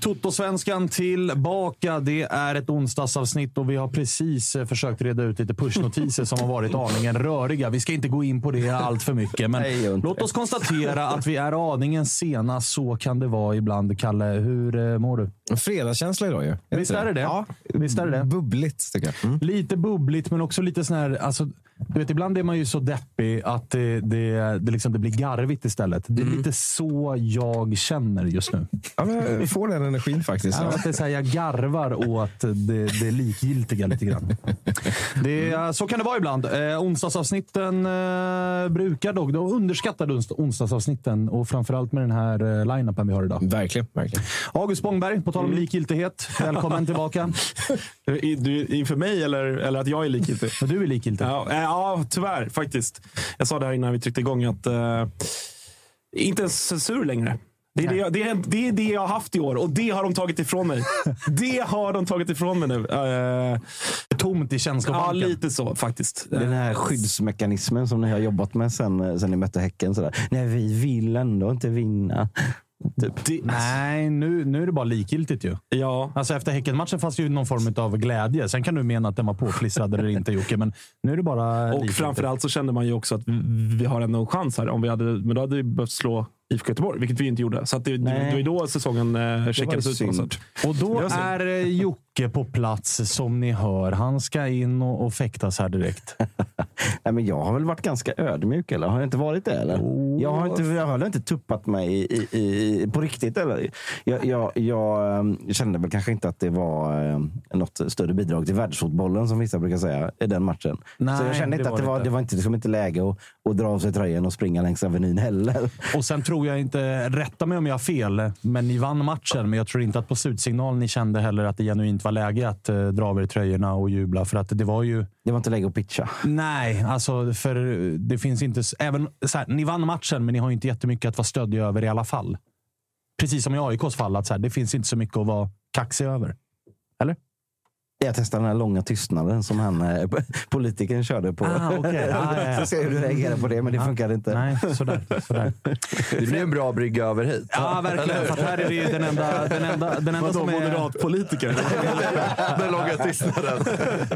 Toto-svenskan tillbaka. Det är ett onsdagsavsnitt och vi har precis eh, försökt reda ut lite pushnotiser som har varit aningen röriga. Vi ska inte gå in på det allt för mycket, men Nej, låt oss konstatera att vi är aningen sena. Så kan det vara ibland. Kalle, hur eh, mår du? Fredagskänsla idag ju. Visst är det det? Ja. Visst är det det? Bubbligt tycker jag. Mm. Lite bubbligt, men också lite sån här... Alltså, du vet, ibland är man ju så deppig att det, det, det, liksom, det blir garvigt istället. Det är lite så jag känner just nu. Ja, men jag får den energin faktiskt. Ja, att det är så här, jag garvar åt det, det likgiltiga lite grann. Det, så kan det vara ibland. Eh, onsdagsavsnitten eh, brukar dock... De underskattade ons- onsdagsavsnitten och framförallt med den här eh, line-upen vi har idag. Verkligen, verkligen. August Spångberg, på tal om likgiltighet. Välkommen tillbaka. Du, inför mig eller, eller att jag är likgiltig? Du är likgiltig. Ja, eh, ja, tyvärr faktiskt. Jag sa det här innan vi tryckte igång att eh, inte ens censur längre. Det är det, jag- det, är, det är det jag har haft i år och det har de tagit ifrån mig. det har de tagit ifrån mig nu. Eh, Tomt i ja, känslobanken. lite så faktiskt. Den här Eh, skyddsmekanismen som ni har jobbat med sen, sen ni mötte Häcken. Sådär. Nej, vi vill ändå inte vinna. Typ. det, Nej, nu, nu är det bara likgiltigt ju. Ja, Alltså efter Häckenmatchen fanns ju någon form av glädje. Sen kan du mena att den var påklistrad eller inte Jocke, men nu är det bara och likgiltigt. framförallt så kände man ju också att vi- vi har ändå en chans här. Om vi hade, men då hade vi behövt slå IFK Göteborg, vilket vi inte gjorde. Så att det, det, var ju då säsongen eh, checkades ut. synd. Och då är eh, Jocke på plats som ni hör. Han ska in och, och fäktas här direkt. Nej, men jag har väl varit ganska ödmjuk, eller? Har jag inte varit det? Eller? Oh. Jag, har inte, jag har inte tuppat mig i, i, i, på riktigt. Eller? Jag, jag, jag eh, kände väl kanske inte att det var något större bidrag till världsfotbollen, som vissa brukar säga, i den matchen. Nej, så jag kände inte att det var, inte. det var inte, liksom inte läge att, att dra av sig tröjan och springa längs Avenyn heller. Och sen tror jag inte, rätta mig om jag har fel, men ni vann matchen. Men jag tror inte att på slutsignal ni kände heller att det genuint var läge att eh, dra av er tröjorna och jubla. För att det var ju... Det var inte läge att pitcha. Nej, alltså för det finns inte... Även, så här, ni vann matchen, men ni har ju inte jättemycket att vara stöddiga över i alla fall. Precis som i AIKs fall, att så här, det finns inte så mycket att vara kaxig över. Jag testar den här långa tystnaden som han, eh, politikern körde på. Ah, okej. Ah, ja, ja. Så ser hur du reagerar på det, men det funkar inte. Nej, sådär. sådär. Det blir en bra brygga över hit. Ja, verkligen. För här är det ju den enda, den enda, den enda Vadå, som är... moderatpolitiker? Den långa tystnaden.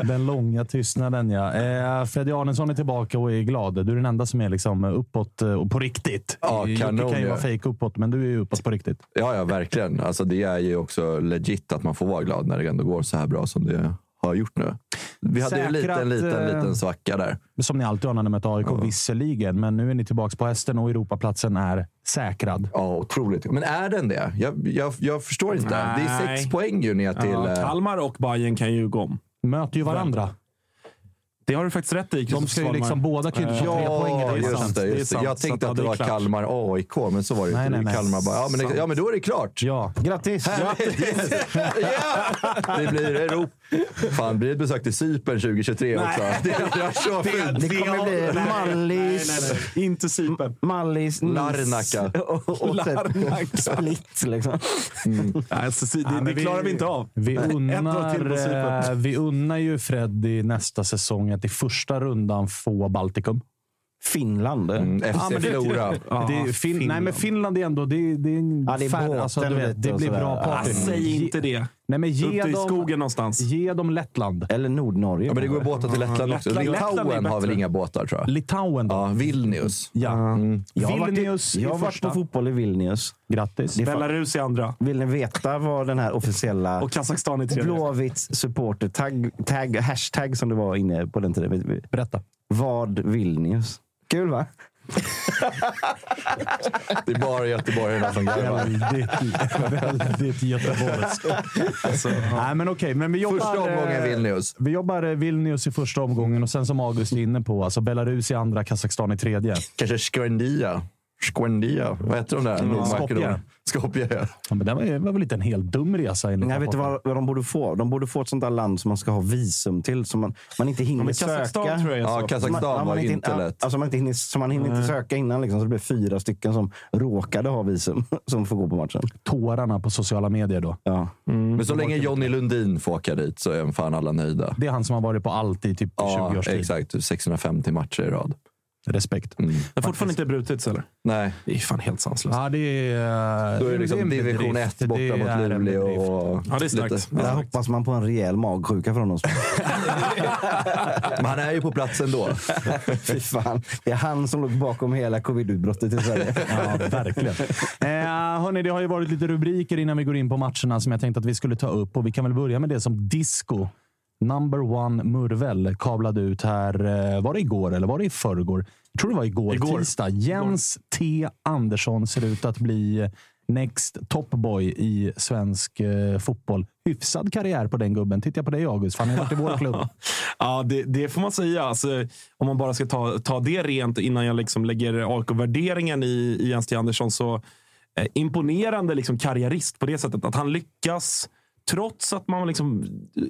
Den långa tystnaden, ja. Eh, Freddy Arnesson är tillbaka och är glad. Du är den enda som är liksom uppåt eh, och på riktigt. Ja, Jocke kanon, kan ju vara fejk uppåt, men du är ju uppåt på riktigt. Ja, ja, verkligen. Alltså, det är ju också legit att man får vara glad när det ändå går så här bra som det har gjort nu. Vi hade ju en Säkrat, liten, liten, eh, liten svacka där. Som ni alltid har när ni möter AIK, visserligen. Men nu är ni tillbaka på hästen och Europaplatsen är säkrad. Ja, otroligt. Men är den det? Jag, jag, jag förstår inte. Det är Nej. sex poäng ju ner till... Ja, eh, Kalmar och Bayern kan ju gå om. Möter ju varandra. Det har du faktiskt rätt i. De ska ju liksom, båda kan ju inte tre Ja, poäng det. just sant. det. Det Just det. sant. Jag tänkte att, det ja, det var klart. Kalmar AIK, men så var det Nej, inte. nej, nej. Kalmar bara, ja men, det, ja, men då är det klart. Ja. Grattis! Ja! Det blir Europa. Fan, blir det ett besök till Cypern 2023 också? Det, jag kör fint. Det kommer bli Nej, Mallis, nej, nej. Inte Cypern. Mallis, Larnaca. och, och Larnaca. Split. Liksom. Nej, Alltså, det, det vi- klarar vi inte av. Vi unnar, eh, vi unnar ju Freddy nästa säsong att i första rundan få Baltikum. Finland. Mm, FC Ja, men det- Flora. Ja, det är fin- Nej, men Finland. Finland är ändå... Det, det är en Ja, det är färre- båten alltså, du vet, lite Det blir bra party. Ah, säg inte det. Nej, men ge Ute i dem, skogen någonstans. Ge dem Lettland. Eller Nordnorge. Ja, men det går båtar till Lettland också. Lettland- Litauen har väl inga båtar tror jag. Litauen då? Ja, Vilnius. Ja. Mm. jag har varit, Vilnius i, jag har varit första. på fotboll i Vilnius. Grattis. Belarus i andra. Vill ni veta vad den här officiella Och Kazakstan i tredje. Blåvitts supporter tagg, tagg, hashtag som det var inne på den tiden. Berätta. Vad Vilnius? Kul va? Det är bara göteborgarna som garvar. Väldigt, väldigt göteborgskt. Alltså, Nej, men okej. Men vi jobbar, Första omgången eh, Vilnius. Vi jobbar eh, Vilnius i första omgången och sen som August är inne på, alltså Belarus i andra, Kazakstan i tredje. Kanske Skwendia. Skwendia. Vad heter de där? Nordmakedonien. Skopje. ja. Ja, men det var, var väl inte en helt dum resa Nej, vet du rapporten. vad, vad de borde få? De borde få ett sånt där land som man ska ha visum till, som man, man inte hinner men söka. Kazakstan tror jag är Ja, så. Kazakstan Man- ja, var man ju inte, inte ja, lätt. Alltså man inte hinner, så man hinner inte söka innan. Liksom, så det blir fyra stycken som råkade ha visum som får gå på matchen. Tårarna på sociala medier då. Ja. Men så länge Johnny Lundin får åka dit så är fan alla nöjda. Det är han som har varit på allt i typ 20 Ja, års tid. exakt. 650 matcher i rad. Respekt. Mm. Det har fortfarande inte brutits eller? Nej, Det är fan helt sanslöst. Ja, det är, då är det liksom en division bedrift. 1 borta Det mot är Luleå. Och Ja, det är starkt. lite- Ja. Där hoppas man på en rejäl magsjuka från oss. Men han är ju på plats ändå. Fy fan. Det är han som låg bakom hela covid-utbrottet i Sverige. Ja, verkligen. Eh, hörni, det har ju varit lite rubriker innan vi går in på matcherna som jag tänkte att vi skulle ta upp. Och Vi kan väl börja med det som disco. Number one Murvel kablade ut här. eh, Var det igår eller var det i förrgår? Jag tror det var igår, Igår. tisdag. Jens T Andersson ser ut att bli next top boy i svensk eh, fotboll. Hyfsad karriär på den gubben. Tittar jag på dig August, för han har varit i vår klubb. Ja, det, det får man säga. Alltså, om man bara ska ta, ta det rent innan jag liksom lägger AIK-värderingen i, i Jens T. Andersson så eh, imponerande liksom karriärist på det sättet. Att han lyckas, trots att man liksom,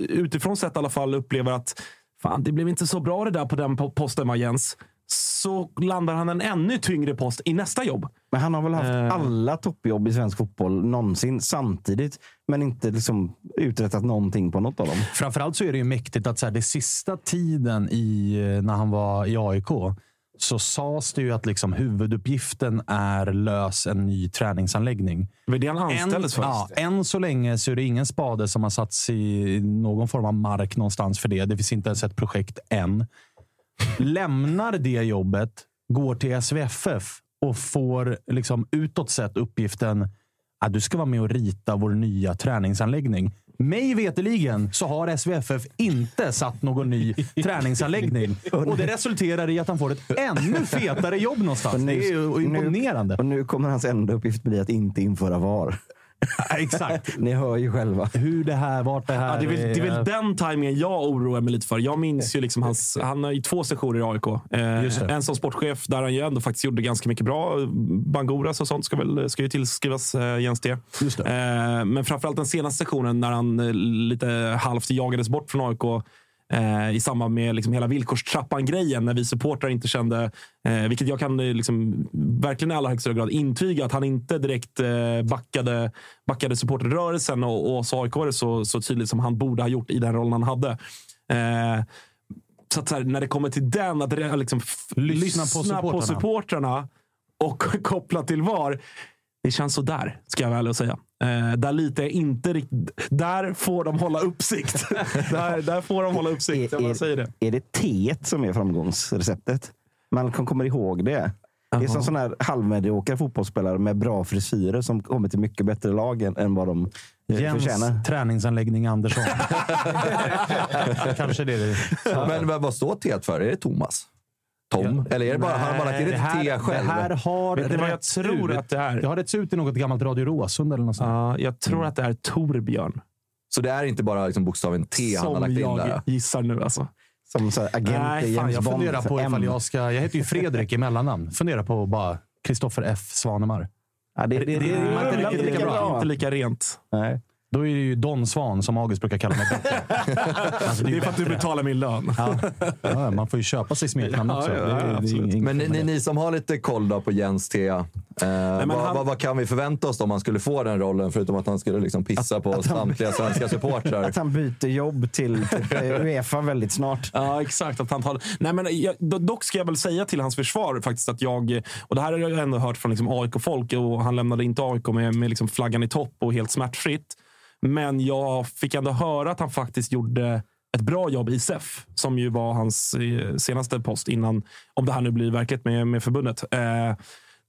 utifrån sett i alla fall upplever att fan, det blev inte så bra det där på den po- posten va Jens. Så landar han en ännu tyngre post i nästa jobb. Men han har väl haft Eh. alla toppjobb i svensk fotboll någonsin samtidigt, men inte liksom uträttat någonting på något av dem. Framförallt så är det ju mäktigt att så här, det sista tiden i, eh, när han var i AIK så sades det ju att liksom huvuduppgiften är lös en ny träningsanläggning. Det det han anställdes för. ja, än så länge så är det ingen spade som har satts i någon form av mark någonstans för det. Det finns inte ens ett projekt än. Lämnar det jobbet, går till SVFF och får liksom utåt sett uppgiften att du ska vara med och rita vår nya träningsanläggning. Mig veteligen så har SVFF inte satt någon ny träningsanläggning. Och det resulterar i att han får ett ännu fetare jobb någonstans. Det är imponerande. Och nu kommer hans enda uppgift bli att inte införa VAR. Exakt. Ni hör ju själva. Hur det här, vart det här Ja, det, är väl, det är väl den timingen jag oroar mig lite för. Jag minns ju liksom hans, han har ju två sessioner i AIK. Eh, en som sportchef där han ju ändå faktiskt gjorde ganska mycket bra. Bangoras och sånt ska, väl, ska ju tillskrivas eh, Jens det. Eh, men framförallt den senaste sessionen när han eh, lite halvt jagades bort från AIK. Eh, i samband med liksom hela villkorstrappan-grejen. När vi supportrar inte kände, eh, vilket jag kan eh, liksom, verkligen i allra högsta grad intyga, att han inte direkt eh, backade, backade supporterrörelsen och, och så AIK så, så tydligt som han borde ha gjort i den rollen han hade. Eh, så att så här, när det kommer till den, att liksom, f- Lyssna på lyssna på supportrarna. supportrarna och koppla till VAR. Det känns så där, ska jag väl säga. Eh, där jag inte riktigt. Där får de hålla uppsikt. där, där får de hålla uppsikt. Jag bara säger det. Är det T som är framgångsreceptet? Man kom- kommer ihåg det. Det är som sådana här halvmediokra fotbollsspelare med bra frisyrer som kommer till mycket bättre lag än, än vad de eh, förtjänar. Jens träningsanläggning Andersson. Kanske det. det. Men vad- vad står T för? Är det Thomas? Tom? Eller är det bara, har han bara lagt in det ett här, T själv? Det här har Vet vad jag tror ut. att det är? Det har retts ut i något gammalt Radio Råsund eller något sånt. Ja, jag tror att det är Torbjörn. Så det är inte bara liksom bokstaven T han har Som lagt in jag där? gissar nu alltså. Som så här agent Nej, fan, James Jag Bond. funderar på M. ifall jag ska... Jag heter ju Fredrik i mellannamn. Funderar på bara Kristoffer F. Svanemar. Ja, det, det, det, det, rimmar inte lika bra. Inte lika rent. Nej. Då är det ju Don Svan som August brukar kalla mig. alltså, Det är för att du betalar min lön. Ja. Ja, man får ju köpa sig smeknamn också. ja, ja, det, är- det Men ni, ni, som har lite koll då på Jens T. Eh, vad, han- vad, vad kan vi förvänta oss då om han skulle få den rollen? Förutom att han skulle liksom pissa på samtliga svenska supportrar. Att han byter jobb till typ, Uefa väldigt snart. Ja, exakt. Att han tar... Nej, men jag, do- dock ska jag väl säga till hans försvar faktiskt att jag, och det här har jag ändå hört från liksom AIK-folk och han lämnade inte AIK med, med liksom flaggan i topp och helt smärtfritt. Men jag fick ändå höra att han faktiskt gjorde ett bra jobb i SEF, som ju var hans eh, senaste post innan, om det här nu blir verkligt med, med förbundet. Eh,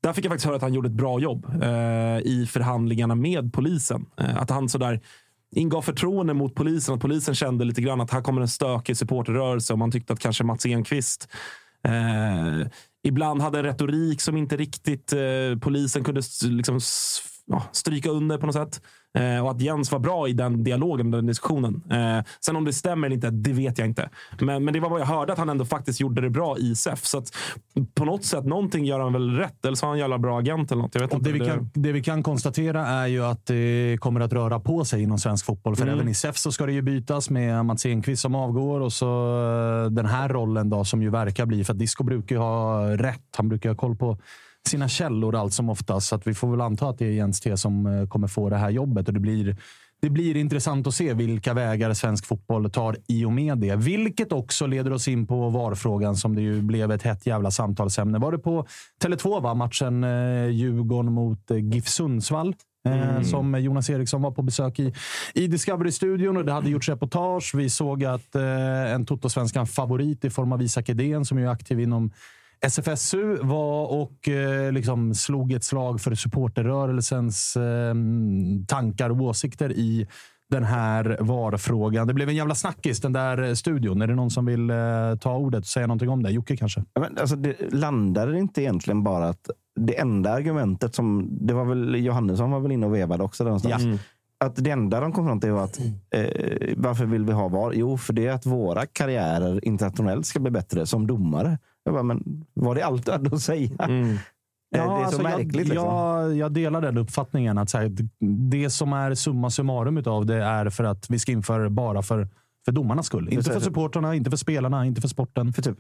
där fick jag faktiskt höra att han gjorde ett bra jobb eh, i förhandlingarna med polisen. Eh, att han sådär ingav förtroende mot polisen. Att polisen kände lite grann att här kommer en stökig supporterrörelse och man tyckte att kanske Mats Enqvist eh, ibland hade en retorik som inte riktigt eh, polisen kunde liksom, ja, stryka under på något sätt. Eh, och att Jens var bra i den dialogen, den diskussionen. Eh, sen om det stämmer eller inte, det vet jag inte. Men, men det var vad jag hörde, att han ändå faktiskt gjorde det bra i SEF. Så att på något sätt, någonting gör han väl rätt. Eller så har han en jävla bra agent eller något. Jag vet Och inte. det, vi kan, det vi kan konstatera är ju att det kommer att röra på sig inom svensk fotboll. För Mm. även i SEF så ska det ju bytas med Mats Enqvist som avgår och så eh, den här rollen då som ju verkar bli, för att Disco brukar ju ha rätt. Han brukar ha koll på sina källor allt som oftast. Så att vi får väl anta att det är Jens T som eh, kommer få det här jobbet. Och det blir, det blir intressant att se vilka vägar svensk fotboll tar i och med det. Vilket också leder oss in på VAR-frågan som det ju blev ett hett jävla samtalsämne. Var det på Tele2, va? matchen eh, Djurgården mot eh, GIF Sundsvall? eh, Som Jonas Eriksson var på besök i, i Discovery-studion och det hade gjorts reportage. Vi såg att eh, en Toto-svenskan favorit i form av Isak Edén, som är aktiv inom SFSU var och eh, liksom slog ett slag för supporterrörelsens eh, tankar och åsikter i den här VAR-frågan. Det blev en jävla snackis, den där eh, studion. Är det någon som vill eh, ta ordet och säga någonting om det? Jocke kanske? Ja, Men, alltså, det landade det inte egentligen bara att det enda argumentet som, det var väl Johannesson var väl inne och vevade också någonstans. Mm. Att det enda de kom fram till var att eh, varför vill vi ha VAR? Jo, för det är att våra karriärer internationellt ska bli bättre som domare. Jag bara, men var det allt du hade att säga? Mm. Eh, det är så alltså, märkligt. Jag, liksom. jag, jag delar den uppfattningen. att så här, det som är summa summarum utav det är för att vi ska införa bara för, för domarnas skull. Inte för supportrarna, inte för spelarna, inte för sporten. För typ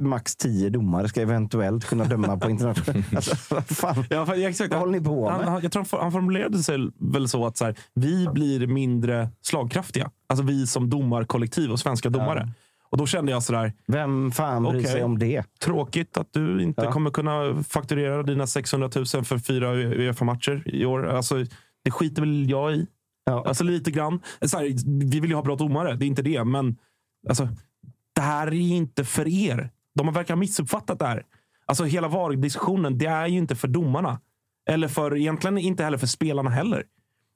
max tio domare ska eventuellt kunna döma på internationellt. Alltså, vad fan? Ja, ja, exakt. Vad håller ni på han, med? han, jag tror han, han formulerade sig väl så att så här, vi blir mindre slagkraftiga. Alltså vi som domarkollektiv och svenska domare. Och då kände jag sådär, Vem fan bryr Okej. sig om det? tråkigt att du inte Ja. kommer kunna fakturera dina 600 000 för fyra Uefa-matcher i år. Alltså, det skiter väl jag i. Ja. Alltså lite grann. Så här, vi vill ju ha bra domare, det är inte det. Men alltså, det här är inte för er. De verkar ha missuppfattat det här. Alltså hela VAR-diskussionen, det är ju inte för domarna. Eller för, egentligen inte heller för spelarna heller.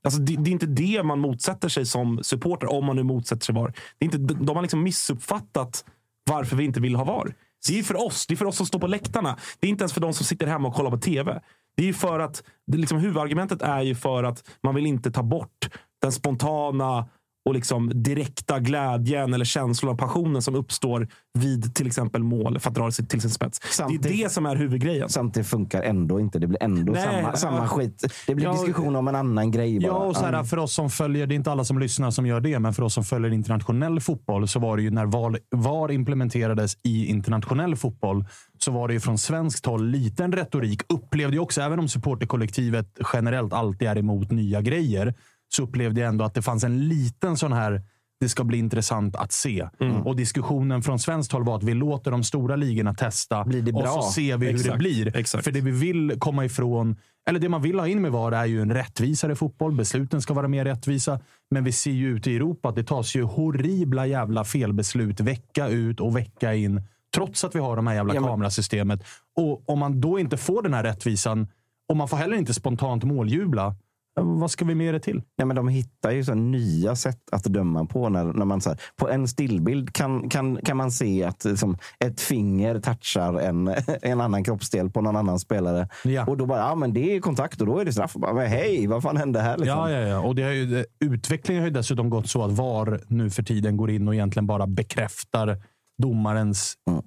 Alltså det, det är inte det man motsätter sig som supporter, om man nu motsätter sig VAR. Det är inte, de har liksom missuppfattat varför vi inte vill ha VAR. Det är för oss. Det är för oss som står på läktarna. Det är inte ens för de som sitter hemma och kollar på tv. Det är för att, det liksom, huvudargumentet är ju för att man vill inte ta bort den spontana och liksom direkta glädjen eller känslan av passionen som uppstår vid till exempel mål, för att dra det till sin spets. Samtidigt- det är det som är huvudgrejen. Samtidigt funkar ändå inte. Det blir ändå Nej, samma, samma skit. Det blir Ja, diskussion om en annan grej bara. Ja, och så här, för oss som följer, det är inte alla som lyssnar som gör det, men för oss som följer internationell fotboll så var det ju när VAR, VAR implementerades i internationell fotboll så var det ju från svenskt håll liten retorik. Upplevde jag också, även om supporterkollektivet generellt alltid är emot nya grejer, så upplevde jag ändå att det fanns en liten sån här det ska bli intressant att se. Mm. Och diskussionen från svenskt håll var att vi låter de stora ligorna testa Blir det och bra? så ser vi hur det Exakt, blir. exakt. För det vi vill komma ifrån, eller det man vill ha in med VAR är ju en rättvisare fotboll. Besluten ska vara mer rättvisa. Men vi ser ju ute i Europa att det tas ju horribla jävla felbeslut vecka ut och vecka in. Trots att vi har de här jävla Ja, men- kamerasystemet. Och om man då inte får den här rättvisan och man får heller inte spontant måljubla. Ja, Vad ska vi med det till? Nej, men de hittar ju så nya sätt att döma på. När, när man, så här, på en stillbild kan, kan, kan man se att liksom, ett finger touchar en, en annan kroppsdel på någon annan spelare. Ja. Och då bara, ja men det är kontakt och då är det straff. Bara, men hej, vad fan hände här? Liksom? Ja, ja, ja. Och det har ju, utvecklingen har ju dessutom gått så att VAR nu för tiden går in och egentligen bara bekräftar domarens Mm.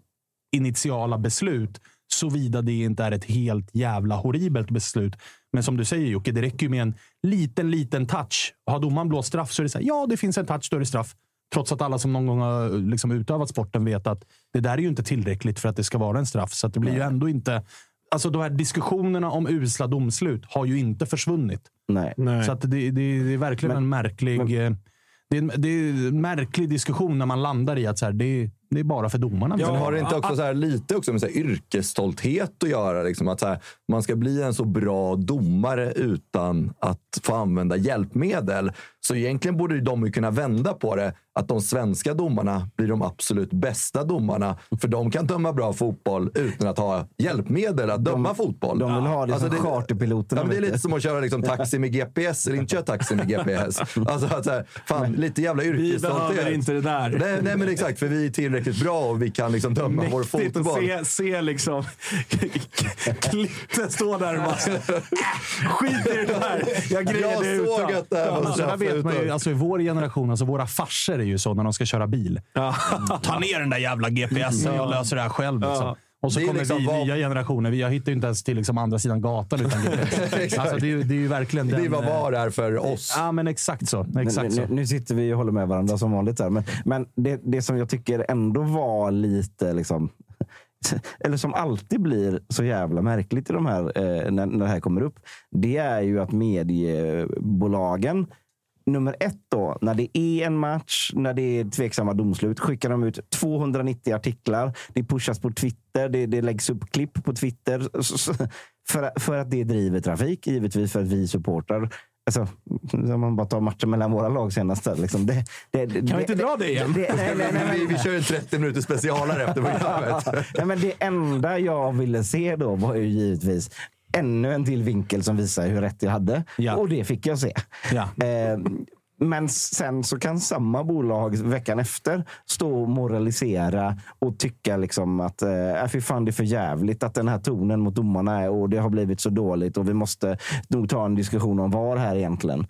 initiala beslut. Såvida det inte är ett helt jävla horribelt beslut. Men som du säger Jocke, det räcker ju med en liten, liten touch. Har domaren blåst straff så är det så här, ja, det finns en touch, då är det straff. Trots att alla som någon gång har liksom utövat sporten vet att det där är ju inte tillräckligt för att det ska vara en straff. Så att det blir ju ändå inte... Alltså de här diskussionerna om usla domslut har ju inte försvunnit. Nej. Nej. Så att det, det, det är verkligen Men- en märklig... eh, det, är en, det är en märklig diskussion när man landar i att så här, det, det är bara för domarna. Men Men har det inte också så här, lite också med så här yrkesstolthet att göra? Liksom, att så här, man ska bli en så bra domare utan att få använda hjälpmedel. Så egentligen borde de ju kunna vända på det. Att de svenska domarna blir de absolut bästa domarna. För de kan döma bra fotboll utan att ha hjälpmedel att döma fotboll. De vill ha det Alltså som charterpiloterna. Ja, det är lite som att köra liksom, taxi med GPS eller inte köra taxi med GPS. Alltså, att, så här, fan, lite jävla Vi yrkesstolthet. behöver inte det där. Nej, nej, men exakt. För vi är tillräckligt bra och vi kan liksom döma vår Mäktigt att fotboll. se, se liksom Klitte stå där och bara äh, skit i det där. Jag grejer Jag det såg utan. att det här var vet man ju, alltså i vår generation, alltså våra farsor är ju så när de ska köra bil. Ta ner den där jävla GPSen, jag löser det här själv. Liksom. Och så kommer liksom vi, vad- nya generationer. Vi, jag hittar ju inte ens till liksom andra sidan gatan utan GPS. alltså, det, är, ju- det är ju verkligen den, vad eh, VAR är för oss. Ja, men exakt så. Nu, Exakt så. nu, nu sitter vi och håller med varandra som vanligt. Här. Men, men det, det som jag tycker ändå var lite... Liksom, eller som alltid blir så jävla märkligt i de här, eh, när, när det här kommer upp. Det är ju att mediebolagen Nummer ett då, när det är en match, när det är tveksamma domslut, skickar de ut 290 artiklar. Det pushas på Twitter, det, det läggs upp klipp på Twitter. För, för att det driver trafik, givetvis för att vi supportrar Alltså, om man bara tar matchen mellan våra lag senast. Liksom, det, det, det, Kan vi inte dra det igen? Det, nej, nej, nej, vi, nej, vi kör en 30 minuter specialare efter programmet. nej, men det enda jag ville se då var ju givetvis ännu en till vinkel som visar hur rätt jag hade. Ja. Och det fick jag se. Ja. Eh, men sen så kan samma bolag veckan efter stå och moralisera och tycka liksom att äh, fy fan det är för jävligt att den här tonen mot domarna är och det har blivit så dåligt och vi måste nog ta en diskussion om var här egentligen.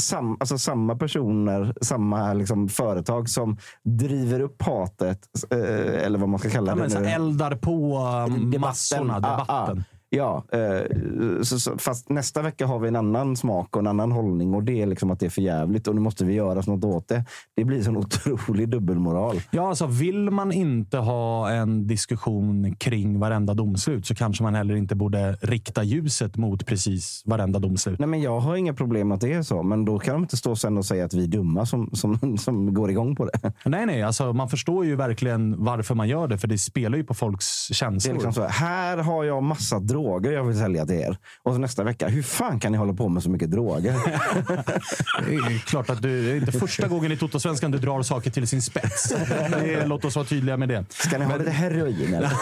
Sam, alltså samma personer, samma liksom företag som driver upp hatet, eh, eller vad man ska kalla Ja, det nu. eldar på um, massorna, Ah, ah. Ja, eh, fast nästa vecka har vi en annan smak och en annan hållning och det är liksom att det är för jävligt och nu måste vi göra något åt det. Det blir sån otrolig dubbelmoral. Ja, alltså vill man inte ha en diskussion kring varenda domslut så kanske man heller inte borde rikta ljuset mot precis varenda domslut. Nej, men jag har inga problem att det är så, men då kan de inte stå sen och säga att vi är dumma som, som, som går igång på det. Nej, nej, alltså man förstår ju verkligen varför man gör det, för det spelar ju på folks Det är känslor. liksom så här, här har jag massa droger jag vill sälja till er. Och så nästa vecka, hur fan kan ni hålla på med så mycket droger? Det är klart att du, det är inte första gången i Totosvenskan du drar saker till sin spets. Det, låt oss vara tydliga med det. Ska ni ha lite heroin eller?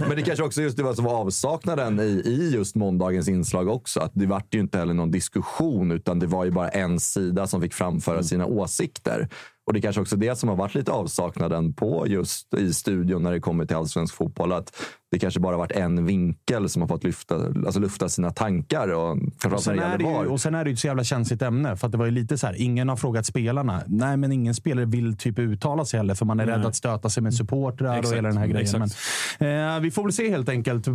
Men det kanske också just det var som var avsaknaden i, i just måndagens inslag också. Att det vart ju inte heller någon diskussion utan det var ju bara en sida som fick framföra sina åsikter. Och det är kanske också det som har varit lite avsaknaden på just i studion när det kommer till allsvensk fotboll. Att det kanske bara varit en vinkel som har fått lyfta, alltså lufta sina tankar. Och, Och sen, det är det ju, VAR. och sen är det ju ett så jävla känsligt ämne. För att det var ju lite så här, ingen har frågat spelarna. Nej, men ingen spelare vill typ uttala sig heller, för man är Nej. rädd att stöta sig med supportrar och hela den här grejen. Men, eh, vi får väl se helt enkelt.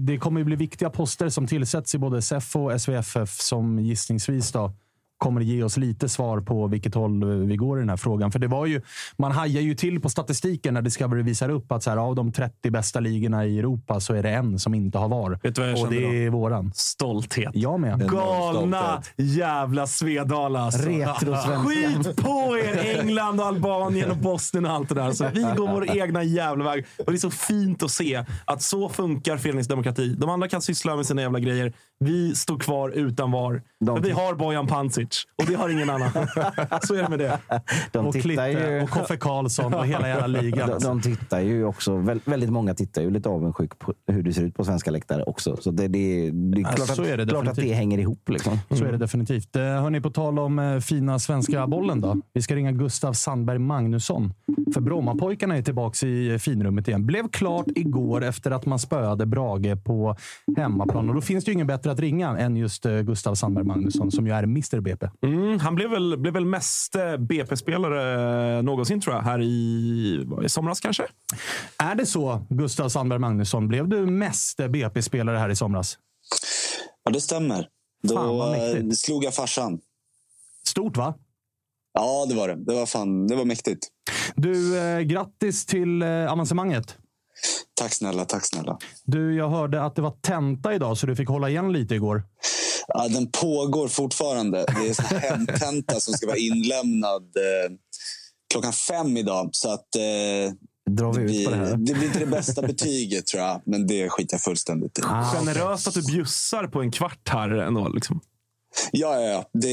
Det kommer ju bli viktiga poster som tillsätts i både SEF och SVFF som gissningsvis då kommer ge oss lite svar på vilket håll vi går i den här frågan. För det var ju, man hajar ju till på statistiken när Discovery visar upp att så här, av de 30 bästa ligorna i Europa så är det en som inte har VAR. Vet du vad jag och det då? är våran. Stolthet. Jag med. Galna jävla Svedala. Alltså. Skit på er England, och Albanien och Bosnien och allt det där. Så vi går vår egna jävla väg. Och det är så fint att se att så funkar föreningsdemokrati. De andra kan syssla med sina jävla grejer. Vi står kvar utan VAR. De För vi har Bojan Pancic och det har ingen annan. Så är det med det. De och Klitte ju... och Koffe Karlsson och hela jävla ligan. De, alltså. de tittar ju också, väl- väldigt många tittar ju lite avundsjuk på hur det ser ut på svenska läktare också. Så det, det, det är klart, så att, är det klart att det hänger ihop. Liksom. Så är det definitivt. Eh, Hörni, på tal om eh, fina svenska bollen då. Vi ska ringa Gustav Sandberg Magnusson. För Brommapojkarna är tillbaka i eh, finrummet igen. Blev klart igår efter att man spöade Brage på hemmaplan. Och då finns det ju ingen bättre att ringa än just Gustav Sandberg Magnusson som ju är Mr BP. Mm, han blev väl, blev väl mest eh, BP-spelare någonsin tror jag, här i, i somras kanske. Är det så, Gustav Sandberg Magnusson? Blev du mest eh, BP-spelare här i somras? Ja, det stämmer. Fan, Då eh, slog jag farsan. Stort va? Ja, det var det. Det var, fan, det var mäktigt. Du, eh, grattis till eh, avancemanget. Tack snälla, tack snälla. Du, jag hörde att det var tenta idag, så du fick hålla igen lite igår. Ja, den pågår fortfarande. Det är hemtenta som ska vara inlämnad eh, klockan fem idag. Så att, eh, Drar vi ut blir, på det här? det blir inte det bästa betyget tror jag. Men det skiter jag fullständigt i. Ah, Generöst att du bjussar på en kvart här ändå. Liksom. Ja, ja, ja. Det,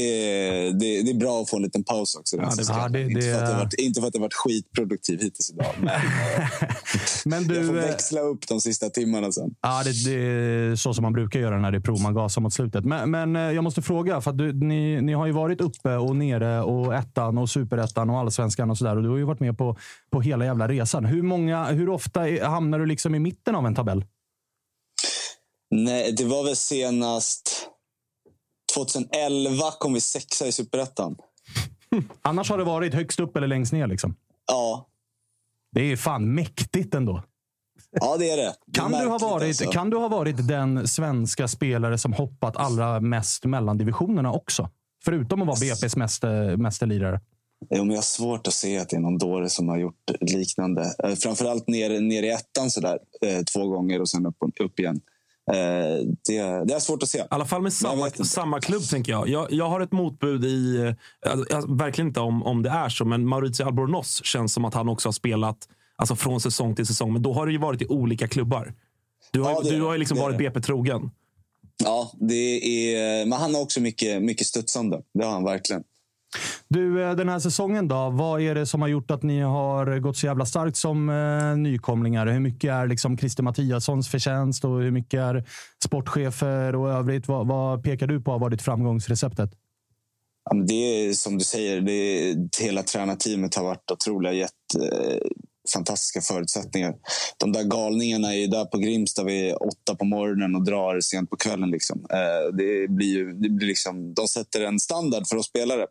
det, det är bra att få en liten paus också. Ja, det- Så ska- ja, det- inte, det- för att det varit, inte för att det varit skitproduktiv hittills idag. Men Men jag får du, eh, växla upp de sista timmarna sen. Ja, det, det är så som man brukar göra när det är prov. Man gasar mot slutet. Men, men eh, jag måste fråga, för att du, ni, ni har ju varit uppe och nere och ettan och superettan och allsvenskan och sådär. Och du har ju varit med på, på hela jävla resan. Hur, många, hur ofta hamnar du liksom i mitten av en tabell? Nej, det var väl senast 2011 kom vi sexa i Superettan. Annars har det varit högst upp eller längst ner. Liksom. Ja, Det är fan mäktigt ändå. ja det är det. det är Kan du, ha varit, alltså. kan du ha varit den svenska spelare som hoppat allra mest mellan divisionerna också? Förutom att vara BP's mäster, mästerlirare. Jo, men jag har svårt att se att det är någon dåre som har gjort liknande. Eh, framförallt ner, ner i ettan sådär, eh, två gånger och sen upp, upp igen. Eh, det, det är svårt att se. I alla fall med samma, samma klubb, tänker jag. jag. Jag har ett motbud i... eh, Alltså, jag- verkligen inte om, om det är så, men Maurizio Albornoz känns som att han också har spelat alltså, från säsong till säsong. Men då har det ju varit i olika klubbar. Du har, Ja, det du har ju liksom Det varit det. BP-trogen. Ja, det är, men han har också mycket, mycket studsande. Det har han verkligen. Du, eh, den här säsongen då. Vad är det som har gjort att ni har gått så jävla starkt som eh, nykomlingar? Hur mycket är liksom Christer Mattiassons förtjänst och hur mycket är sportchefer och övrigt? Vad, vad pekar du på har varit framgångsreceptet? Det är som du säger, det är, hela tränarteamet har varit otroliga. Gett fantastiska förutsättningar. De där galningarna är ju där på Grimsta vid åtta på morgonen och drar sent på kvällen. Liksom. Eh, det blir ju, det blir liksom, de sätter en standard för oss spelare.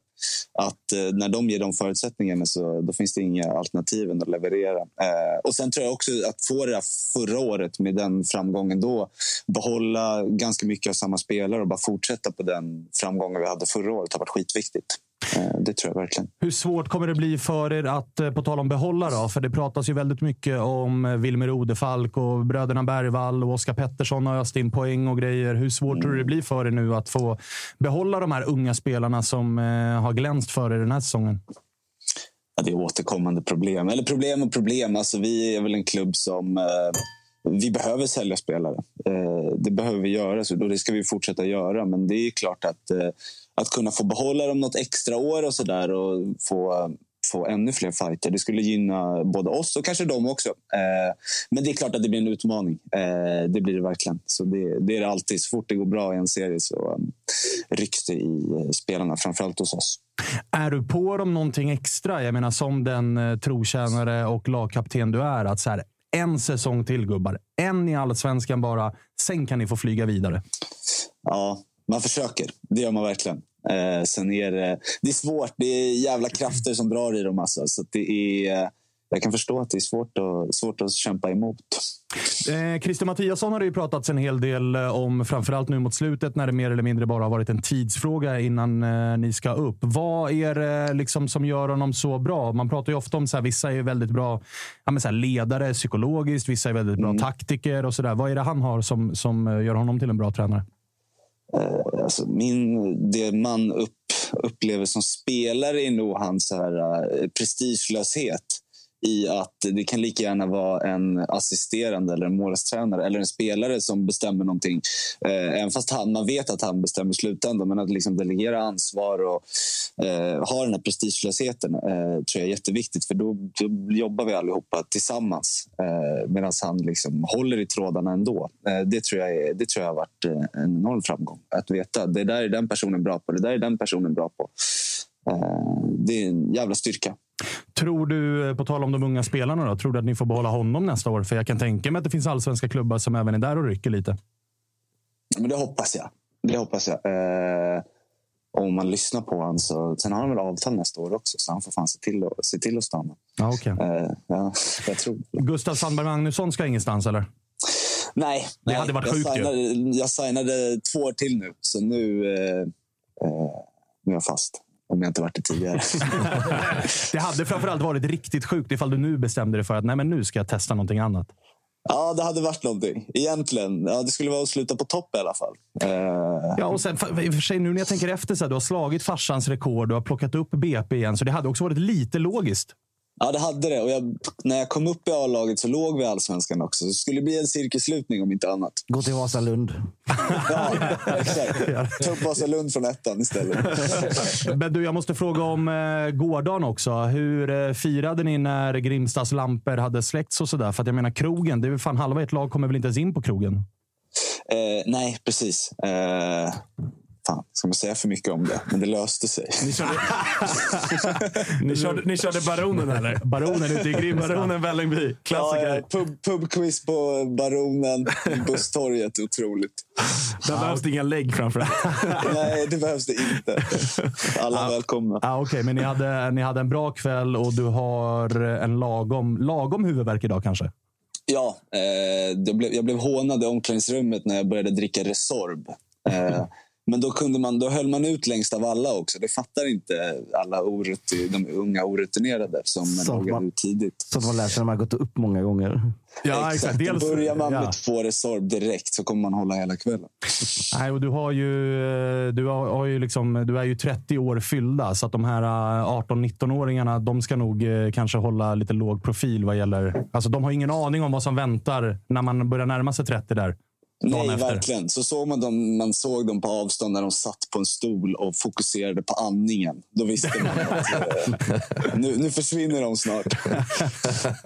Att eh, när de ger de förutsättningarna så då finns det inga alternativ än att leverera. Eh, och sen tror jag också att få det förra året med den framgången då. Behålla ganska mycket av samma spelare och bara fortsätta på den framgången vi hade förra året har varit skitviktigt. Eh, det tror jag verkligen. Hur svårt kommer det bli för er att, eh, på tal om behålla då, för det pratas ju väldigt mycket om eh, Wilmer Odefalk och bröderna Bergvall och Oskar Pettersson har öst in poäng och grejer. Hur svårt tror du det blir för er nu att få behålla de här unga spelarna som har glänst för er den här säsongen? Ja, det är återkommande problem. Eller problem och problem. Alltså, vi är väl en klubb som... Eh, vi behöver sälja spelare. Eh, det behöver vi göra, då det ska vi fortsätta göra. Men det är klart att, eh, att kunna få behålla dem något extra år och sådär och få, få ännu fler fighter. Det skulle gynna både oss och kanske dem också. Eh, men det är klart att det blir en utmaning. Eh, det blir det verkligen. Så det, det är det alltid. Så fort det går bra i en serie så um, rycks det i eh, spelarna, framförallt hos oss. Är du på dem någonting extra? Jag menar som den eh, trotjänare och lagkapten du är. Att så här, en säsong till gubbar. En i allsvenskan bara. Sen kan ni få flyga vidare. Ja, man försöker. Det gör man verkligen. Eh, sen är det, det är svårt. Det är jävla krafter som drar i dem. Alltså. Så det är, jag kan förstå att det är svårt att, svårt att kämpa emot. Eh, Christer Mattiasson har det ju pratats en hel del eh, om, framförallt nu mot slutet när det mer eller mindre bara har varit en tidsfråga innan eh, ni ska upp. Vad är det liksom som gör honom så bra? Man pratar ju ofta om att vissa är väldigt bra ja, så ledare psykologiskt, vissa är väldigt bra Mm. taktiker och sådär. Vad är det han har som, som eh, gör honom till en bra tränare? Eh, alltså min, det man upp, upplever som spelare är nog hans så här, eh, prestigelöshet i att det kan lika gärna vara en assisterande eller en målvaktstränare eller en spelare som bestämmer någonting. Eh, även fast han, man vet att han bestämmer i slutändan. Men att liksom delegera ansvar och eh, ha den här prestigelösheten eh, tror jag är jätteviktigt. För då, då jobbar vi allihopa tillsammans eh, medan han liksom håller i trådarna ändå. Eh, det, tror jag är, det tror jag har varit eh, en enorm framgång. Att veta det där är den personen bra på, det där är den personen bra på. Eh, det är en jävla styrka. Tror du, eh, på tal om de unga spelarna, då, tror du att ni får behålla honom nästa år? För jag kan tänka mig att det finns allsvenska klubbar som även är där och rycker lite. Men det hoppas jag. Det hoppas jag. Eh, om man lyssnar på honom. Så, sen har han väl avtal nästa år också, så han får fan se till, att- se till att stanna. Ja, okay. Eh, ja, jag tror Gustav Sandberg Magnusson ska ingenstans, eller? Nej. Det nej, hade varit sjukt ju. Jag signade två år till nu, så nu, eh, eh, nu är jag fast. Om jag inte varit det tidigare. Det hade framförallt varit riktigt sjukt ifall du nu bestämde dig för att nej, men nu ska jag testa någonting annat. ja, det hade varit någonting. Egentligen. Ja, det skulle vara att sluta på topp i alla fall. Eh, Ja, och sen, för, i och för sig, nu när jag tänker efter, så här, du har slagit farsans rekord, har plockat upp BP igen, så det hade också varit lite logiskt. Ja, det hade det. Och jag, när jag kom upp i A-laget så låg vi i Allsvenskan också. Så det skulle bli en cirkelslutning om inte annat. Gå till Vasalund. Ja, exakt. Ta upp Vasalund från ettan istället. Men du, jag måste fråga om eh, gårdagen också. Hur eh, firade ni när Grimstads lampor hade släckts och sådär? För att jag menar, krogen, det är väl fan halva ert lag kommer väl inte ens in på krogen? Eh, nej, precis. Eh, man säga för mycket om det? Men det löste sig. Ni körde, ni körde, ni körde Baronen eller? Baronen ute i Grimsta. Baronen Vällingby. Klassiker. Ja, ja, pub, pubquiz på Baronen, Busstorget. Otroligt. Där behövs det inga lägg framför Nej, det behövs det inte. Alla är välkomna. Ah, Okej, men ni hade, ni hade en bra kväll och du har en lagom, lagom huvudvärk idag kanske? Ja, eh, jag, blev, jag blev hånad i omklädningsrummet när jag började dricka Resorb. Eh, men då, kunde man, då höll man ut längst av alla också. Det fattar inte alla orutin, de unga orutinerade som man- ut tidigt. Så att man lär sig när man har gått upp många gånger. Ja, exakt. Dels- Börjar man med ja. två Resorb direkt så kommer man hålla hela kvällen. Nej, och du, har ju, eh, du, har, har ju liksom, du är ju 30 år fyllda, så att de här eh, 18-19-åringarna de ska nog eh, kanske hålla lite låg profil vad gäller... Alltså, de har ingen aning om vad som väntar när man börjar närma sig 30 där. Nej, efter. verkligen. Så såg man, dem, man såg dem på avstånd när de satt på en stol och fokuserade på andningen. Då visste man att eh, nu, nu försvinner de snart.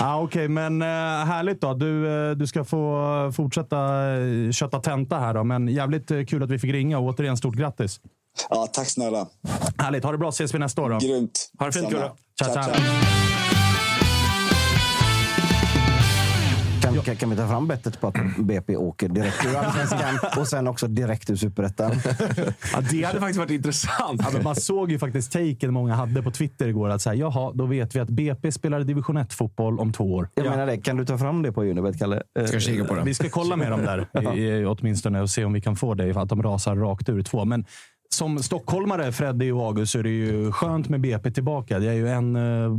Ah, Okej, men eh, härligt då. Du, eh, du ska få fortsätta kötta tenta här då. Men jävligt kul att vi fick ringa och återigen stort grattis. Ja, tack snälla. Härligt. Ha det bra. Ses vi nästa år då. Grymt. Ha det fint. Gurra. Ciao, ciao. Kan, kan, kan vi ta fram bettet på att BP åker direkt ur Allsvenskan och sen också direkt ur Superettan? Ja, det hade faktiskt varit intressant. Ja, men man såg ju faktiskt taken många hade på Twitter igår. Att säga, Jaha, då vet vi att BP spelar division 1-fotboll om två år. Jag Ja. menar det. Kan du ta fram det på Unibet, Kalle? Eh, Ska kika på det. Vi ska kolla med dem där i, i, åtminstone och se om vi kan få det, för att de rasar rakt ur två. Men som stockholmare, Freddy och August, så är det ju skönt med BP tillbaka. Det är ju en eh,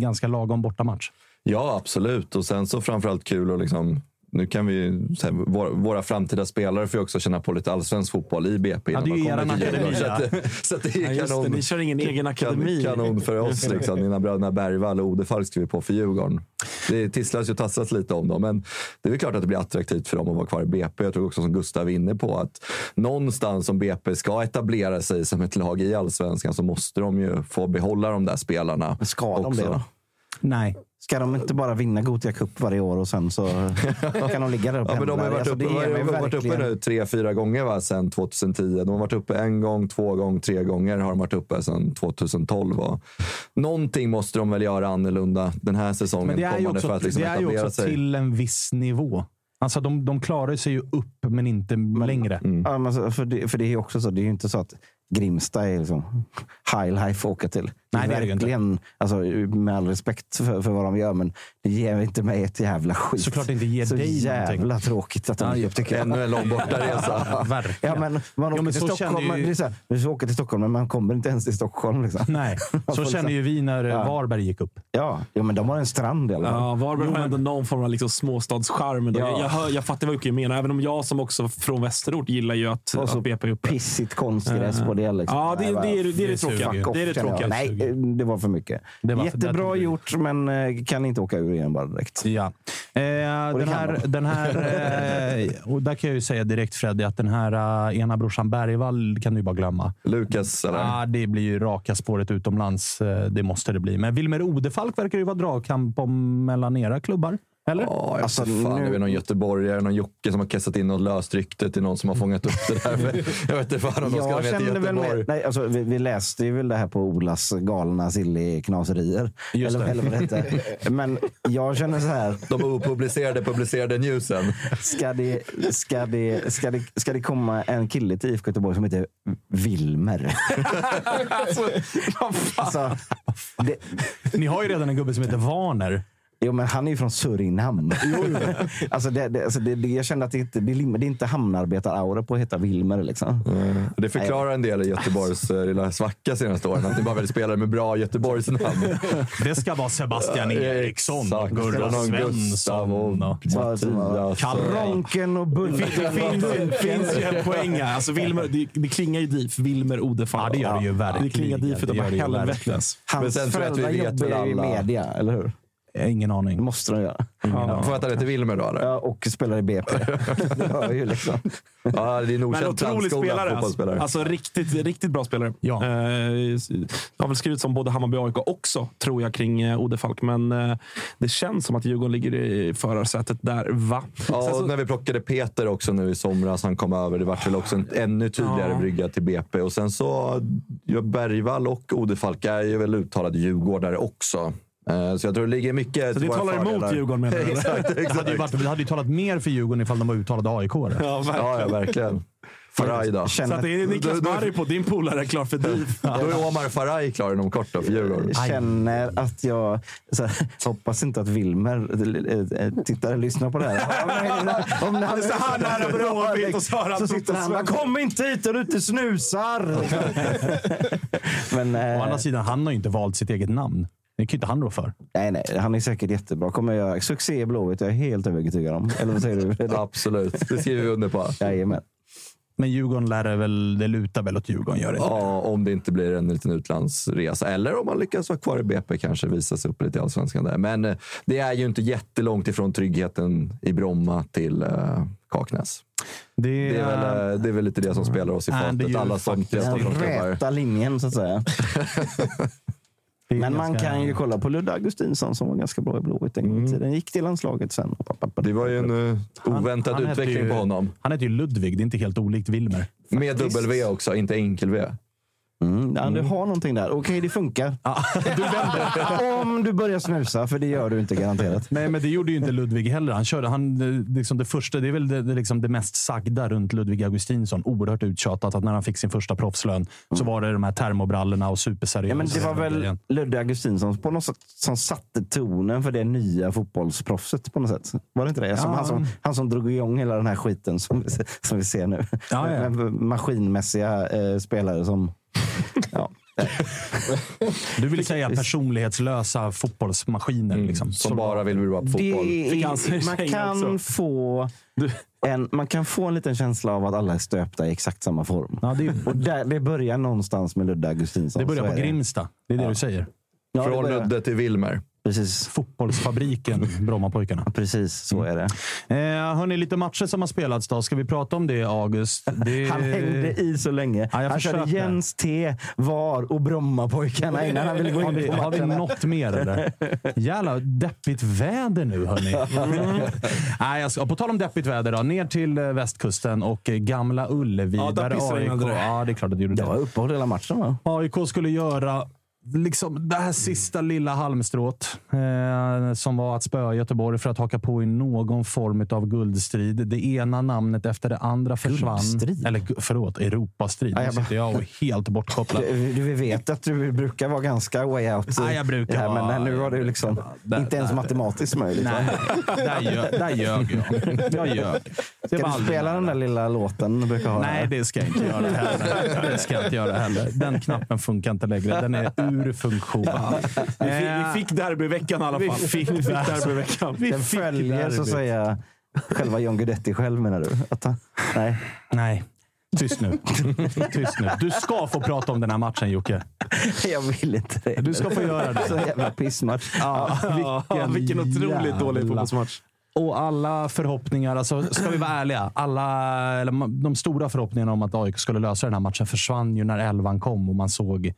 ganska lagom bortamatch. Ja, absolut. Och sen så framförallt kul att liksom nu kan vi, så här, våra, våra framtida spelare får ju också känna på lite allsvensk fotboll i BP. Ja, det är ju Djurgården. akademi, Så, att, så att det Ja, är det, kanon. ni kör ingen egen akademi. Kanon för oss, liksom. Mina bröderna Bergvall och Odefalk skriver på för Djurgården. Det tisslas ju och tassas lite om dem, men det är väl klart att det blir attraktivt för dem att vara kvar i BP. Jag tror också som Gustav är inne på att någonstans om BP ska etablera sig som ett lag i allsvenskan så måste de ju få behålla de där spelarna. Ska de också. det då? Nej. Ska de inte bara vinna Gothia Cup varje år och sen så kan de ligga där och Ja, men de har pendla? varit Alltså, uppe, har varit uppe nu tre, fyra gånger va, sedan 2010. De har varit uppe en gång, två gånger, tre gånger har de varit uppe sedan 2012. Och någonting måste de väl göra annorlunda den här säsongen Men det är ju också, att liksom det är ju också till en viss nivå. Alltså de, de klarar sig ju upp, men inte längre. Ja, men alltså, för, det, för det är ju också så. Det är ju inte så att Grimsta är liksom high life att åka till. Nej, det är det verkligen, alltså, med all respekt för, för vad de gör, men det ger inte mig ett jävla skit. Såklart det inte ger så dig jävla någonting. tråkigt att de Ja, upp. Ännu en lång bortaresa. Ja, Verkligen. men man åker men till Stockholm. Man, ju- det är så här, åka till Stockholm, men man kommer inte ens till Stockholm. Liksom. Nej, så känner liksom- ju vi när Ja. Varberg gick upp. Ja, ja, men de har en strand i alla fall. Ja, Varberg har ändå någon form av liksom småstadscharm. Ja. Jag, jag, hör, jag fattar vad Jocke menar, även om jag som också från västerort gillar ju att, Och så att BP är uppe. Pissigt konstgräs Eh, på det. Liksom. ja, det- det är- det är det tråkiga. Det är det tråkiga. Nej, det var för mycket. Jättebra gjort, men eh, kan inte åka ur igen bara direkt. Ja. Eh, den här, de. den här, eh, och där kan jag ju säga direkt Freddy att den här eh, ena brorsan Bergvall kan du ju bara glömma. Lukas, eller? Ah, det blir ju raka spåret utomlands. Eh, Det måste det bli. Men Wilmer Odefalk verkar ju vara dragkamp om mellan era klubbar. Eller? Ja, jag Alltså, alltså, fan, nu- det är någon göteborgare, någon Jocke som har kastat in något löst rykte till någon som har fångat upp det där. jag vet inte fan om de ska Jag med Göteborg. med, nej, alltså, vi, vi läste ju väl det här på Olas galna silly-knaserier. Just Eller, eller vad det hette. Men jag känner så här. De opublicerade publicerade newsen. Ska det, ska, det, ska, det, ska det komma en kille till IFK Göteborg som heter Wilmer? alltså, det, Ni har ju redan en gubbe som heter Warner. Jo, men han är ju från Surinam. alltså det, det, alltså det, det, jag kände att det inte det, är- det är inte hamnarbetar-aura på att heta Wilmer. Liksom. Det förklarar en del i Göteborgs eh, lilla svacka senaste åren. Att ni bara vill spelare med bra Göteborgsnamn. Det ska vara Sebastian Eriksson. Gurra Svensson. och Mattias. Karonken och Bulle. Det finns, det finns ju en poäng här. Alltså Wilmer, det, det klingar ju DIF. Wilmer Odefalk. Ja, det gör det ju verkligen. Det klingar DIF Det utav det helvetes. Men Hans sen att vi föräldrar jobbar ju i media, eller hur? Eh, Ingen aning. måste de göra. Ja. Får jag ta det till Wilmer då? Eller? Ja, och spelar i BP. det hör ju liksom. Ja, det är Men känd otrolig spelare. Alltså, fotbollsspelare. alltså riktigt, riktigt bra spelare. Ja. Eh, har väl skrivit som både Hammarby och AIK också, tror jag, kring eh, Odefalk. Men eh, det känns som att Djurgården ligger i förarsätet där, va? Ja, Sen och så- när vi plockade Peter också nu i somras, han kom över. Det var väl också en ännu tydligare Ja. brygga till BP. Och sen så, ja, Bergvall och Odefalk är ju väl uttalade djurgårdare också. Eh, Så jag tror det ligger mycket Så det talar emot fördelar. Djurgården, menar du, eller? exakt, Det hade, ju exakt. varit, det hade ju talat mer för Djurgården ifall de var uttalade aik Ja, verkligen. Ja, ja, verkligen. Faraj då. Så att det är Niklas Barry på din polare klar för DIF. Då är Omar Faraj klar inom kort då för Djurgården. känner att jag... Så här, hoppas inte att Wilmer äh, tittar eller lyssnar på det här. Om han är så här nära Blåvitt och så han så sitter han bara “Kom inte hit där du inte snusar!” Men, eh, Å andra sidan, han har ju inte valt sitt eget namn. Det kan inte han rå för. nej, nej, han är säkert jättebra. Kommer göra succé i Blåvitt, jag är helt övertygad om. Eller vad säger du? Absolut, det skriver vi under på. Jajamän. Men Djurgården lär väl, det lutar väl åt Djurgården, gör det inte? Ja, om det inte blir en liten utlandsresa. Eller om man lyckas vara kvar i BP kanske, visa sig upp lite i Allsvenskan där. Men eh, det är ju inte jättelångt ifrån tryggheten i Bromma till eh, Kaknäs. Det, Det är, väl, eh, det är väl lite det som spelar oss i fatet. Alla som Den räta linjen, så att säga. Men man ganska- kan ju kolla på Ludde Augustinsson som var ganska bra i Blåvitt en gång i tiden. Gick till landslaget sen. Det var ju en eh, oväntad han heter utveckling ju- på honom. Han heter ju Ludvig, det är inte helt olikt Wilmer. Med W också, inte enkel-V. Mm, ja, du har någonting där. Okej, det funkar. Du vänder. Om du börjar snusa, för det gör du inte garanterat. Nej, men det gjorde ju inte Ludvig heller. Han körde, han, eh, liksom det, första, det är väl det, det, liksom det mest sagda runt Ludvig Augustinsson. Oerhört uttjatat att när han fick sin första proffslön så var det de här termobrallorna och superseriösa. Ja, men det var väl. Ludde Augustinsson på något sätt som satte tonen för det nya fotbollsproffset på något sätt. Var det inte det? Som Ja. han, som, han som drog igång hela den här skiten som, som vi ser nu. Ja, ja. Maskinmässiga eh, spelare som... Ja. Du vill säga personlighetslösa fotbollsmaskiner. Liksom. Som bara vill vara på fotboll. Är, man, kan få en, man kan få en liten känsla av att alla är stöpta i exakt samma form. Ja, det, Och där, det börjar någonstans med Ludde Augustinsson. det börjar på är Grimsta. Det är det du säger. Ja, Från Ludde till Wilmer. Precis, Fotbollsfabriken Brommapojkarna. precis så är det. Eh, hörni, lite matcher som har spelats då. Ska vi prata om det, August? Det... Han hängde i så länge. Ja, han körde. Jens T, VAR och Brommapojkarna innan han ville gå Har in vi, på har vi något mer eller? Jävla deppigt väder nu hörni. Mm. Nej, jag ska, på tal om deppigt väder då. Ner till eh, västkusten och eh, Gamla Ullevi. Ja, där AIK, ja, det är klart att det gjorde Det det. var uppehåll hela matchen va? AIK skulle göra liksom det här sista lilla halmstrået eh, som var att spöa Göteborg för att haka på i någon form av guldstrid. Det ena namnet efter det andra försvann. Guldstrid? Eller förlåt, Europastrid. Nu sitter jag och är helt bortkopplad. Du, du vet att du brukar vara ganska way out. Ja, jag brukar här, vara- Men nu var det liksom Där- inte ens där- matematiskt möjligt. Nej, där, ljög, där ljög jag. Jag ljög. Det Ska du spela den där lilla låten du brukar ha? Nej, det ska jag inte göra heller. Det ska jag inte göra heller. Den knappen funkar inte längre. Den är ur funktion. Vi fick, vi fick derbyveckan i alla Vi fall. fick vi fick där. derbyveckan. Vi Den fick följer så att säga själva John Guidetti själv menar du? Att han, nej, Nej. Tyst nu. Tyst nu. Du ska få prata om den här matchen, Jocke. jag vill inte det. Du ska få göra det. Så jävla pissmatch. Ja, Ja, vilken otroligt jävla- dålig fotbollsmatch. Och alla förhoppningar, alltså, ska vi vara ärliga, alla, de stora förhoppningarna om att AIK skulle lösa den här matchen försvann ju när elvan kom och man såg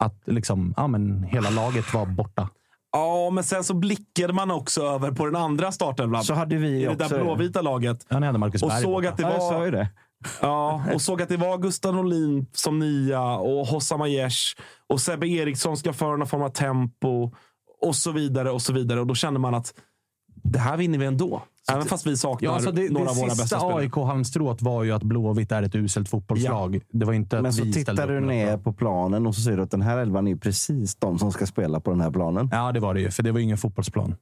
att liksom, ja, men hela laget var borta. Ja, men sen så blickade man också över på den andra startelvan. Så hade vi I det också. där blåvita laget. Ja, ni hade Marcus Och Berg såg borta. att det Ja, jag sa ju var, det. ja, och såg att det var Gustav Norlin som nia och Hossam Aiesh och Sebbe Eriksson ska föra någon form av tempo och så vidare och så vidare. Och då kände man att det här vinner vi ändå. Även fast vi saknar Ja, alltså det, några det av våra bästa sista spelare. AIK-halmstrået var ju att Blåvitt är ett uselt fotbollslag. Det var inte att Men så vi tittar du ner på planen och så ser du att den här elvan är precis de som ska spela på den här planen. Ja, det var det ju. För det var ju ingen fotbollsplan.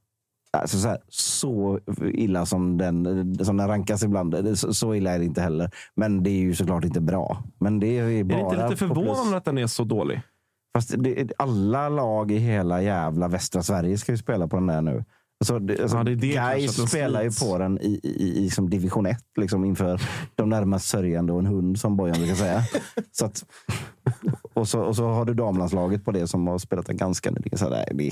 Alltså så, här, så illa som den, som den rankas ibland. Det- Så, så illa är det inte heller. Men det är ju såklart inte bra. Men det är bara Är det inte lite förvånande att den är så dålig? Fast det, alla lag i hela jävla västra Sverige ska ju spela på den där nu. Alltså, det, alltså, Ja, det det den spelar ju på den i, i, i liksom division 1 liksom inför de närmast sörjande och en hund som Bojan brukar säga. så att, och, så, och så har du damlandslaget på det som har spelat den ganska nyligen. Så där, det,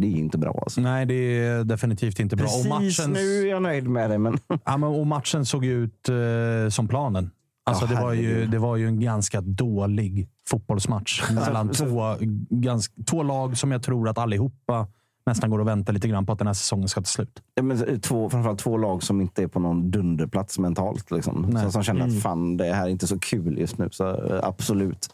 det är inte bra. Alltså. Nej, det är definitivt inte bra. Precis och matchen, nu är jag nöjd med det. Men... ja, men, och matchen såg ut eh, som planen. Alltså, Ja, det, var ju, det var ju en ganska dålig fotbollsmatch mellan så- två, ganska, två lag som jag tror att allihopa nästan går och väntar lite grann på att den här säsongen ska ta slut. Ja, men två, framförallt två lag som inte är på någon dunderplats mentalt. Liksom. Som, som känner att fan, det här är inte så kul just nu. Så eh, absolut.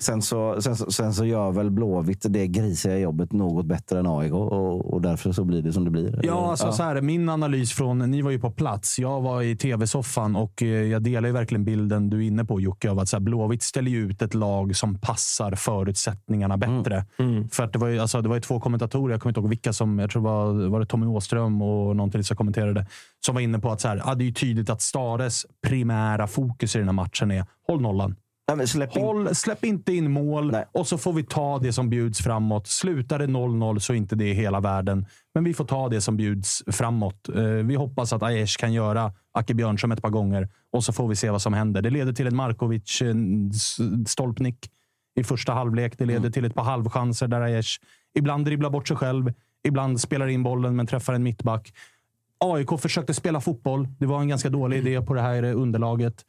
Sen så, sen, så- sen så gör väl Blåvitt det grisiga jobbet något bättre än AIK och, och därför så blir det som det blir. Ja, alltså, Så här, min analys från... Ni var ju på plats. Jag var i tv-soffan och eh, jag delar ju verkligen bilden du är inne på Jocke. Av att så här, Blåvitt ställer ju ut ett lag som passar förutsättningarna bättre. För att det var ju alltså, det var ju två kommentatorer, jag kommer inte ihåg vilka som, jag tror det var, var det Tommy Åström och någon till som kommenterade. Som var inne på att så här, ja, det är ju tydligt att Stares primära fokus i den här matchen är håll nollan. Men släpp in. Håll, släpp inte in mål Nej. och så får vi ta det som bjuds framåt. Slutar det 0-0 så är inte det hela världen. Men vi får ta det som bjuds framåt. Eh, Vi hoppas att Aiesh kan göra Acke Björnström ett par gånger och så får vi se vad som händer. Det leder till en Markovic eh, i första halvlek. Det leder till ett par halvchanser där Aiesh ibland dribblar bort sig själv. Ibland spelar in bollen men träffar en mittback. AIK försökte spela fotboll. Det var en ganska dålig idé på det här underlaget.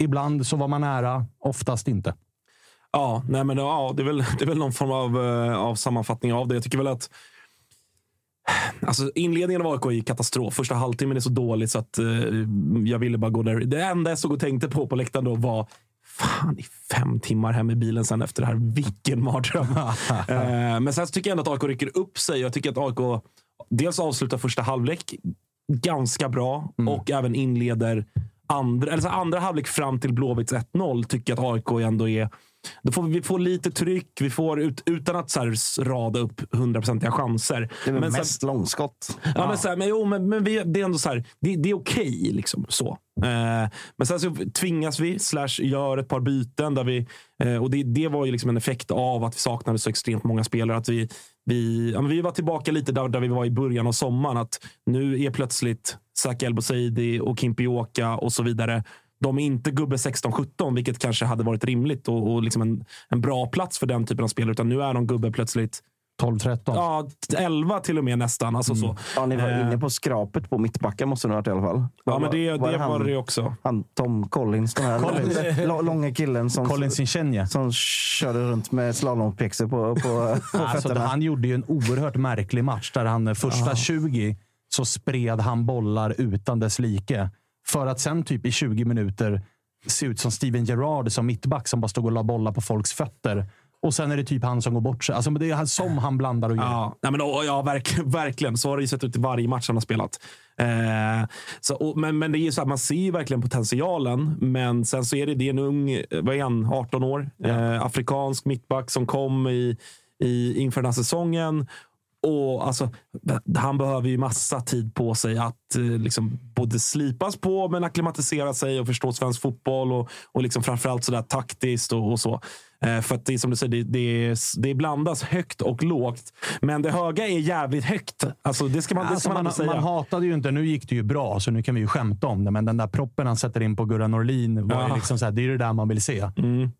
Ibland så var man nära, oftast inte. Ja, nej men, ja det, är väl, det är väl någon form av, eh, av sammanfattning av det. Jag tycker väl att Alltså, inledningen av AIK är katastrof. Första halvtimmen är så dåligt så att eh, jag ville bara gå där. Det enda jag såg och tänkte på på läktaren då var Fan, i fem timmar hem i bilen sen efter det här. Vilken mardröm. eh, men sen så tycker jag ändå att AIK rycker upp sig. Jag tycker att AIK dels avslutar första halvlek ganska bra och även inleder andra, eller så andra halvlek fram till Blåvitts 1-0 tycker jag att AIK ändå är då får vi, vi får lite tryck, vi får ut, utan att så här, rada upp hundraprocentiga chanser. Det är Men mest långskott. Ja, men, så här, men, jo, men, men vi, det är ändå så här, det, det är okej. liksom, så. Eh, men sen så tvingas vi, slash gör ett par byten. Där vi, eh, och det, det var ju liksom en effekt av att vi saknade så extremt många spelare. Att vi, vi, ja, vi var tillbaka lite där, där vi var i början av sommaren. Att nu är plötsligt Zaki El Bouzidi och Kimpi Åka och så vidare. De är inte gubbe 16-17, vilket kanske hade varit rimligt och, och liksom en, en bra plats för den typen av spelare. Utan nu är de gubbe plötsligt 12-13. Ja, 11 till och med nästan. Alltså så. Ja, ni var Eh, inne på skrapet på mittbacken måste ni ha varit i alla fall. Ja, men det, Var det han- var det också. Han, Tom Collins, den här Collins. Långa killen som, Collins Inchenye. som körde runt med slalompjäxor på, på, på Alltså, fötterna. han gjorde ju en oerhört märklig match där han första 20 så spred han bollar utan dess like. För att sen typ i 20 minuter se ut som Steven Gerrard som mittback som bara stod och la bollar på folks fötter. Och sen är det typ han som går bort sig. Alltså, det är han- som han blandar och gör. Ja, nej men, ja verk, verkligen. Så har det ju sett ut i varje match han har spelat. Eh, så, och, men, men det är ju så att man ser ju verkligen potentialen. Men sen så är det, det är en ung, vad är han, 18 år. Eh, afrikansk mittback som kom i, i, inför den här säsongen. Och alltså, han behöver ju massa tid på sig att eh, liksom, både slipas på men acklimatisera sig och förstå svensk fotboll och, och liksom framförallt sådär taktiskt och, och så. Eh, för att det är som du säger, det, det, det blandas högt och lågt. Men det höga är jävligt högt. Alltså, det ska man, det Alltså, ska man, man, säga. man hatade ju inte, nu gick det ju bra, så nu kan vi ju skämta om det. Men den där proppen han sätter in på Gurra Norlin, var Ja. liksom så här, det är det där man vill se.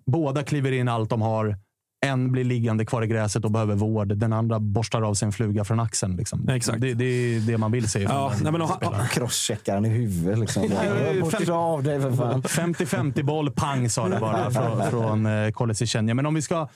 Båda kliver in allt de har. En blir liggande kvar i gräset och behöver vård. Den andra borstar av sig en fluga från axeln. Liksom. Exakt. Det, det är det man vill se. Ja, nej, men. Crosscheckar han i huvudet. Liksom. Fem- av dig för fan. 50-50 boll, pang sa det bara från, från eh, Kenya. Men om vi ska...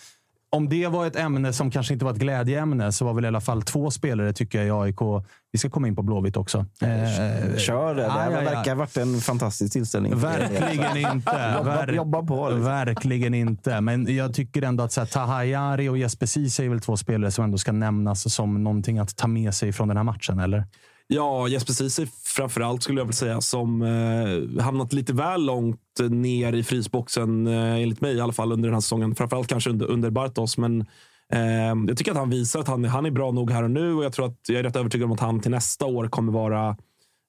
Om det var ett ämne som kanske inte var ett glädjeämne så var väl i alla fall två spelare tycker jag i AIK. Vi ska komma in på Blåvitt också. Eh, Kör det. Det här verkar ha varit en fantastisk tillställning. Verkligen inte. Jobba, Ver- jobba på. Liksom. Verkligen inte. Men jag tycker ändå att så här, Tahayari och Jesper Ceesay är väl två spelare som ändå ska nämnas som någonting att ta med sig från den här matchen, eller? Ja, Jesper Ceesay framförallt skulle jag vilja säga som eh, hamnat lite väl långt ner i frysboxen, eh, enligt mig i alla fall, under den här säsongen. Framförallt kanske under, under Bartos, men eh, jag tycker att han visar att han, han är bra nog här och nu och jag tror att jag är rätt övertygad om att han till nästa år kommer vara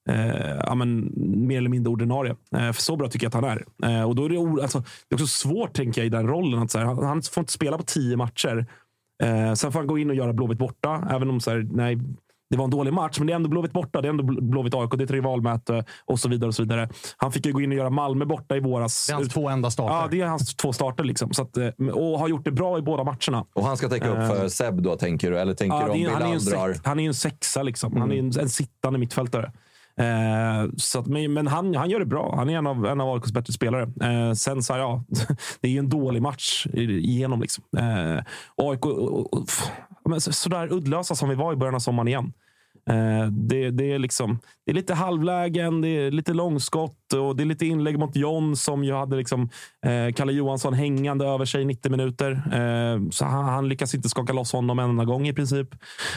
eh, ja, men, mer eller mindre ordinarie. Eh, för så bra tycker jag att han är. Eh, och då är det, alltså, det är också svårt, tänker jag, i den rollen. Att, så här, han, han får inte spela på tio matcher. Eh, sen får han gå in och göra Blåvitt borta, även om så här, nej, det var en dålig match, men det är ändå Blåvitt borta. Det är ändå Bl- Blåvitt AIK, det är ett rivalmöte och så vidare. och så vidare. Han fick ju gå in och göra Malmö borta i våras. Det är hans två enda starter. Ja, det är hans två starter. Liksom. Så att, eh, och har gjort det bra i båda matcherna. Och han ska täcka upp för Seb då, tänker du? Eller tänker Ja, du om är, han, är ju en Bill drar? sex, han är ju en sexa. Liksom. Han är en, en sittande mittfältare. Eh, så att, men men han, han gör det bra. Han är en av, en av AIKs bättre spelare. Eh, sen så här, ja, det är ju en dålig match igenom. Liksom. Eh, AIK, och, och, och, men så, sådär uddlösa som vi var i början av sommaren igen. Eh, det, det, är liksom, det är lite halvlägen, det är lite långskott och det är lite inlägg mot John som ju hade liksom, eh, Kalle Johansson hängande över sig i 90 minuter. Eh, så han, han lyckas inte skaka loss honom en enda gång i princip.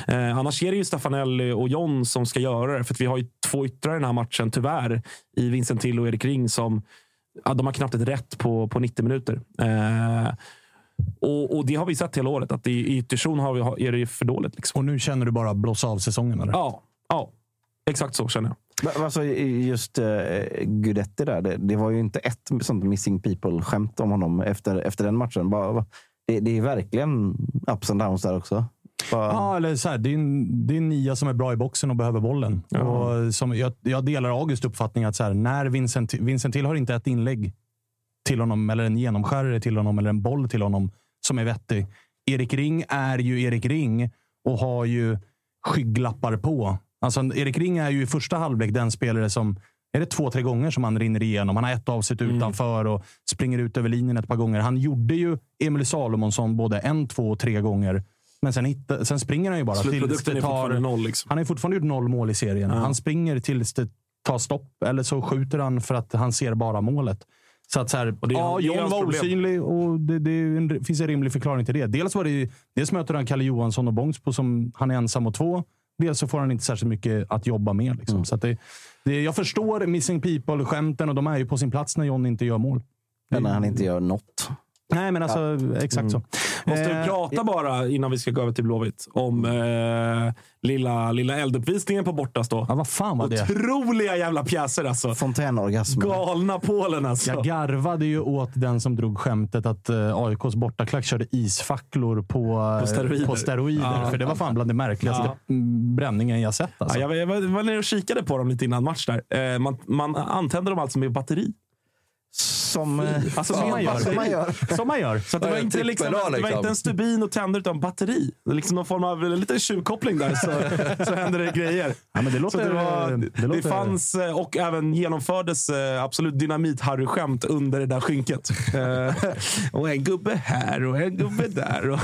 Eh, annars är det ju Stefanelli och John som ska göra det. För att vi har ju två yttrar i den här matchen, tyvärr, i Vincent Till och Erik Ring som ja, de har knappt ett rätt på, på 90 minuter. Eh, och, och det har vi sett hela året, att i, i ytterzon har vi, har- är det ju för dåligt. Liksom. Och nu känner du bara blåsa av säsongen, eller? Ja, ja, exakt så känner jag. Men, Alltså, just uh, Guidetti där, det, det var ju inte ett sånt missing people-skämt om honom efter, efter den matchen. Bara, det, det är verkligen ups and downs där också. Bara, Ja, eller så här, det, är en, det är en nia som är bra i boxen och behöver bollen. Och som, jag, jag delar Augusts uppfattning att så här, när Vincent, Vincent Till har inte ett inlägg till honom, eller en genomskärare till honom, eller en boll till honom som är vettig. Erik Ring är ju Erik Ring och har ju skygglappar på. Alltså, Erik Ring är ju i första halvlek den spelare som är det två, tre gånger som han rinner igenom. Han har ett avsnitt utanför och springer ut över linjen ett par gånger. Han gjorde ju Emil Salomonsson både en, två och tre gånger. Men sen, hitta, sen springer han ju bara tills det är tar... fortfarande noll. Liksom. Han har ju fortfarande gjort noll mål i serien. Han springer tills det tar stopp. Eller så skjuter han för att han ser bara målet. Så att så här, det ja, John var problem. osynlig och det, det en, finns en rimlig förklaring till det. Dels, var det, dels möter han Kalle Johansson och Bångsbo som han är ensam och två. Dels så får han inte särskilt mycket att jobba med. Liksom. Så att det, det, jag förstår missing people-skämten och de är ju på sin plats när John inte gör mål. när han inte gör något. Nej, men alltså exakt så. Måste vi Eh, prata bara, innan vi ska gå över till Blåvitt, om eh, lilla, lilla elduppvisningen på bortastå. Ja, vad fan var det? Otroliga jävla pjäser alltså. Fontänorgasm. Galna Polen alltså. Jag garvade ju åt den som drog skämtet att eh, AIKs bortaklack körde isfacklor på, På steroider. På steroider Ja. För det var fan bland det märkligaste Ja. bränningen jag sett. Alltså. Ja, jag, var- jag var- nere och kikade på dem lite innan match. där. Eh, man, man antände dem alltså med batteri. Som, Alltså, Som man gör. som man gör. Som man gör. Så att det, var inte liksom, det var liksom. inte en stubin och tänder utan batteri. Det är liksom någon form av lite tjuvkoppling där så, så händer det grejer. Ja, men det Så låter... det, var, det det, låter- fanns eh, och även genomfördes eh, absolut dynamit-Harry-skämt under det där skynket. Och en gubbe här och en gubbe där. Och,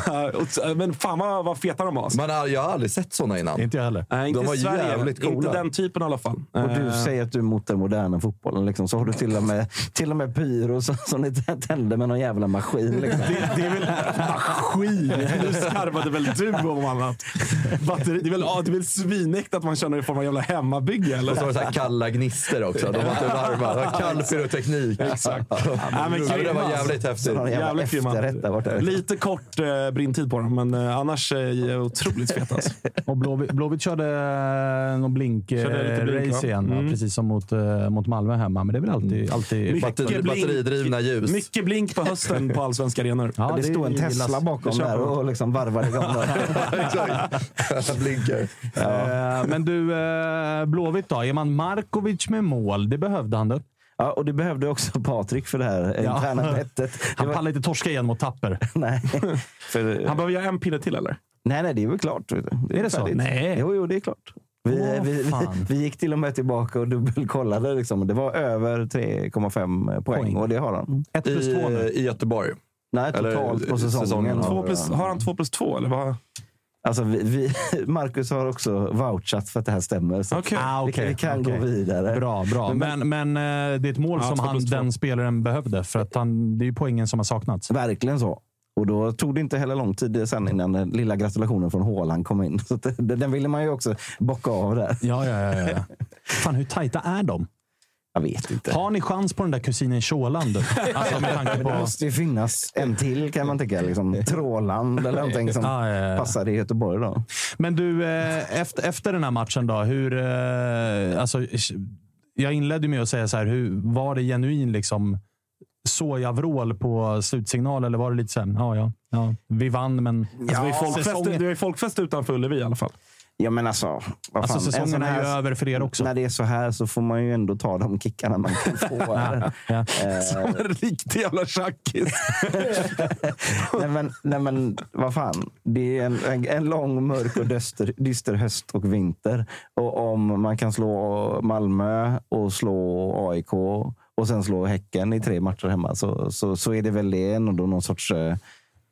och, men fan vad, vad feta de var. alltså. Man har, jag har aldrig sett såna innan. Inte jag heller. Nej, inte de var Sverige. jävligt coola. Inte den typen i alla fall. Och du säger att du är mot den moderna fotbollen. Liksom. Så har du till och med, till och med pyro som, som ni tänder med någon jävla maskin. Liksom. det, det är väl maskin? Nu skarvade väl du om annat. Batteri, det, är väl, ja, det är väl svinäkt att man kör i form av jävla hemmabygge. Eller? Och så var det så här kalla gnister också. De var inte varma. Det var kall pyroteknik. Exakt. Ja, men det grymma, var jävligt häftigt. jävla Jävligt efterrätt där borta. Lite kort eh, brintid på dem, men eh, annars eh, otroligt feta. Alltså. Och Blåvitt, Blåvitt körde eh, någon lite blink, blink-race va? igen? Mm. precis som mot, eh, mot Malmö hemma. Men det är väl alltid... alltid Mycket Batteri, blink. batteridrivna ljus. Mycket blink på hösten på allsvenska arenor. Ja, det stod en gillas. Tesla bakom Det där och liksom varvade igång. där. Exakt. Blinkar. Eh, Men du, eh, Blåvitt då? Är man Markovic med mål? Det behövde han. Då. Ja, och det behövde också Patrik för det här Ja. interna bettet. Det Han var- pallar inte torska igen mot Tapper. Nej. För, Han behöver göra en pinne till eller? nej, nej, det är väl klart. vet du. Är det så? färdigt. Nej. Jo, jo, det är klart. Vi, Åh, vi, vi, gick till och med tillbaka och dubbelkollade. Liksom. Det var över 3,5 poäng, Poäng. och det har han. Ett plus två I, nu. I Göteborg. Nej, Eller, totalt på säsongen. säsongen. har Två plus, han. har han två plus två? Eller vad? Alltså, vi, vi, Marcus har också vouchat för att det här stämmer. Så Okej. Ah, okej, vi kan okej. gå vidare. Bra, bra. Men, men eh, det är ett mål Ja, som han, den spelaren behövde. För att han, det är ju poängen som har saknats. Verkligen så. Och då tog det inte heller lång tid sen innan den lilla gratulationen från Haaland kom in. Så det, den ville man ju också bocka av där. Ja, ja, ja. ja. Fan, hur tajta är de? Jag vet inte. Har ni chans på den där kusinen Tjåland? Alltså med tanke Det på... måste ju finnas en till kan man tycka. Liksom, Tråland eller någonting som Ja, ja, ja. passar i Göteborg. Då. Men du, eh, efter, efter den här matchen då. Hur, eh, alltså, jag inledde med att säga så här. Hur, var det genuin liksom, sojavrål på slutsignal eller var det lite här, ja, ja, ja, vi vann men... Alltså, det, är folkfest, säsongen- det är folkfest utanför Ullevi i alla fall. Ja, men alltså, vad Alltså, säsongen sån är ju här- över för er också. När det är så här så får man ju ändå ta de kickarna man kan få. Ja, ja. Eh, En riktig jävla tjackis. nej, men, nej, men vad fan. Det är en, en, en lång, mörk och dyster, dyster höst och vinter. Och om man kan slå Malmö och slå AIK och sen slå Häcken i tre matcher hemma så, så, så är det väl det ändå någon sorts eh,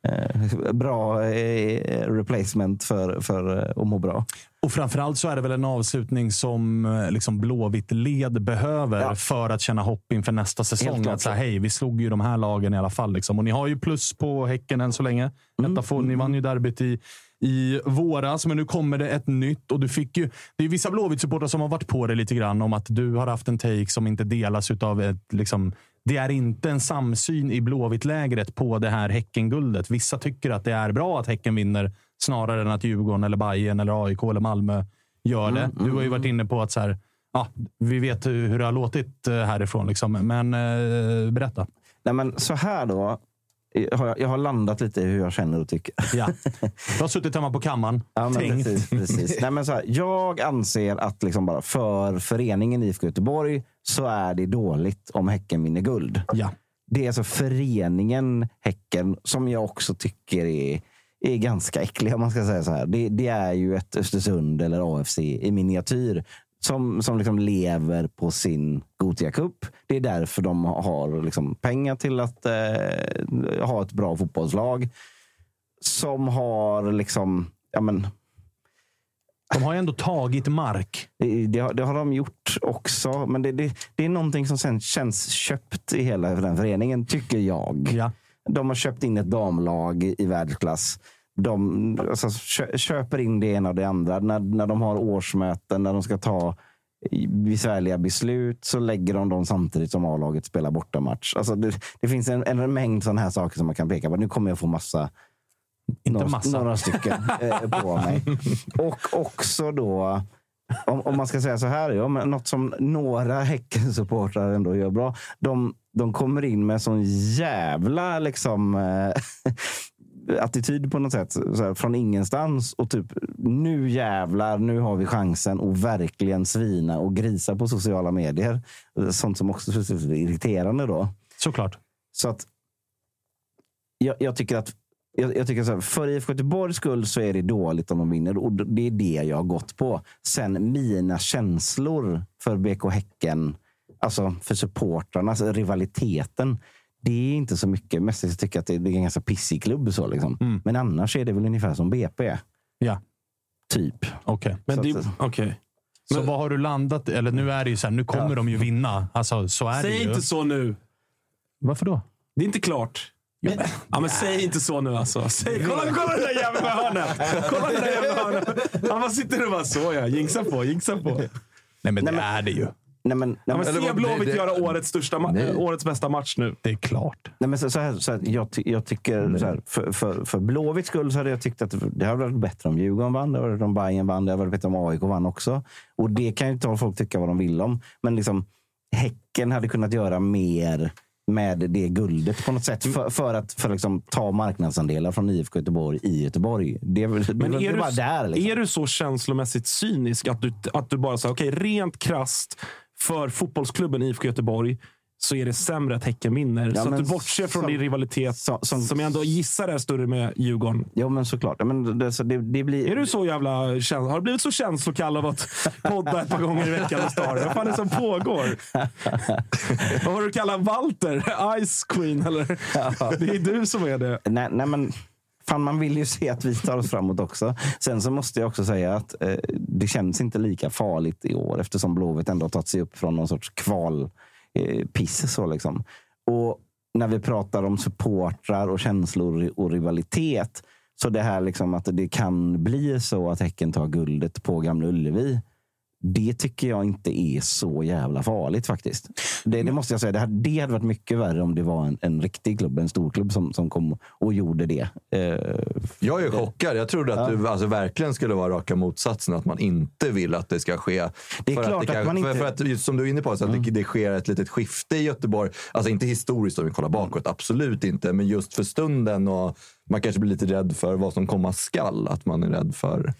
eh, bra eh, replacement för, för eh, att må bra. Och framförallt så är det väl en avslutning som eh, liksom Blåvitt led behöver Ja. för att känna hopp inför nästa säsong. Att säga, hej, vi slog ju de här lagen i alla fall. Liksom. Och ni har ju plus på Häcken än så länge. Mm. Ni vann ju derbyt i, i våras, men nu kommer det ett nytt. Och du fick ju, det är vissa Blåvitt-supportrar som har varit på det lite grann om att du har haft en take som inte delas av ett liksom, det är inte en samsyn i Blåvitt-lägret på det här Häckenguldet. Vissa tycker att det är bra att Häcken vinner snarare än att Djurgården, eller Bayern, eller AIK eller Malmö gör det. Du har ju varit inne på att så här, ja, vi vet hur, hur det har låtit eh, härifrån. Liksom. Men eh, berätta. Nej, men så här då. Jag har, jag har landat lite i hur jag känner och tycker. Ja. Du har suttit hemma på kammaren, Ja, tänkt. precis, precis. Nej, men så här, jag anser att liksom bara för föreningen IFK Göteborg så är det dåligt om Häcken vinner guld. Ja. Det är alltså föreningen Häcken som jag också tycker är, är ganska äcklig. Om man ska säga så här. Det, det är ju ett Östersund eller AFC i miniatyr som, som liksom lever på sin Gothia Cup. Det är därför de har liksom pengar till att eh, ha ett bra fotbollslag. Som har liksom... Ja, men, De har ju ändå tagit mark. det, det, har, det har de gjort också, men det, det, det är någonting som sen känns köpt i hela den föreningen, tycker jag. Ja. De har köpt in ett damlag i världsklass. De alltså, kö, köper in det ena och det andra. När, när de har årsmöten, när de ska ta besvärliga beslut så lägger de dem samtidigt som A-laget spelar bortamatch. Alltså det, det finns en, en mängd sådana här saker som man kan peka på. Nu kommer jag få massa Inte några, massa. några stycken eh, på mig. Och också då, om, om man ska säga så här, ja, men något som några Häcken-supportrar ändå gör bra. De, de kommer in med sån jävla liksom, eh, attityd på något sätt. Så här, från ingenstans och typ nu jävlar, nu har vi chansen att verkligen svina och grisa på sociala medier. Sånt som också är irriterande då. Såklart. Så att jag, jag tycker att jag, jag tycker så här, för IFK Göteborgs skull så är det dåligt om de vinner. Och det är det jag har gått på. Sen mina känslor för BK Häcken, alltså för supportrarna, alltså rivaliteten. Det är inte så mycket. Mest jag tycker att det det är en ganska pissig klubb. Så liksom. Men annars är det väl ungefär som BP. Ja. Typ. Okej. Men Så det, okej. Så vad har du landat Eller nu är det ju så här, nu kommer de ju vinna. Alltså, så är det Säg ju. inte så nu. Varför då? Det är inte klart. Ja, men säg inte så nu alltså. Säg, kolla, kolla den där jäveln med hörnet! Kolla den där jäveln med hörnet! Han bara sitter och bara så ja. Jinxa på, jinxa på. Nej, men det men- är det ju. Nej, men, nej, Ja, men men, se Blåvitt det- göra årets, största Nej. årets bästa match nu. Det är klart. nej, men så, så här, så här, jag, jag tycker så här, för, för, för Blåvitts skull så hade jag tyckt att det hade varit bättre om Djurgården vann. Det hade varit om Bayern vann. Det hade varit bättre om AIK vann också. Och det kan ju inte folk tycka vad de vill om. Men liksom, Häcken hade kunnat göra mer med det guldet på något sätt. För, för att för liksom, ta marknadsandelar från IFK Göteborg i Göteborg. Det det, Men det är, är du, bara där. Liksom. är du så känslomässigt cynisk att du, att du bara säger okej, rent krasst för fotbollsklubben IFK Göteborg så är det sämre att Häcken vinner. Ja, så att du bortser från som- din rivalitet som- som, som- jag ändå gissar är större med Djurgården. Ja, men såklart. Ja, Men det, så det, det blir... Är du så jävla Har du blivit så känslokall av att podda ett par gånger i veckan med Star? Vad fan är det som pågår? Vad har du kallat Walter? Ice Queen? Eller? Det är du som är det. Nej, nej men fan, man vill ju se att vi tar oss framåt också. Sen så måste jag också säga att eh, det känns inte lika farligt i år eftersom Blåvitt ändå har tagit sig upp från någon sorts kvalpiss. eh. Så liksom. Och när vi pratar om supportrar och känslor och rivalitet. Så det här liksom att det kan bli så att Häcken tar guldet på Gamla Ullevi. Det tycker jag inte är så jävla farligt faktiskt. Det, det måste jag säga. Det hade, det hade varit mycket värre om det var en, en riktig klubb, en stor klubb som, som kom och gjorde det. Eh, Jag är chockad. Jag trodde att Ja. du alltså, verkligen skulle vara raka motsatsen. Att man inte vill att det ska ske. Det är för klart det att man inte- för att, just som du är inne på, så att det, det sker ett litet skifte i Göteborg. Alltså inte historiskt om vi kollar bakåt, absolut inte. Men just för stunden. och Man kanske blir lite rädd för vad som komma skall. Att man är rädd för,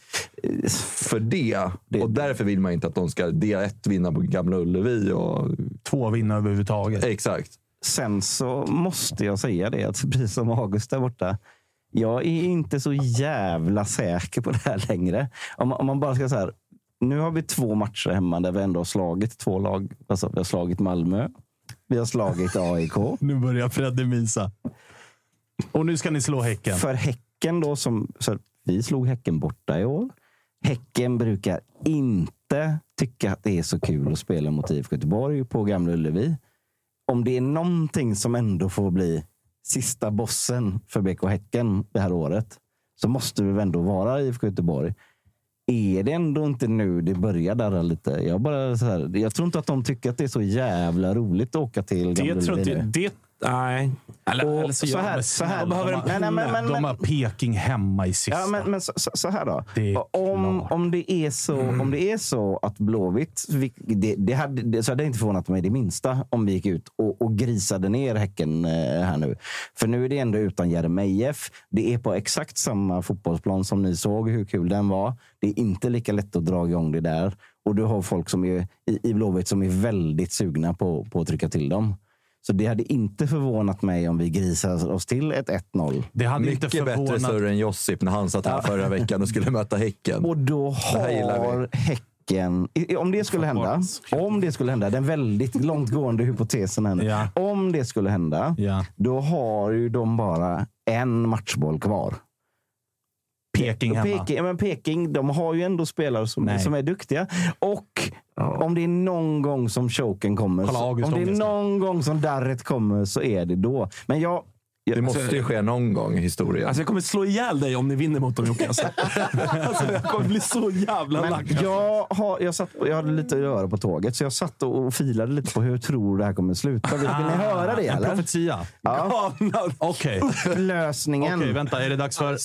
för det. Och därför vill man inte att de ska del ett vinna på Gamla Ullevi. Och, Två vinna överhuvudtaget. exakt. Sen så måste jag säga det, att precis som August där borta. Jag är inte så jävla säker på det här längre. Om, man- om man bara ska säga nu har vi två matcher hemma där vi ändå har slagit två lag. Alltså, vi har slagit Malmö. Vi har slagit AIK. Nu börjar Fredde mysa. Och nu ska ni slå Häcken. För Häcken då, som, så vi slog Häcken borta i år. Häcken brukar inte tycka att det är så kul att spela mot IFK Göteborg på Gamla Ullevi. Om det är någonting som ändå får bli sista bossen för BK Häcken det här året så måste det väl ändå vara IFK Göteborg. Är det ändå inte nu det börjar darra lite? Jag, bara så här, jag tror inte att de tycker att det är så jävla roligt att åka till Gamla Det tror Ullevi det, Nej. Eller, Och eller så, så här- så här- De behöver de, har, Nej, nej, men- men- de har Peking hemma i sista. Ja, men, men så, så, här då. Det är Om, klart. om, det är så, om det är så att Blåvitt... vi- Det, det hade, det, så hade det inte förvånat mig det minsta om vi gick ut och, och grisade ner Häcken eh, här nu. För nu är det ändå utan Jeremejeff. Det är på exakt samma fotbollsplan som ni såg hur kul den var. Det är inte lika lätt att dra igång det där. Och du har folk som är, i, i Blåvitt som är väldigt sugna på, på att trycka till dem. Så det hade inte förvånat mig om vi grisade oss till ett 1-0. det hade inte Mycket bättre förvånat... större än Josip när han satt här förra veckan och skulle möta Häcken. Och då har Häcken, om det skulle hända, om det skulle hända, den väldigt långtgående hypotesen här nu. Ja. Om det skulle hända, Ja. då har ju de bara en matchboll kvar. Peking hemma. Peking, ja, men Peking, de har ju ändå spelare som, Nej. som är duktiga. Och om det är någon gång som choken kommer, så, om det är någon gång som darret kommer så är det då. Men jag, Det måste ju ske någon gång i historien. Alltså jag kommer slå ihjäl dig om ni vinner mot dem Jocke. Alltså. alltså, jag kommer bli så jävla Men lack. jag, har, jag, satt, jag hade lite att göra på tåget, så jag satt och filade lite på hur jag tror det här kommer sluta. Vill, vill ni höra det En eller? profetia. Ja. Okej. Upplösningen. Okej, vänta. Är det dags för...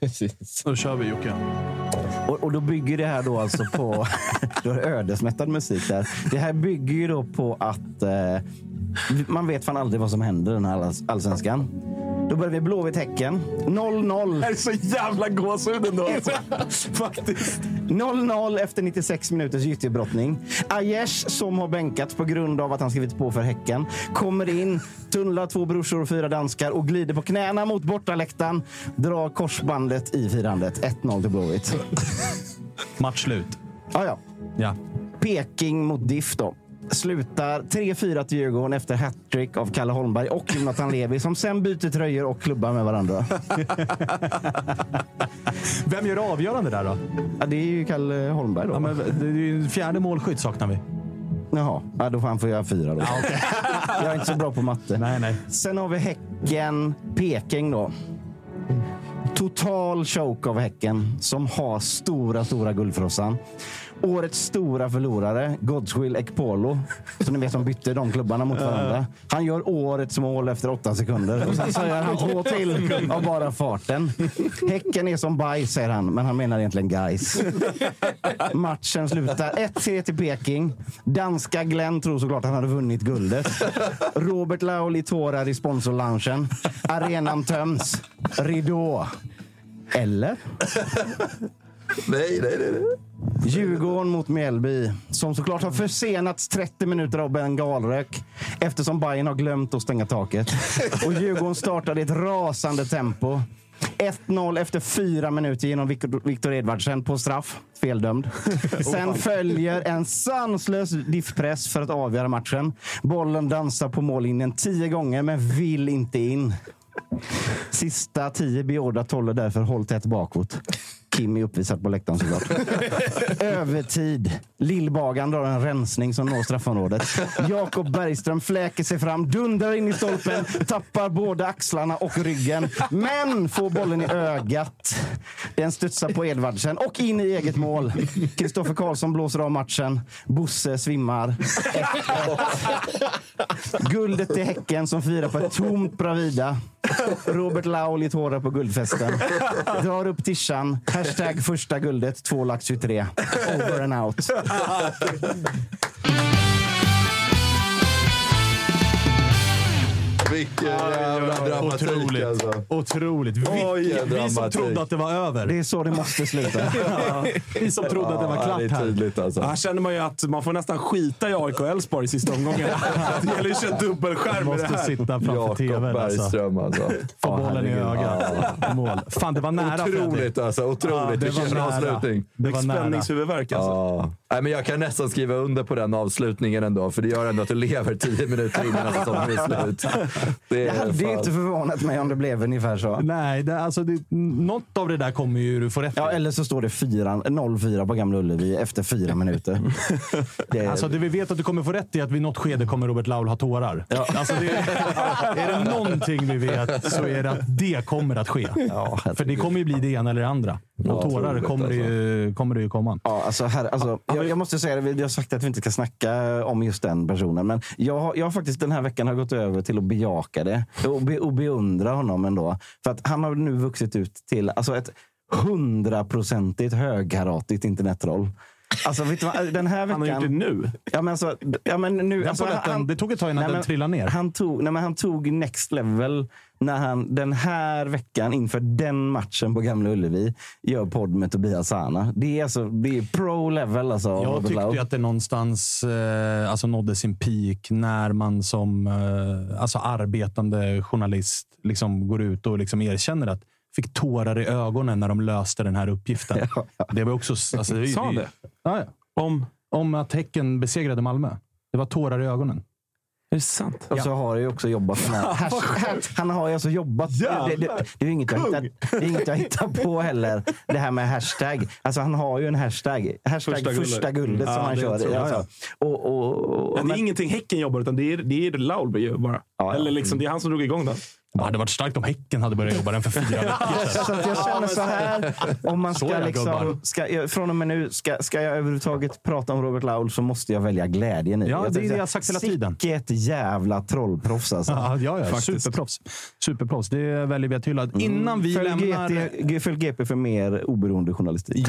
Precis. Då kör vi Jocke. Och, och då bygger det här då alltså på... du har ödesmättad musik där. Det här bygger ju då på att eh, man vet fan aldrig vad som händer i den här alls- allsvenskan. Då börjar vi Blåvitt-Häcken. 0-0. Det är så jävla gåshud ändå. Alltså. Faktiskt. 0-0 efter 96 minuters gyttjebrottning. Aiesh, som har bänkats på grund av att han skrivit på för Häcken, kommer in, tunnlar två brorsor och fyra danskar och glider på knäna mot bortaläktaren. Drar korsbandet i firandet. 1-0 till Blåvitt. Match slut. Ja, ja. Ja. Peking mot Diff då. Slutar 3-4 till Djurgården efter hattrick av Kalle Holmberg och Jonathan Levi som sen byter tröjor och klubbar med varandra. Vem gör det avgörande där då? Ja, det är ju Kalle Holmberg då. Ja, men det är ju fjärde målskytt saknar vi. Jaha, ja, då får han få göra fyra då. Jag är inte så bra på matte. Nej, nej. Sen har vi Häcken, Peking då. Total choke av Häcken som har stora, stora guldfrossan. Årets stora förlorare, Godswill Ekpolo. Så ni vet, som bytte de klubbarna mot varandra. Han gör årets mål efter åtta sekunder. Och sen så gör han två till av bara farten. Häcken är som bajs, säger han, men han menar egentligen guys. Matchen slutar 1-3 till Peking. Danska Glenn tror såklart han hade vunnit guldet. Robert Lauli tårar i sponsorloungen. Arenan töms. Ridå. Eller? Nej, nej, nej. nej. Djurgården mot Mjällby, som såklart har försenats 30 minuter av bengalrök eftersom Bayern har glömt att stänga taket. Och Djurgården startade i ett rasande tempo. 1-0 efter fyra minuter genom Victor Edvardsen på straff. Feldömd. Sen följer en sanslös diffpress för att avgöra matchen. Bollen dansar på mållinjen tio gånger, men vill inte in. Sista tio beordrat håller därför håll tätt bakåt. Kim är uppvisad på läktaren såklart. Övertid. Lillbagan drar en rensning som når straffområdet. Jakob Bergström fläker sig fram, dundrar in i stolpen, tappar både axlarna och ryggen. Men får bollen i ögat. Den studsar på Edvardsen och in i eget mål. Kristoffer Karlsson blåser av matchen. Bosse svimmar. 1-1. Guldet till Häcken som firar på ett tomt Bravida. Robert Lauli tårar på guldfesten. Drar upp tishan. Hashtag första guldet, två lax 23. Over and out. Vilken jävla dramatik Otroligt. alltså. Otroligt. Vi, Oj, vi som dramatik. trodde att det var över. Det är så det måste sluta. Ja, vi som trodde att det var Ja, det är klart här. alltså. Här känner man ju att man får nästan skita i AIK och Elfsborg i sista omgången. Det gäller ju att köra dubbelskärm med det Måste här. sitta framför Jakob tvn. Alltså. Bergström alltså. Få bollen i ögat. Mål. Fan, det var nära Fredrik. Otroligt alltså. Ja, Otroligt. Vilken bra nära. avslutning. Det var nära. Spänningshuvudvärk alltså. Ja. Nej, men jag kan nästan skriva under på den avslutningen ändå, för det gör ändå att du lever tio minuter innan säsongen är slut. Det Det är hade ju fan- inte förvånat mig om det blev ungefär så. Nej, det, alltså, det, något av det där kommer ju du få rätt. Ja, eller så står det 4 0-4 på Gamla Ullevi efter fyra minuter. Det, Alltså, det vi vet att du kommer få rätt i att vid något skede kommer Robert Laul ha tårar. Alltså, det, är det någonting vi vet så är det att det kommer att ske. Ja, För det kommer ju bli det ena eller det andra. Ja, Och tårar kommer det, ju, kommer det ju komma. Ja, alltså här, alltså, jag, jag måste säga det, vi har sagt att vi inte ska snacka om just den personen. Men jag, har- jag har faktiskt den här veckan har gått över till att bejaka det och, be, och beundra honom ändå. För att han har nu vuxit ut till alltså ett hundraprocentigt högkaratigt internetroll. Alltså, vet du vad, den här veckan... Han har gjort det nu. Ja, men alltså, ja, men nu alltså, polletten, det tog ett tag innan Nej, den men trillade ner. Han tog, nej, men han tog next level när han den här veckan inför den matchen på Gamla Ullevi gör podd med Tobias Sana. Det är, alltså, det är pro level. Alltså, Jag tyckte ju att det någonstans eh, alltså nådde sin peak när man som eh, alltså arbetande journalist liksom går ut och liksom erkänner att fick tårar i ögonen när de löste den här uppgiften. Ja, ja. Det var också... Alltså, det, Sa han det? Ja, ja. Om... Om att Häcken besegrade Malmö. Det var tårar i ögonen. Är det sant? Och så har han ju också jobbat med han har ju alltså jobbat. Det, det, det, det är ju inget jag, hittat, det är inget jag hittar på heller. Det här med hashtag. Alltså han har ju en hashtag. Hashtag Första första guldet. guldet, Ja, som han kör. Ja, ja. Och, och, och, Men det är men- ingenting Häcken jobbar, utan det är, det är Laul bara. Ja, ja. Eller liksom, det är han som drog igång den. Det hade varit starkt om Häcken hade börjat jobba den för fyra veckor sedan. Så att jag känner så här. Om man ska det, liksom, ska, jag- från och med nu, ska, ska jag överhuvudtaget prata om Robert Laul så måste jag välja glädjen i Ja, det är det jag har sagt hela tiden. Vilket jävla trollproffs alltså. Ja, ja, ja. Superproffs. Superproffs. Det väljer vi att hylla. Innan vi Följ lämnar... GT, följ GP för mer oberoende journalistik.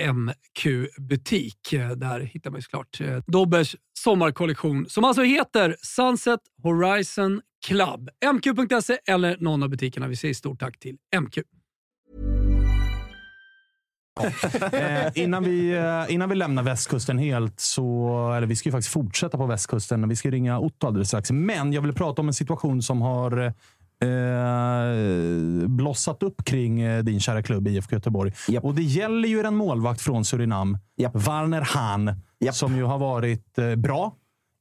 MQ-butik. Eh, där hittar man ju såklart eh, Dobbers sommarkollektion som alltså heter Sunset Horizon Club. MQ.se eller någon av butikerna. Vi säger stort tack till MQ. Eh, innan, vi, eh, innan vi lämnar västkusten helt, så, eller vi ska ju faktiskt fortsätta på västkusten. Vi ska ringa Otto alldeles strax. Men jag vill prata om en situation som har eh, eh, blossat upp kring eh, din kära klubb IFK Göteborg. Och Det gäller ju en målvakt från Surinam, Warner Hahn, som ju har varit eh, bra.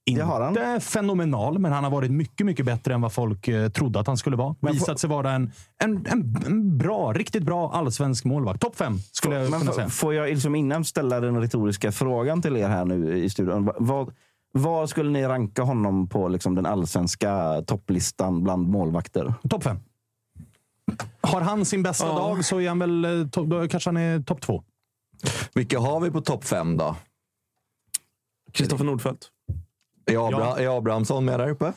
Inte fenomenal, men han har varit mycket, mycket bättre än vad folk eh, trodde att han skulle vara. Men Visat sig vara en, en, en, en bra, riktigt bra allsvensk målvakt. Topp fem, skulle jag kunna säga. Får jag liksom innan ställa den retoriska frågan till er här nu i studion. Va- Vad, vad skulle ni ranka honom på liksom den allsvenska topplistan bland målvakter? Topp fem. Har han sin bästa dag så är han väl, eh, då kanske han är topp två. Vilka har vi på topp fem då? Kristoffer Nordfeldt. Är, Abra- är Abrahamsson med där uppe?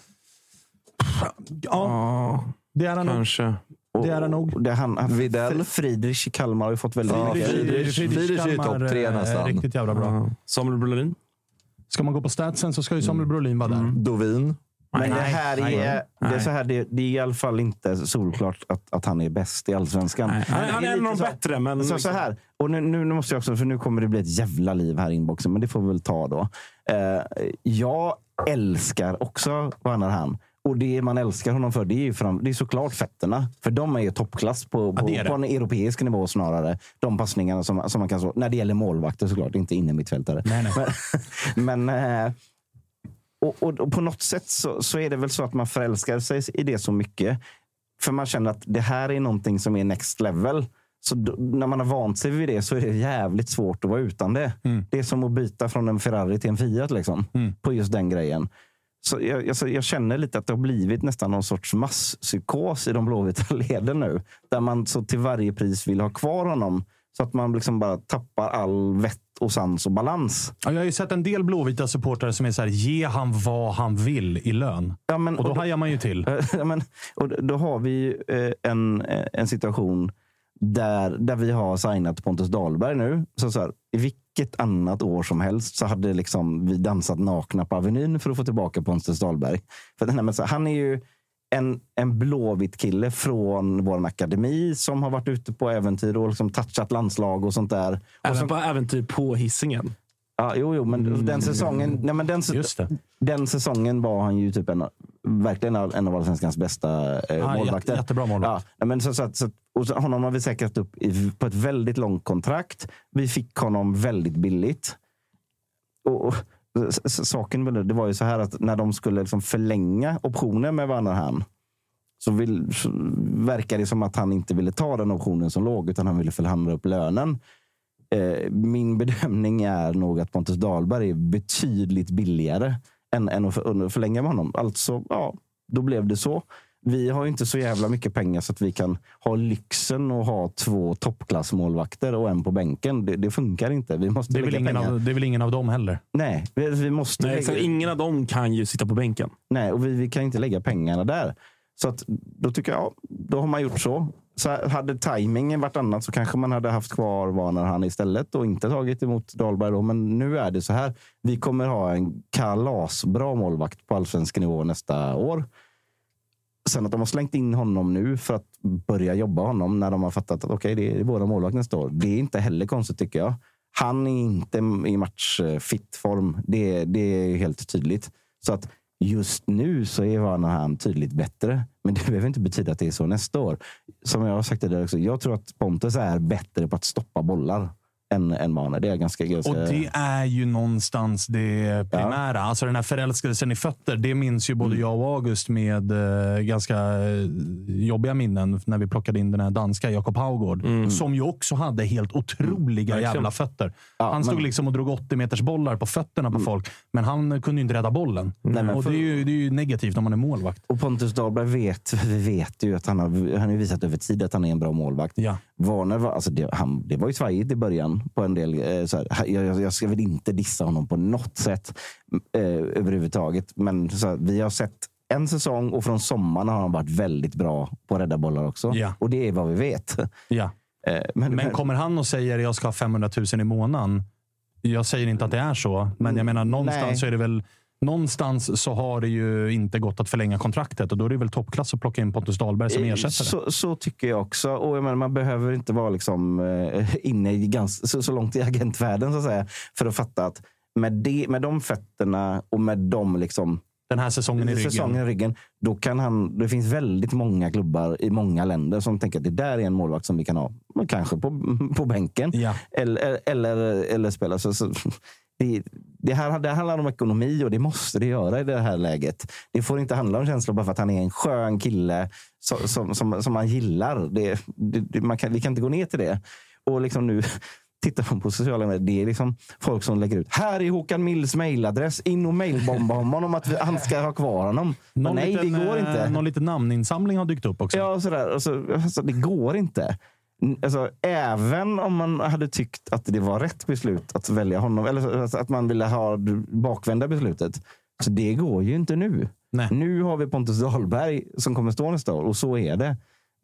Ja, det är han nog. Kanske. Det är han nog. Det är han, Videll. Friedrich i Kalmar har ju fått väldigt Ja, mycket. Friedrich. Friedrich är ju Kalmar, topp tre eh, nästan. Riktigt jävla bra. Samuel Brolin. Ska man gå på statsen så ska ju Samuel Brolin vara där. Dovin. Men det här nej, är, det är så här, det, det är i alla fall inte solklart att, att han är bäst i allsvenskan. Han- han är en av de bättre, men Så, så här, och nu, nu måste jag också, för nu kommer det bli ett jävla liv här i inboxen, men det får vi väl ta då. Eh, jag älskar också Werner han. Och det man älskar honom för, det är ju fram, det är såklart fötterna. För de är ju toppklass på, Ja, på, det. på en europeisk nivå snarare. De passningarna som, som man kan slå. När det gäller målvakter såklart, inte inne mittfältare. Nej, nej. Men, men eh, och, och, och på något sätt så, så är det väl så att man förälskar sig i det så mycket. För man känner att det här är någonting som är next level. Så då, när man har vant sig vid det så är det jävligt svårt att vara utan det. Det är som att byta från en Ferrari till en Fiat liksom, på just den grejen. Så jag, jag, så jag känner lite att det har blivit nästan någon sorts masspsykos i de blåvita leden nu. Där man så till varje pris vill ha kvar honom. Så att man liksom bara tappar all vett och sans och balans. Ja, jag har ju sett en del blåvita supportrar som är så här, ge han vad han vill i lön. Ja, men, och då och då- hajar man ju till. Ja, men, och då har vi ju, eh, en, eh, en situation där, där vi har signat Pontus Dahlberg nu. Så så här, I vilket annat år som helst så hade liksom vi dansat nakna på Avenyn för att få tillbaka Pontus Dahlberg. För, nej, men så, han är ju en, en blåvitt kille från vår akademi som har varit ute på äventyr och liksom touchat landslag och sånt där. Och Även som, på äventyr på hissingen. ja, jo, jo, men den säsongen, nej, men den, den säsongen var han ju typ en, verkligen en av allsvenskans bästa eh, Ja, målvakter. jätte- jättebra målvakt. Ja, men så, så, så, och så, honom har vi säkrat upp i, på ett väldigt långt kontrakt. Vi fick honom väldigt billigt. Och, och, saken med det, det var ju så här att när de skulle liksom förlänga optionen med Vanderham så, vill, så verkar det som att han inte ville ta den optionen som låg utan han ville förhandla upp lönen. Eh, min bedömning är nog att Pontus Dahlberg är betydligt billigare än, än att, för, att förlänga med honom. Alltså, ja, då blev det så. vi har ju inte så jävla mycket pengar så att vi kan ha lyxen att ha två toppklassmålvakter och en på bänken. Det, det funkar inte. Vi måste Det är, väl lägga ingen pengar. av, det är väl ingen av dem heller? Nej, vi, vi måste Nej, lägga... Ingen av dem kan ju sitta på bänken. Nej, och vi, vi kan inte lägga pengarna där. Så att, då tycker jag, ja, då har man gjort så så hade tajmingen varit annat så kanske man hade haft kvar varnar han istället och inte tagit emot Dahlberg. Då. Men nu är det så här. Vi kommer ha en kalasbra målvakt på allsvensk nivå nästa år. Sen att de har slängt in honom nu för att börja jobba honom när de har fattat att okej, det är våra målvakt nästa år. Det är inte heller konstigt tycker jag. Han är inte i matchfit form. Det, det är helt tydligt. Så att just nu så är Vanahan tydligt bättre. Men det behöver inte betyda att det är så nästa år. Som jag har sagt tidigare också. Jag tror att Pontus är bättre på att stoppa bollar än, än Varner. Det är ganska... ganska... Och det är ju någonstans det primära. Alltså den här förälskelsen i fötter, det minns ju både Mm. jag och August med eh, ganska eh, jobbiga minnen när vi plockade in den här danska Jakob Haugård. Som ju också hade helt otroliga Verkligen. jävla fötter. Ja, han stod men- liksom och drog 80 meters bollar på fötterna på folk, men han kunde ju inte rädda bollen. Nej, och för- det, är ju, det är ju negativt om man är målvakt. Och Pontus Dahlberg vet, vi vet ju att han har, han har visat över tid att han är en bra målvakt. Ja. Warner var, alltså det, han, det var ju svajigt i början på en del. Eh, så här, jag, jag, ska väl inte dissa honom på något sätt eh, överhuvudtaget. Men så här, vi har sett en säsong och från sommaren har han varit väldigt bra på att rädda bollar också. Ja. Och det är vad vi vet. Ja. Eh, men, Men kommer han och säger jag ska ha 500 000 i månaden? Jag säger inte att det är så, men jag menar någonstans Nej. så är det väl Någonstans så har det ju inte gått att förlänga kontraktet och då är det väl toppklass att plocka in Pontus Dahlberg som Eh, ersättare. Så, så tycker jag också. Och jag menar, man behöver inte vara liksom, eh, inne i ganska, så, så långt i agentvärlden så att säga, för att fatta att med, det, med de fötterna och med de liksom, Den här säsongen i ryggen. säsongen i ryggen, då kan han, det finns väldigt många klubbar i många länder som tänker att det där är en målvakt som vi kan ha. Kanske på, på bänken. Ja. Eller, eller, eller spela. Så, så, det, det, här, det handlar om ekonomi och det måste det göra i det här läget. Det får inte handla om känslor bara för att han är en skön kille som, som, som, som man gillar. Det, det, man kan, vi kan inte gå ner till det. Och liksom nu tittar man på sociala medier. Det är liksom folk som lägger ut. Här är Håkan Mills mailadress. In och mailbomba honom om att vi, han ska ha kvar honom. Men Någon nej, liten, det går eh, inte. Någon liten namninsamling har dykt upp också. Ja, sådär. Alltså, alltså, det går inte. Alltså, även om man hade tyckt att det var rätt beslut att välja honom, eller alltså, att man ville ha det bakvända beslutet. Så det går ju inte nu. Nej. Nu har vi Pontus Dahlberg som kommer stå nästa år och så är det.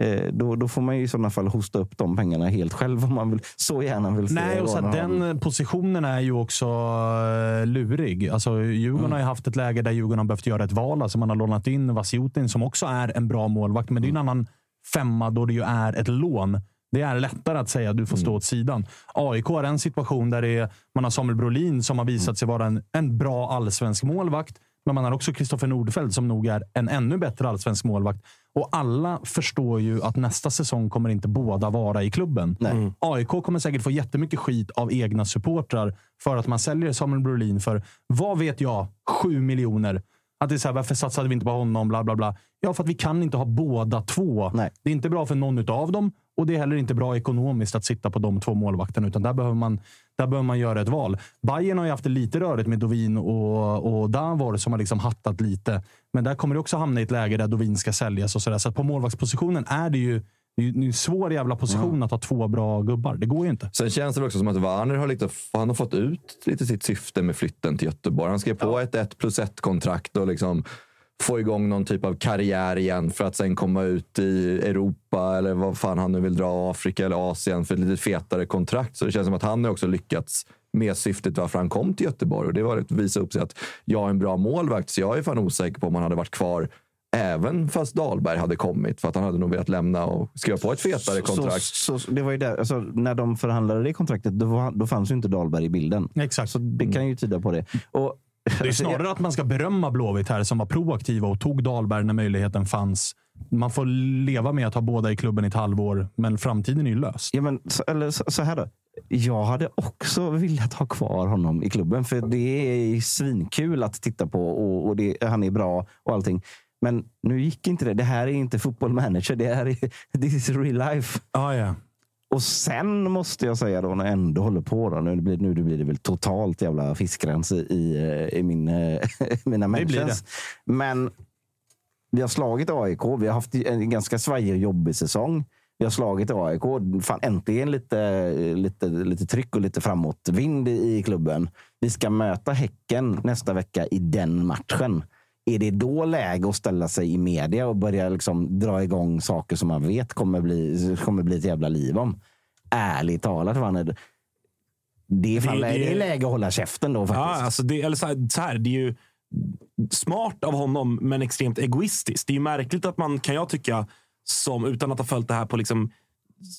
Eh, då, då får man ju i sådana fall hosta upp de pengarna helt själv om man vill, så gärna vill se Nej, och så den positionen är ju också eh, lurig. Alltså, Djurgården har ju haft ett läge där Djurgården har behövt göra ett val. Alltså, man har lånat in Vasiutin som också är en bra målvakt, men det är en annan femma då det ju är ett lån. Det är lättare att säga att du får stå åt sidan. AIK har en situation där det är, man har Samuel Brolin som har visat sig vara en, en bra allsvensk målvakt. Men man har också Kristoffer Nordfeldt som nog är en ännu bättre allsvensk målvakt. Och alla förstår ju att nästa säsong kommer inte båda vara i klubben. AIK kommer säkert få jättemycket skit av egna supportrar för att man säljer Samuel Brolin för, vad vet jag, sju miljoner. Att det är så här, varför satsade vi inte på honom? Bla, bla, bla. Ja, för att vi kan inte ha båda två. Nej. Det är inte bra för någon av dem och det är heller inte bra ekonomiskt att sitta på de två målvakterna. Utan där behöver man, där behöver man göra ett val. Bayern har ju haft det lite rörigt med Dovin och, och Davor som har liksom hattat lite. Men där kommer det också hamna i ett läge där Dovin ska säljas och sådär. Så på målvaktspositionen är det ju det är en svår jävla position att ha två bra gubbar. Det går ju inte. Sen känns det också som att Werner har, lite, han har fått ut lite sitt syfte med flytten till Göteborg. Han skrev på ett 1 plus 1 kontrakt och liksom få igång någon typ av karriär igen för att sen komma ut i Europa eller vad fan han nu vill dra, Afrika eller Asien för ett lite fetare kontrakt. Så det känns som att han har också lyckats med syftet varför han kom till Göteborg. Och det var att visa upp sig att jag är en bra målvakt, så jag är fan osäker på om han hade varit kvar Även fast Dahlberg hade kommit för att han hade nog velat lämna och skriva på ett fetare kontrakt. Så, så, det var ju där, alltså, när de förhandlade det kontraktet, då, var, då fanns ju inte Dahlberg i bilden. Exakt. Så det kan ju tyda på det. Och, Det är snarare att man ska berömma Blåvitt här som var proaktiva och tog Dahlberg när möjligheten fanns. Man får leva med att ha båda i klubben i ett halvår, men framtiden är ju löst. Ja, men, så, eller så, så här då. Jag hade också velat ha kvar honom i klubben, för det är svinkul att titta på och, och det, han är bra och allting. Men nu gick inte det. Det här är inte fotboll manager. Det här är this is real life. Ah, ja. Och sen måste jag säga då, när jag ändå håller på. Då, nu, blir, nu blir det väl totalt jävla fiskrens i, i, i min, eh, mina mentions. Men Vi har slagit AIK. Vi har haft en ganska svajig och jobbig säsong. Vi har slagit AIK. Fan, äntligen lite, lite, lite tryck och lite framåtvind i klubben. Vi ska möta Häcken nästa vecka i den matchen. Är det då läge att ställa sig i media och börja liksom dra igång saker som man vet kommer bli, kommer bli ett jävla liv om? Ärligt talat, är det, är fan, Det- det, det- är läge att hålla käften då faktiskt. Ja, alltså det, eller så här, så här, det är ju smart av honom, men extremt egoistiskt. Det är ju märkligt att man, kan jag tycka, som, utan att ha följt det här på liksom,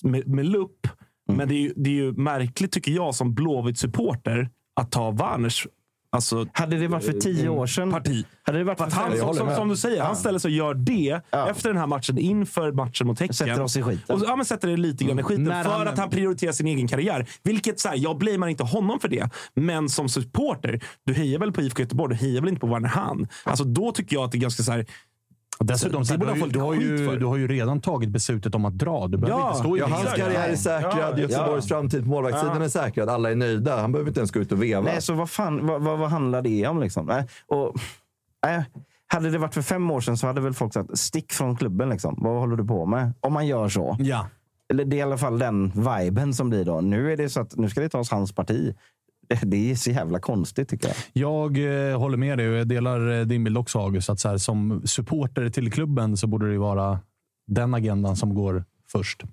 med, med lupp, Mm. men det är, ju, det är ju märkligt tycker jag som Blåvitt-supporter att ta Warners Alltså, hade det varit för tio år sedan? Parti. Hade det varit För han, som, som, som du säger, han Ja. ställer sig och gör det efter den här matchen, inför matchen mot Häcken. Sätter oss i skiten. Och, ja, men sätter det lite grann i skiten. När för han- att han prioriterar sin egen karriär. Vilket, så här, jag blamear inte honom för det. Men som supporter, du hejar väl på IFK Göteborg? Du hejar väl inte på Werner Hahn? Alltså, då tycker jag att det är ganska så här... Dessutom, så det borde du, du, har ju, du har ju redan tagit beslutet om att dra. Du behöver inte stå i Ja, hans karriär är säkrad. Göteborgs framtid på målvaktssidan är säkrad. Alla är nöjda. Han behöver inte ens gå ut och veva. Nej, så vad, fan, vad, vad, vad handlar det om? Liksom? Nej, och, nej, hade det varit för fem år sedan så hade väl folk sagt stick från klubben. Liksom. Vad håller du på med? Om man gör så. Ja. Eller det är i alla fall den viben som blir då. Nu är det så att nu ska det tas hans parti. Det- Det är så jävla konstigt tycker jag. Jag eh, håller med dig och jag delar eh, din bild också August. Att så här, som supporter till klubben så borde det ju vara den agendan som går först.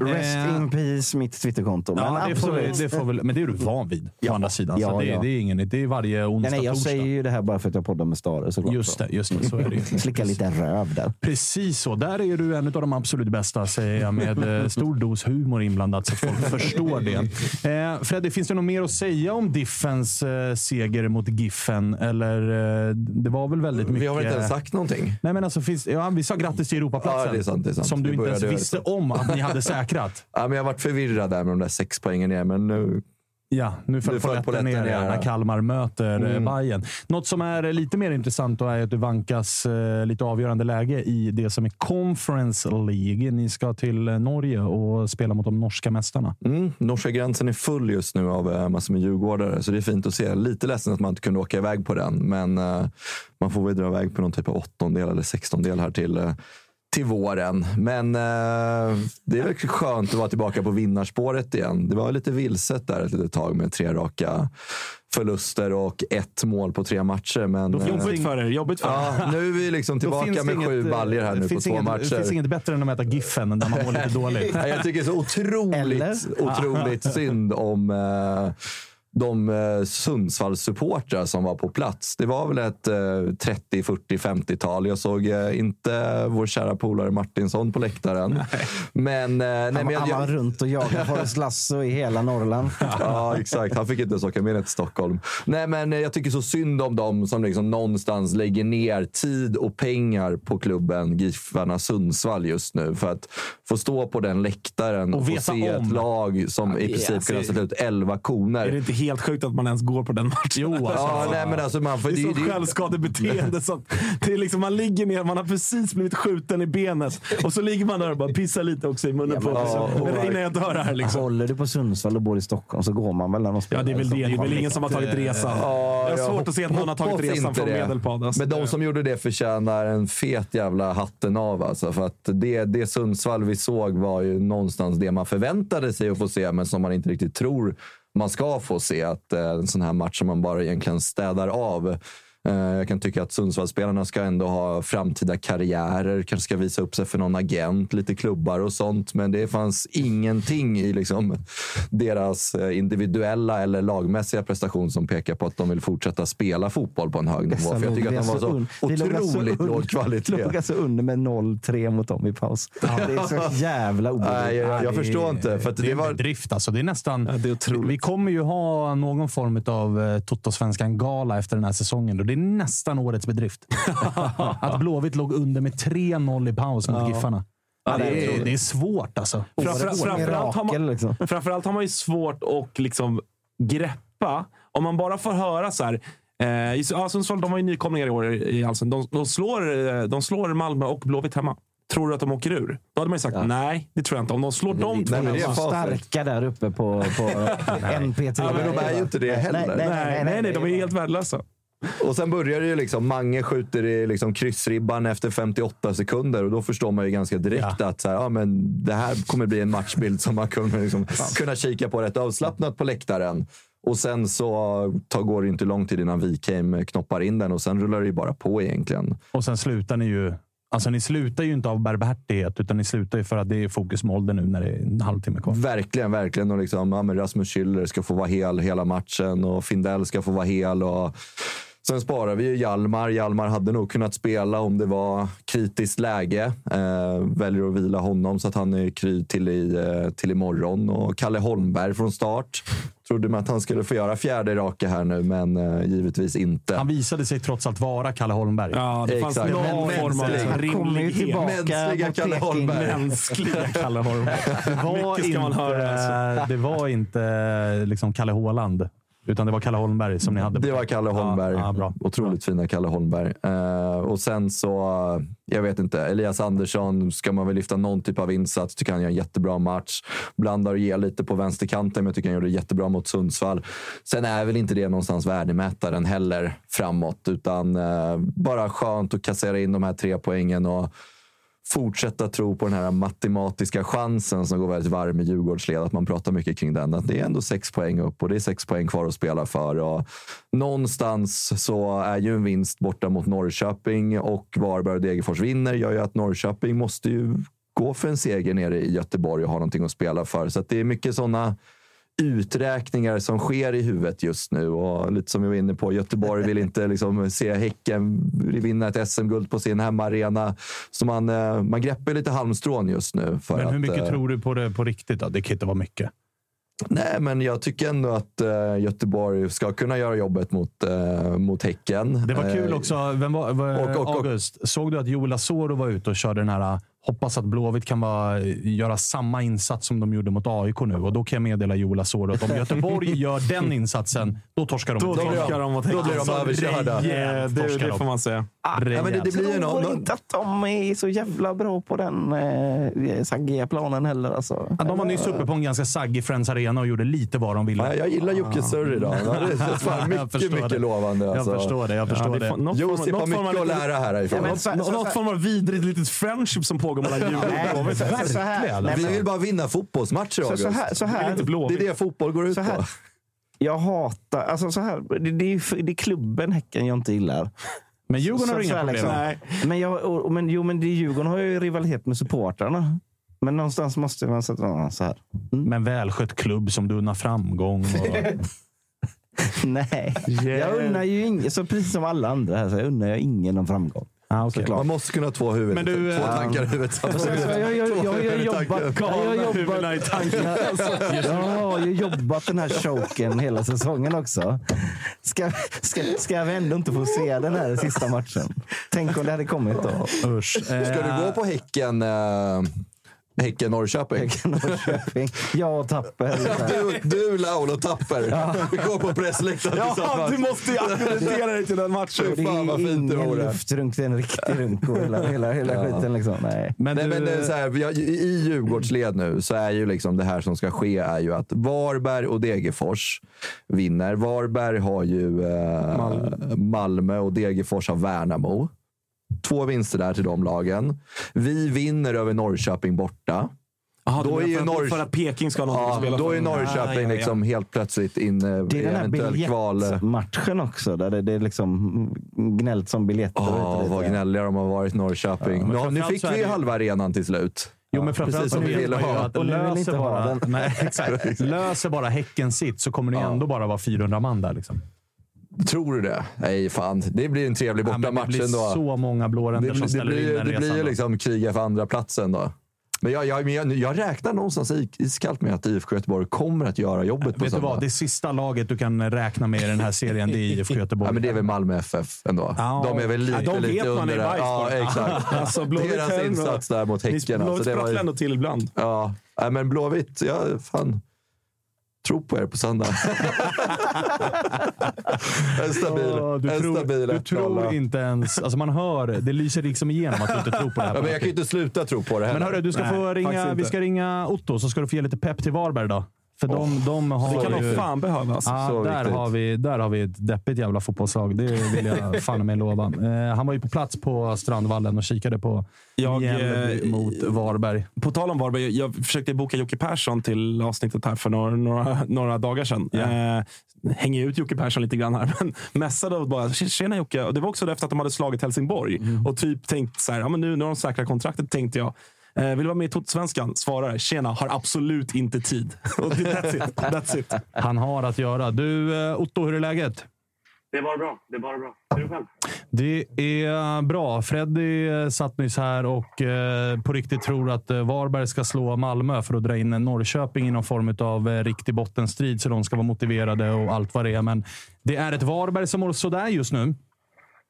Rest Eh, in peace, mitt Twitterkonto. Ja, Men det, får, det får väl, men det är du van vid, å andra sidan. Ja, så det, ja. det är ingen, det är varje onsdag, Nej, nej, jag torsdag. säger ju det här bara för att jag poddar med Stare. såklart. Just det, just det, så är det ju. Slicka lite röv där. Precis så. Där är du en av de absolut bästa, säger jag med eh, stor dos humor inblandat så att folk förstår det. Eh, Freddy, finns det något mer att säga om Diffens eh, seger mot Giffen? Eller, eh, det var väl väldigt mycket... Vi har väl inte ens sagt någonting? Nej, men alltså, finns, ja, vi sa grattis till Europaplatsen. Ja, det är sant, det är sant. Som du inte ens visste göra om att ni hade säkrat. Ja, men jag varit förvirrad där med de där sex poängen ner, men nu... Ja, nu föll polletten ner ner, när. Kalmar möter mm. Mm. Bayern. Något som är lite mer intressant då är att det vankas eh, lite avgörande läge i det som är Conference League. Ni ska till eh, Norge och spela mot de norska mästarna. Mm, norska gränsen är full just nu av eh, massor med djurgårdare, så det är fint att se. Lite ledsen att man inte kunde åka iväg på den, men eh, man får väl dra iväg på någon typ av åttondel eller sextondel här till, eh, till våren. Men eh, det är väl skönt att vara tillbaka på vinnarspåret igen. Det var lite vilset där ett litet tag med tre raka förluster och ett mål på tre matcher. Men, eh, Jobbigt för er. Jobbigt för er. Ja, nu är vi liksom tillbaka med inget, sju eh, baljor här nu på två inget, matcher. Det finns inget bättre än att möta Giffen där man mår lite dåligt. Jag tycker det är så otroligt, otroligt synd om eh, de eh, Sundsvallssupportrar som var på plats. Det var väl ett eh, 30, 40, 50-tal. Jag såg eh, inte vår kära polare Martinsson på läktaren. Men, eh, nej, Han, men jag, han var jag, runt och jagade Forrest Lasso i hela Norrland. Ja, exakt. Han fick inte ens åka med ner till Stockholm. Nej, men eh, jag tycker så synd om dem som liksom någonstans lägger ner tid och pengar på klubben Giffarna Sundsvall just nu. För att få stå på den läktaren Och och, se om. ett lag som Ja, i princip kunde sätta ut 11 koner. Helt sjukt att man ens går på den matchen? Jo, alltså. Ja, nej, men alltså man får, Det är så det- det- självskadebeteende. Så att det är liksom, man ligger ner, man har precis blivit skjuten i benet och så ligger man där och bara pissar lite också i munnen Ja, på men alltså, Men innan jag dör här. Liksom. Håller du på Sundsvall och bor i Stockholm så går man väl när de spelar. Ja, det är väl det. Det är väl ingen som har tagit resan. Ja, Jag har svårt att se att någon har tagit resan från det. Medelpad. Alltså. Men de som gjorde det förtjänar en fet jävla hatten av. Alltså, för att det, det Sundsvall vi såg var ju någonstans det man förväntade sig att få se, men som man inte riktigt tror man ska få se. Att, eh, en sån här match som man bara egentligen städar av. Eh, Jag kan tycka att Sundsvallsspelarna ska ändå ha framtida karriärer, kanske ska visa upp sig för någon agent, lite klubbar och sånt. Men det fanns ingenting i liksom deras eh, individuella eller lagmässiga prestation som pekar på att de vill fortsätta spela fotboll på en hög nivå. För jag tycker att de var så otroligt låg kvalitet. Vi låg alltså under med 0-3 mot dem i paus. Det är så jävla obegripligt. Nej, jag, jag förstår inte. För att det, det, är en var, bedrift. Alltså. Det är nästan, Ja, det är vi kommer ju ha någon form av eh, Toto-svenskan-gala efter den här säsongen. Det är nästan årets bedrift. att Blåvitt låg under med 3-0 i paus mot Giffarna. Ja, det är det, är, svårt alltså. Framför, Årets framförallt, har man, liksom. framförallt har man ju svårt att liksom greppa. Om man bara får höra så här. Eh, ja, Sundsvall de var ju nykomlingar i år i Allsvenskan. De, de, slår, eh, de slår Malmö och Blåvitt hemma. Tror du att de åker ur? Då hade man ju sagt nej, det tror jag inte. Om de slår de två. Nej, det är starka där uppe på, på NP3. Ja, men de är ju inte det heller. nej, nej, nej, de är helt värdelösa. Och sen börjar det ju liksom, Mange skjuter i liksom kryssribban efter 58 sekunder och då förstår man ju ganska direkt att så här, ja, men det här kommer bli en matchbild som man kommer liksom, kunna kika på rätt avslappnat på läktaren. Och sen så tar, går det inte lång tid innan Wikheim knoppar in den och sen rullar det ju bara på egentligen. Och sen slutar ni ju... Alltså ni slutar ju inte av barmhärtighet, utan ni slutar ju för att det är fokus med ålder nu när det är en halvtimme kvar. Verkligen, verkligen. Och liksom, ja, Rasmus Schüller ska få vara hel hela matchen och Findell ska få vara hel. Och Sen sparar vi ju Hjalmar. Hjalmar hade nog kunnat spela om det var kritiskt läge. Eh, väljer att vila honom så att han är kry till, i, eh, till imorgon. Och Kalle Holmberg från start. Trodde man att han skulle få göra fjärde raka här nu, men eh, givetvis inte. Han visade sig trots allt vara Kalle Holmberg. Ja, det fanns Exakt. någon form av rimlighet. tillbaka Mänskliga Kalle. Holmberg. Mänskliga Kalle Holmberg. Det var Mycket ska man inte, höra, alltså. det var inte liksom Kalle Håland, utan det var Kalle Holmberg som ni hade. Det var. Kalle Holmberg. Ja, ja, bra. Otroligt fina Kalle Holmberg. Eh, och sen så, jag vet inte, Elias Andersson ska man väl lyfta någon typ av insats. Tycker han gör en jättebra match. Blandar och ger lite på vänsterkanten, men jag tycker han gjorde jättebra mot Sundsvall. Sen är väl inte det någonstans värdemätaren heller framåt, utan eh, bara skönt att kassera in de här tre poängen och fortsätta tro på den här matematiska chansen som går väldigt varm i Djurgårdsled. Att man pratar mycket kring den. Att det är ändå sex poäng upp och det är sex poäng kvar att spela för. Och någonstans så är ju en vinst borta mot Norrköping och Varberg och Degerfors vinner gör ju att Norrköping måste ju gå för en seger nere i Göteborg och ha någonting att spela för. Så att det är mycket sådana uträkningar som sker i huvudet just nu. Och lite som vi var inne på, Göteborg vill inte liksom se Häcken vinna ett SM-guld på sin hemmaarena. Så man, eh, man greppar lite halmstrån just nu. För Men hur att, mycket eh, tror du på det på riktigt? Då? Det kan inte vara mycket. Nej, men jag tycker ändå att eh, Göteborg ska kunna göra jobbet mot, mot Häcken. Det var kul också. Vem var, var, och- och- August, såg du att Joel Asoro var ute och körde den här Hoppas att Blåvitt kan vara, göra samma insats som de gjorde mot AIK nu. Och då kan jag meddela Joel Asoro att om Göteborg gör den insatsen, då torskar de. Då torskar de mot Då blir de överkörda. Det, det, Torskar det de. får man säga. Ja, men det, det blir ju inte att de är så jävla bra på den eh, saggiga planen heller. Alltså. Ja, de var nyss uppe på en ganska saggig Friends Arena och gjorde lite vad de ville. Ja, jag gillar Jocke Surr idag. Det är mycket, förstår mycket det. lovande. Alltså. Jag förstår det. Jag förstår det det. Josip har mycket att lite- lära så- Något form av vidrigt litet friendship som pågår mellan Djurgården och Blåvitt. så, så, så här, Verkligen. nej, Vi vill bara vinna fotbollsmatcher, så, August. så här, så Det är här, Det är det fotboll går ut så här. på. Jag hatar... Alltså så här, det, det, är, det är klubben Häcken jag inte gillar. Men Djurgården Så- har så inga här problem liksom. Men, jag, och, men, jo, men det, Djurgården har ju rivalitet med supportrarna. Men någonstans måste man sätta så här. Men välskött klubb som du unnar framgång. Och... Nej, jag unnar ju ingen, så precis som alla andra här, så jag unnar jag ingen någon framgång. Ah, okay. Man måste kunna ha två huvuden. Men du, två eh, tankar i huvudet Så, så, jag, jag, jag, jag, har ju jobbat, jag har huvudena i jobbat, tanken. jag, jobbat den här choken hela säsongen också. Ska, ska, ska vi ändå inte få se den här sista matchen? Tänk om det hade kommit då. Usch. Ska du gå på Häcken, eh, häcken Norrköping? Häcken Norrköping. Jag och Tapper. Du, du Laul och Tapper. Vi går på pressläktaren Ja, tillsammans. du måste ju ackreditera dig till den matchen. Fy fan vad fint det ingen luftrunk, det är en riktig runk. Och hela hela, hela skiten liksom. Nej. Men Nej, du, men det är så här, I Djurgårdsled nu så är ju liksom det här som ska ske är ju att Varberg och Degerfors vinner. Varberg har ju eh, Malmö. och Degerfors har Värnamo. Två vinster där till de lagen. Vi vinner över Norrköping borta. Aha, Då är är ju Norr- för att Peking ska ha Ja, spela då är Norrköping ja, ja. liksom helt plötsligt inne Det i är den här eventuell kval. biljettmatchen också, där det, det är liksom gnällt som biljetter. Lite. vad gnälliga de har varit Norrköping. nu framförallt fick är vi det ju- halva arenan till slut. Jo, men framförallt precis som vi ville ha. att Och nu vill löser bara, den. nej, löser bara Häcken sitt så kommer det Ja. ändå bara vara 400 man där. Liksom. Tror du det? Nej, fan. Det blir en trevlig Ja, men det bortamatch blir ändå. så många blåränder som blir- det ställer in blir, den det blir ju då. liksom kriga för andra platsen då. Men jag, jag, jag, jag räknar någonstans is- iskallt med att IFK Göteborg kommer att göra jobbet på Vet du vad? Det sista laget du kan räkna med i den här serien, det är IFK Göteborg. Ja, men det är väl Malmö FF ändå. Ja. de är väl lite, Ja, de lite vet man under är bajs Ja, exakt. Alltså, Blåvitt Deras ändå- insats där mot Häcken. Blåvitt Alltså, det var sprattlar ändå till ibland. ja, Nej, men Blåvitt, ja, fan. Tro på er på söndag. en stabil, Åh, du en tror, stabil du 1-0. tror inte ens... Alltså man hör, det lyser liksom igenom att du inte tror på det här. Ja, men jag kan ju inte sluta tro på det heller. Men hörru, du ska Nej, få ringa, vi ska ringa Otto så ska du få ge lite pepp till Varberg då. För de, de har Det kan de fan behöva. Alltså. Ja, Så där, har vi, där har vi ett deppigt jävla fotbollslag. Det vill jag fan med lova. Eh, han var ju på plats på Strandvallen och kikade på Jag, eh, mot Varberg. På tal om Varberg, jag försökte boka Jocke Persson till avsnittet här för några, några, några dagar sedan. Eh, hänger ut Jocke Persson lite grann här, men mässade och bara “Tjena Jocke!” och Det var också efter att de hade slagit Helsingborg. Och typ tänkt så här, ja, men nu när de säkrar kontraktet tänkte jag Eh, vill du vara med i Totosvenskan? Svarar “Tjena, har absolut inte tid”. Det- that's it. That's it. Han har att göra. Du, eh, Otto, hur är läget? Det är bara bra. Det är bara bra. Hur är du själv? Det är bra. Freddy eh, satt nyss här och eh, på riktigt tror att eh, Varberg ska slå Malmö för att dra in Norrköping i någon form av eh, riktig bottenstrid så de ska vara motiverade och allt vad det är. Men det är ett Varberg som mår sådär just nu.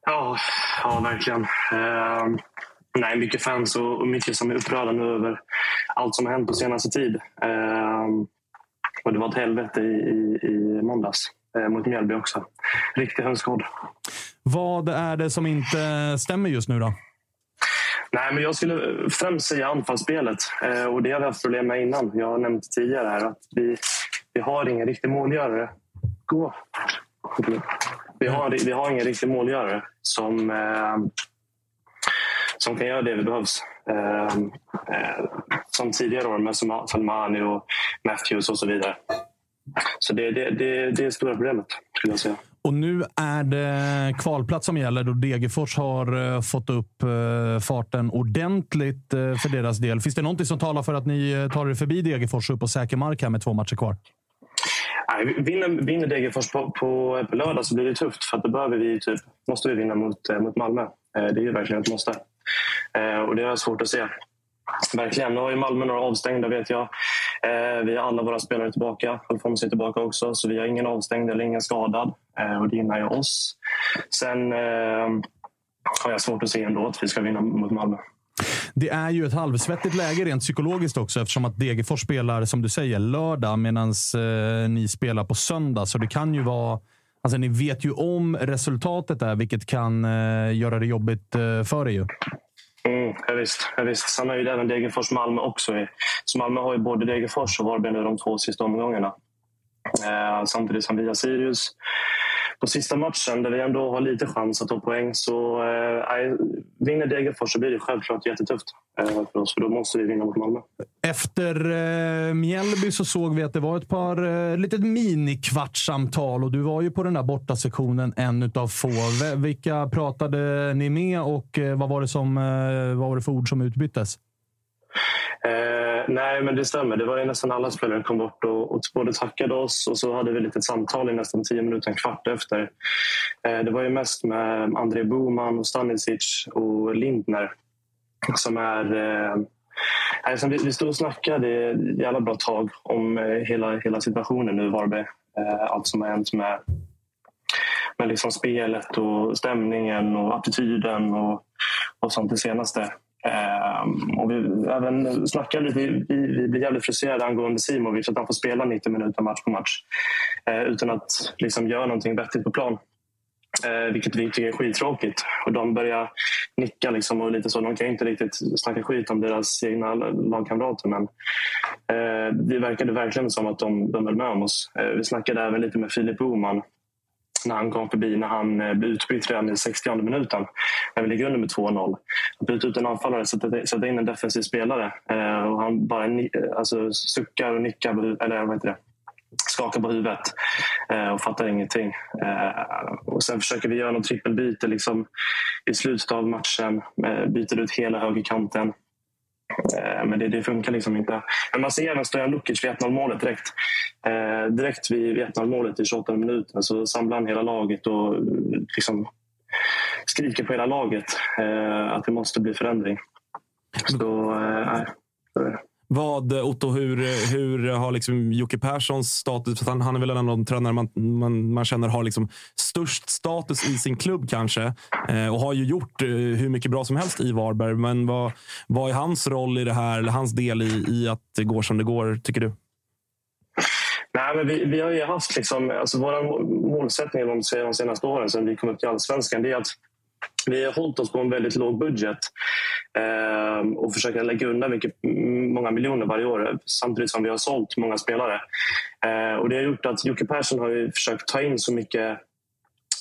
Ja, ja verkligen. Ehm, nej, mycket fans och, mycket som är upprörda nu över allt som har hänt på senaste tid. Ehm, och det var ett helvete i, i, i måndags eh, mot Mjällby också. Riktig hönsgård. Vad är det som inte stämmer just nu då? Nej, men jag skulle främst säga anfallsspelet. Eh, och det har vi haft problem med innan. Jag har nämnt tidigare här att vi, vi har ingen riktig målgörare. Gå. Vi har, vi har ingen riktig målgörare som, eh, som kan göra det vi behövs. Eh, eh, som tidigare år med Salmani och Matthews och så vidare. Så det, det, det, det är det stora problemet, skulle jag säga. Och nu är det kvalplats som gäller då Degerfors har eh, fått upp eh, farten ordentligt eh, för deras del. Finns det någonting som talar för att ni tar er förbi Degerfors upp på säker mark här med två matcher kvar? Nej, vinner, vinner Degerfors på, på, på lördag så blir det tufft. För att då behöver vi typ, måste vi vinna mot, mot Malmö. Det är ju verkligen ett måste. Eh, Och det har jag svårt att se. Verkligen. Nu har ju Malmö några avstängda vet jag. Eh, Vi har alla våra spelare tillbaka. Alfons är tillbaka också. Så vi har ingen avstängd eller ingen skadad. Eh, Och det gynnar ju oss. Sen eh, har jag svårt att se ändå att vi ska vinna mot Malmö. Det är ju ett halvsvettigt läge rent psykologiskt också eftersom att Degerfors spelar, som du säger, lördag medan eh, ni spelar på söndag. Så det kan ju vara... Alltså, ni vet ju om resultatet där, vilket kan eh, göra det jobbigt eh, för er ju. Mm, ja, visst, ja, visst. Sen har ju även Degerfors-Malmö också. Så Malmö har ju både Degerfors och Varberg nu de två sista omgångarna. Eh, samtidigt som vi har Sirius på sista matchen där vi ändå har lite chans att ta poäng. Så eh, vinner Degerfors så blir det självklart jättetufft eh, för oss. För då måste vi vinna mot Malmö. Efter eh, Mjällby så såg vi att det var ett par eh, litet minikvartssamtal och du var ju på den där bortasektionen en utav få. Vilka pratade ni med och eh, vad var det, som, eh, vad var det för ord som utbyttes? Eh, nej, men det stämmer. Det var ju nästan alla spelare som kom bort och, och både tackade oss och så hade vi lite samtal i nästan tio minuter, en kvart efter. Eh, det var ju mest med André Boman, och Stanisic och Lindner som är... Eh, Alltså, vi, vi stod och snackade ett jävla bra tag om eh, hela, hela situationen nu i Varberg. Eh, allt som har hänt med, med liksom spelet och stämningen och attityden och, och sånt det senaste. Ehm, och vi även snackade lite, vi, vi blir jävligt frustrerade angående Simovic att han får spela 90 minuter match på match eh, utan att liksom göra någonting vettigt på plan. Eh, vilket vi tycker är skittråkigt. Och de börjar nicka liksom och lite så. De kan inte riktigt snacka skit om deras egna lagkamrater men eh, det verkade verkligen som att de, de höll med om oss. Eh, vi snackade även lite med Filip Boman när han kom förbi, när han eh, blev utbytt redan i 60 minuten. När vi ligger under med 2-0. Att byta ut en anfallare, sätta, sätta in en defensiv spelare eh, och han bara eh, alltså, suckar och nickar, eller vad heter det? skakar på huvudet och fattar ingenting. Och sen försöker vi göra något trippelbyte liksom, i slutet av matchen. Byter ut hela högerkanten. Eh, men det, det funkar liksom inte. Men man ser även Stojan Lukic vid 1-0 målet direkt. Eh, direkt vid, 1-0 målet i 28 minuter så samlar han hela laget och eh, liksom skriker på hela laget eh, att det måste bli förändring. Så, eh, vad, Otto, hur, hur har liksom Jocke Perssons status? För han, han är väl en av de tränare man, man, man känner har liksom störst status i sin klubb kanske. Eh, och har ju gjort eh, hur mycket bra som helst i Varberg. Men vad, vad är hans roll i det här? Eller hans del i, i att det går som det går, tycker du? Nej, men vi, vi har ju haft liksom, alltså vår målsättning de, de senaste åren sedan vi kom upp till allsvenskan det är att vi har hållit oss på en väldigt låg budget eh, och försöker lägga undan mycket, många miljoner varje år samtidigt som vi har sålt många spelare. Eh, och Det har gjort att Jocke Persson har ju försökt ta in så mycket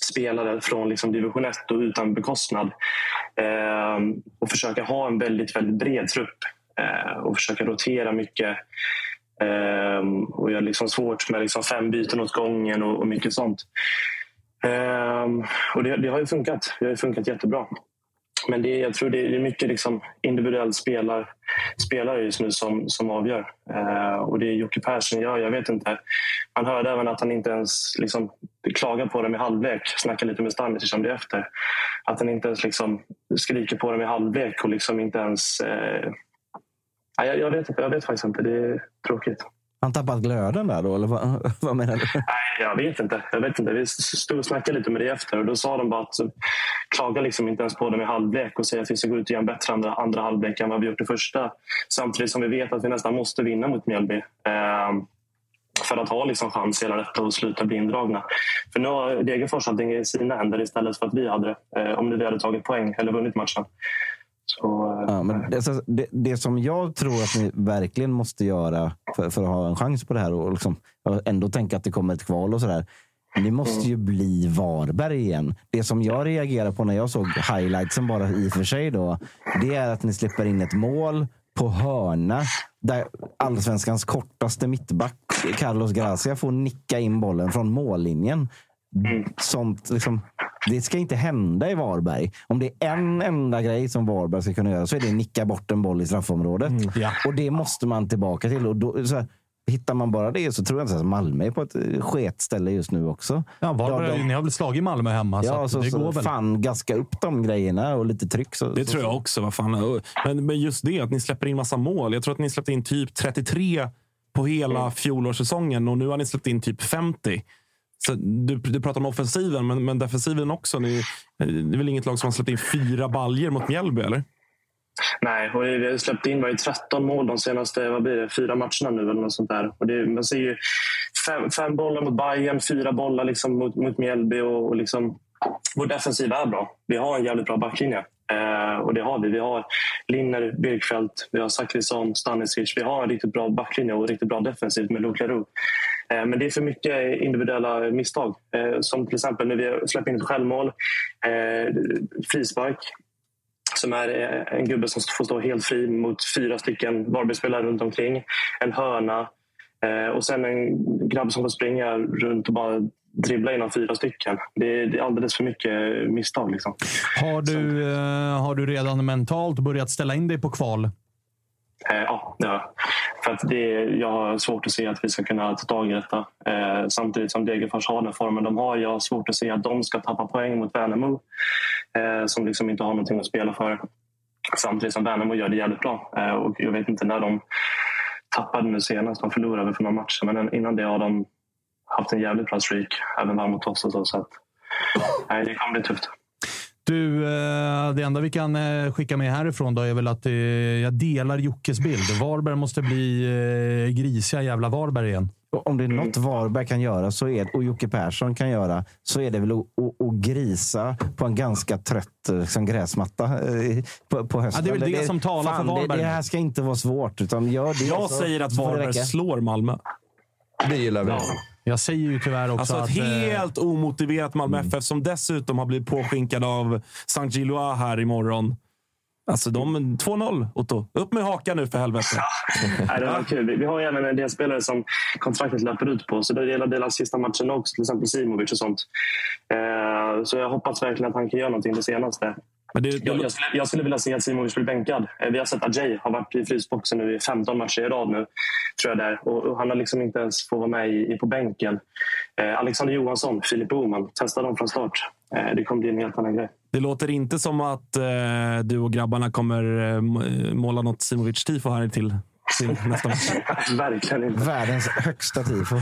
spelare från liksom division 1 och utan bekostnad eh, och försöka ha en väldigt, väldigt bred trupp eh, och försöka rotera mycket. Ehm, och göra liksom svårt med liksom fem byten åt gången och, och mycket sånt. Um, och det, det, har ju funkat. Det har ju funkat jättebra. Men det, jag tror det är mycket liksom individuell spelar, spelare just nu som, som avgör. Uh, och det är Jocke Persson gör, jag vet inte. Man hörde även att han inte ens liksom, klagar på dem i halvlek. Snackade lite med Stanisic om det efter. Att han inte ens liksom, skriker på dem i halvlek och liksom inte ens... Uh, jag, jag, vet, jag vet faktiskt inte. Det är tråkigt. Han tappat glöden där då, eller vad, vad menar du? Nej, jag vet inte. Jag vet inte. Vi stod och snackade lite med det efter och då sa de bara att eh, klaga liksom inte ens på dem i halvlek och säga att vi ska gå ut och göra en bättre andra, andra halvlek än vad vi gjort i första. Samtidigt som vi vet att vi nästan måste vinna mot Mjällby. Eh, för att ha liksom chans hela detta och sluta bli indragna. För nu har Degerfors allting i sina händer istället för att vi hade det. Eh, om vi hade tagit poäng eller vunnit matchen. Så, eh, ja, men det, det, det, som jag tror att ni verkligen måste göra för, för att ha en chans på det här och liksom, ändå tänka att det kommer ett kval och sådär. Ni måste ju bli Varberg igen. Det som jag reagerar på när jag såg highlightsen bara i och för sig då, det är att ni släpper in ett mål på hörna där allsvenskans kortaste mittback Carlos Gracia får nicka in bollen från mållinjen. Sånt liksom, det ska inte hända i Varberg. Om det är en enda grej som Varberg ska kunna göra så är det att nicka bort en boll i straffområdet. Mm, ja. Och det måste man tillbaka till. Och då, så här, Hittar man bara det så tror jag inte att Malmö är på ett sketställe just nu också. Ja, Varberg, de, ni har väl slagit Malmö hemma? Ja, så, så, det så går väl. fan gaska upp de grejerna och lite tryck. Så, det så, tror jag också. Vad fan. Men, men just det, att ni släpper in massa mål. Jag tror att ni släppte in typ 33 på hela mm. fjolårssäsongen och nu har ni släppt in typ 50. Så du, du pratar om offensiven, men, men defensiven också. Ni, det är väl inget lag som har släppt in fyra baljer mot Mjällby, eller? Nej, och vi har släppt in var 13 mål de senaste vad blir det, fyra matcherna nu. Eller något sånt där. Och det, man ser ju fem, fem bollar mot Bayern, fyra bollar liksom mot, mot Mjällby. Och, och liksom, vår defensiv är bra. Vi har en jävligt bra backlinje. Eh, och det har vi. Vi har Linner, Birkfeldt, vi har Zachrisson, Stanisic. Vi har en riktigt bra backlinje och riktigt bra defensivt med Luke Eh, men det är för mycket individuella misstag. Eh, som till exempel när vi släpper in ett självmål, eh, frispark som är eh, en gubbe som får stå helt fri mot fyra stycken Varbergsspelare runt omkring. En hörna eh, och sen en grabb som får springa runt och bara dribbla inom fyra stycken. Det är, alldeles för mycket misstag. Liksom. Har, du, har du redan mentalt börjat ställa in dig på kval? ja, ja. För att det, jag har svårt att se att vi ska kunna ta tag i detta. Eh, samtidigt som Degerfors har den formen de har. Jag har svårt att se att de ska tappa poäng mot Värnamo eh, som liksom inte har någonting att spela för. Samtidigt som Värnamo gör det jävligt bra. Eh, och jag vet inte när de tappade nu senast. De förlorade för några matcher, men innan det har de haft en jävligt bra streak. Även mot oss. Och så, så att, nej, det kommer bli tufft. Du, eh, det enda vi kan eh, skicka med härifrån då är väl att eh, jag delar Jockes bild. Varberg måste bli grisiga jävla Varberg igen. Om det är något Varberg kan göra så är, och Jocke Persson kan göra så är det väl att, att, att grisa på en ganska trött liksom, gräsmatta på, på hösten. Ja, det är väl det, det som talar fan, för Varberg. Det, det, här ska inte vara svårt. Utan gör det jag så, säger att Varberg slår Malmö. Det gillar vi. Ja. Jag säger ju tyvärr också alltså ett att... helt eh... omotiverat Malmö mm. FF som dessutom har blivit påskinkad av Saint Gillois här imorgon. Alltså de 2-0, Otto. Upp med hakan nu för helvete. Ja, det var kul. Vi har även en del spelare som kontraktet löper ut på. Så det gäller delar sista matchen också. Till exempel Simovic och sånt. Eh, så jag hoppas verkligen att han kan göra någonting det senaste. Men det, det... Jag, jag, skulle, jag, skulle, vilja se att Simovic blir bänkad. Eh, vi har sett att Jay har varit i frysboxen nu i 15 matcher i rad nu. Tror jag där. Och, och han har liksom inte ens fått vara med i, i på bänken. Eh, Alexander Johansson, Filip Boman. Testa dem från start. Eh, det kommer bli en helt annan grej. Det låter inte som att eh, du och grabbarna kommer eh, måla något Simovic-tifo här till kaxig nästa match. Verkligen inte. Världens högsta tifo.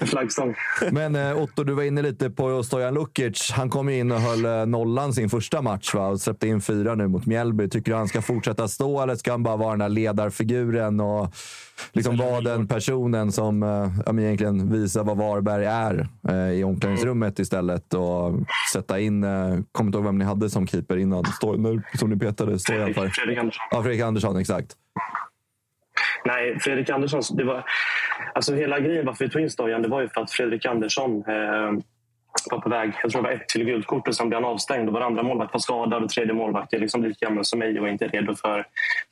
Flaggstång. Men eh, Otto, du var inne lite på Stojan Lukic. Han kom in och höll eh, nollan sin första match va? och släppte in fyra nu mot Mjällby. Tycker du han ska fortsätta stå eller ska han bara vara den där ledarfiguren och liksom vara den personen som eh, egentligen visar vad Varberg är eh, i omklädningsrummet istället och sätta in, eh, kommer inte ihåg vem ni hade som keeper innan, nu, som ni petade Stojan för. Fredrik Andersson. Ja, Fredrik Andersson, exakt. Nej, Fredrik Andersson. Det var, alltså hela grejen varför vi tog in Stojan det var ju för att Fredrik Andersson eh, var på väg. Jag tror det var ett till gult kort och sen blev han avstängd. Och vår andra målvakt var skadad och tredje målvakt är liksom lika gammal som mig och inte redo för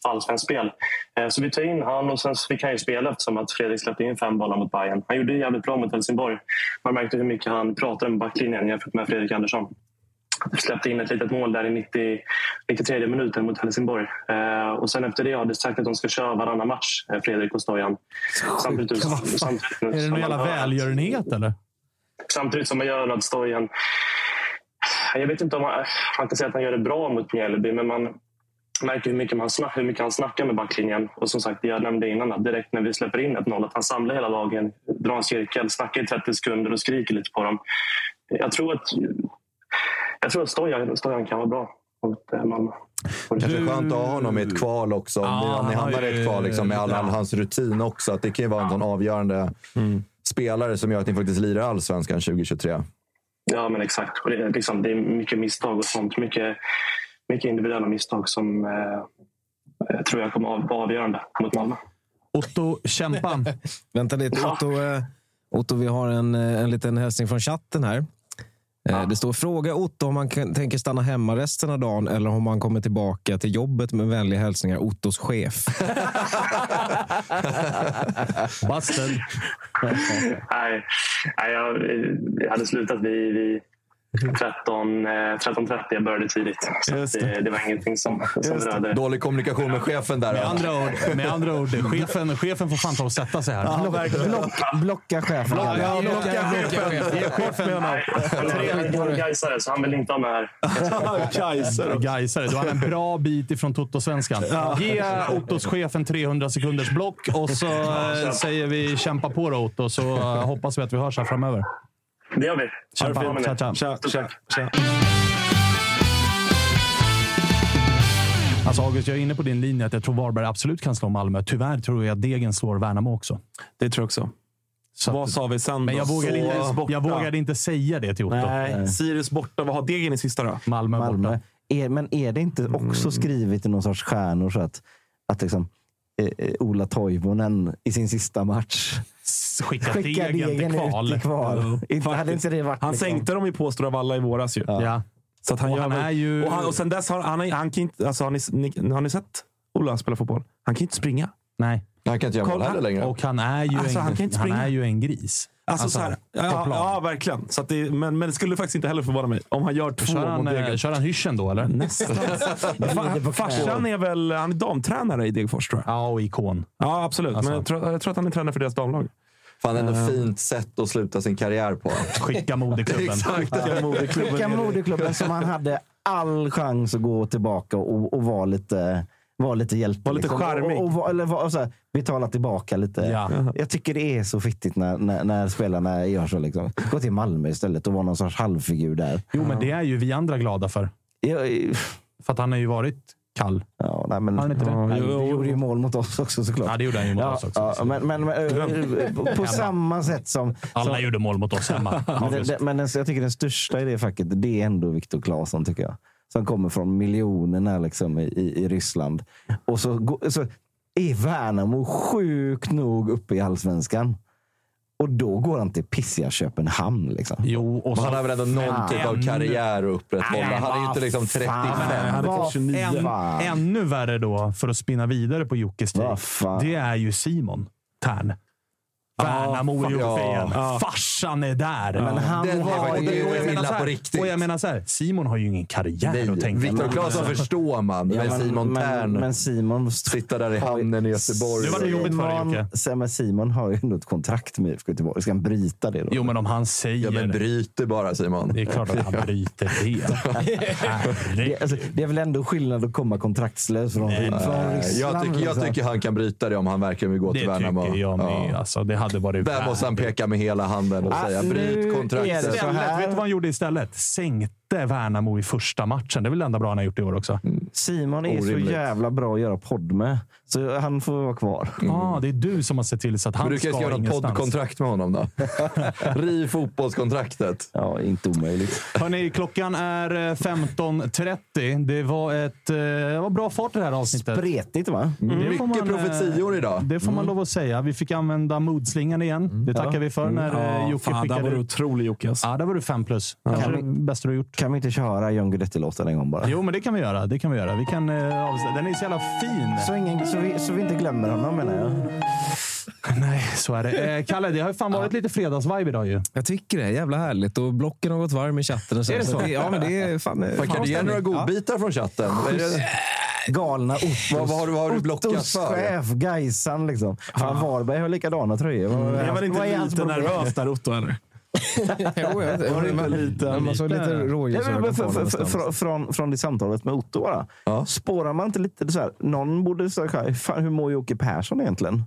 allsvenskt spel. Eh, så vi tar in han och sen fick han ju spela eftersom att Fredrik släppte in fem bollar mot Bayern. Han gjorde det jävligt bra mot Helsingborg. Man märkte hur mycket han pratade med backlinjen jämfört med Fredrik Andersson. Släppte in ett litet mål där i 90, 93 minuten mot Helsingborg. Eh, och sen efter det har de sagt att de ska köra varannan match, eh, Fredrik och Stojan. Samtidigt, fan? samtidigt, Är det någon jävla välgörenhet eller? Samtidigt som man gör att Stojan... Jag vet inte om man, man kan säga att han gör det bra mot Mjällby, men man märker hur mycket, man snack, hur mycket han snackar med backlinjen. Och som sagt, jag nämnde innan att direkt när vi släpper in ett noll att han samlar hela lagen, drar en cirkel, snackar i 30 sekunder och skriker lite på dem. Jag tror att, jag tror att Stojan, Stojan kan vara bra mot eh, Malmö. Kanske skönt att ha honom i ett kval också. Om Ja, ni, hamnar i ett kval liksom, med all, all hans rutin också. Att det kan ju vara en sån avgörande spelare som gör att ni faktiskt lirar allsvenskan 2023. Ja, men exakt. Och det, är liksom, det är mycket misstag och sånt. Mycket, mycket individuella misstag som eh, jag tror jag kommer att vara avgörande mot Malmö. Otto, kämpa. Vänta lite. Otto, eh, Otto, vi har en, eh, en liten hälsning från chatten här. Eh, Det står fråga Otto om han tänker stanna hemma resten av dagen eller om han kommer tillbaka till jobbet med vänliga hälsningar. Ottos chef. Busted. Nej, nej jag, jag hade slutat vid, vid 13, eh, 13.30. Jag började tidigt. Så att det, det var ingenting som, som rörde. Dålig kommunikation med chefen där. Med då. andra ord, med andra ord chefen, chefen får fan ta och sätta sig här. Block, blocka chefen. Blocka, Kalle. blocka, blocka chefen. Ge chefen Nej, han är gaisare så han vill inte ha med här. Gaisare. Gaisare. Du har en bra bit ifrån Toto-svenskan. Ge Ottos chef en 300 sekunders block och så eh, säger vi kämpa på då Otto, så eh, hoppas vi att vi hörs här framöver. Det gör vi. Kämpa. Tja, tja. Tja, tja, tja. Alltså August, jag är inne på din linje att jag tror Varberg absolut kan slå Malmö. Tyvärr tror jag att Degen slår Värnamo också. Det tror jag också. Så Vad sa vi sen Men jag vågade, inte, jag vågade inte säga det till Otto. Nej, Sirius borta. Vad har Degen i sista då? Malmö, Malmö. borta. Är, men är det inte också skrivet i någon sorts stjärnor så att, att liksom, eh, eh, Ola Toivonen i sin sista match Skicka skickar Degen till kval. ut i kval? Inte, hade inte det varit Han liksom, sänkte dem ju på Stora Valla i våras ju. Ja. Så att han Och gör han väl- är ju- och, han, och sen dess har han, han, han kan inte... Alltså, har, ni, ni, har ni sett Ola spela fotboll? Han kan ju inte springa. Nej. Han kan inte göra mål heller längre. Och han är ju, Alltså, en, han kan inte han springa. är ju en gris. Alltså, så här, på ja, ja, verkligen. Så att det, men, men det skulle faktiskt inte heller förvåna mig om han gör två Kör mot han, eh, kör han hyschen då, eller? Nästan. Fa- Farsan är väl han är damtränare i Degerfors, tror jag. Ja, och ikon. Ja, absolut. Alltså. Men jag tror, jag tror att han är tränare för deras damlag. Fan, ändå Eh. fint sätt att sluta sin karriär på. Skicka moderklubben. Exakt. Skicka moderklubben som han hade all chans att gå tillbaka och, och vara lite, var lite hjälte. Var lite liksom. charmig. Och, och, och, eller var- och så här, betala tillbaka lite. Ja. Jag tycker det är så fittigt när, när, när spelarna gör så. Liksom. Gå till Malmö istället och vara någon sorts halvfigur där. Jo, men det är ju vi andra glada för. Jag, För att han har ju varit kall. ja, nej, men, han inte det? Ja, Nej, det jo. gjorde ju mål mot oss också såklart. Ja, det gjorde han ju mot Ja, oss också. ja, men, men, men eh, på, på samma sätt som... Alla som gjorde mål mot oss hemma. men det, det, men den, jag tycker den största i det facket, det är ändå Viktor Claesson tycker jag. Som kommer från miljonerna liksom, i, i, Ryssland. Och så, så är Värnamo sjukt nog uppe i allsvenskan. Och då går han till pissiga Köpenhamn. Liksom. Jo, och han har väl ändå någon typ av karriär att upprätthålla. Han är ju inte liksom 35. fan. han är Vad 29. Än, ännu värre då, för att spinna vidare på Jockes tid. Det är ju Simon Tern. Värnamo är uppe ja. Ja. Farsan är där. Men han Det var Och ju det- och jag menar här- på riktigt. Och jag menar så här, Simon har ju ingen karriär Nej, att tänka Viktor på. Claesson förstår man, Ja, men Simon men, Tern men Simon sitter där i hamnen i Göteborg. Det var det jobbigt för dig, Jocke. Simon, men Simon har ju ändå ett kontrakt med IFK Göteborg. Ska han bryta det då? Jo, men om han säger Ja, men bryter bara Simon. Det är klart att han bryter det. det, alltså, det är väl ändå skillnad att komma kontraktslös från, Ryssland. jag, tycker, jag liksom. tycker han kan bryta det om han verkligen vill gå Det till Värnamo. tycker jag med. Alltså, det hade varit Där måste han peka med hela handen och säga bryt kontraktet. så Istället, här- vet du vad han gjorde istället? Sänkte Värnamo i första matchen. Det är väl det enda bra han har gjort i år också. Simon är Orimligt. så jävla bra att göra podd med. Så han får vara kvar. Ja, det är du som har sett till så att Men han du ska kanske göra något ingenstans. poddkontrakt med honom då? Riv fotbollskontraktet. Ja, inte omöjligt. Hörrni, klockan är eh, 15.30. Det var ett eh, det var bra fart i det här avsnittet. Spretigt va? Det får Mycket man, eh, profetior idag. Det får man lov att säga. Vi fick använda moodslingan igen. Det tackar vi för när Ja, ja, Jocke fan, där skickade... var du otrolig Jocke. alltså. Ja, där var du fem plus. Kanske Kan det vi- bästa du har gjort. Kan vi inte köra John Guidetti-låten en gång bara? Jo, men det kan vi göra. Det kan vi göra. Vi kan, eh, avs- den är så jävla fin. Så, ingen, så, vi, så vi inte glömmer honom menar jag. Nej, så är det. Eh, Kalle, det har ju fan varit lite fredagsvibe idag ju. Jag tycker det är jävla härligt och blocken har gått varm i chatten. Och så. Är det så? ja, men det är fan... Fan, kan du ge några godbitar från chatten? Galna Ottos. Vad- vad har du- vad har du blockat Ottos för? chef, Gaisan liksom. Fan, Varberg har likadana tröjor. Vad- Jag var vad inte lite nervös där Otto eller? Jo, jag. Var det inte lite- Man såg lite rådjursögon på honom från, från, det samtalet med Otto bara. Ja. Spårar man inte lite så här, någon borde säga fan, hur mår Jocke Persson egentligen?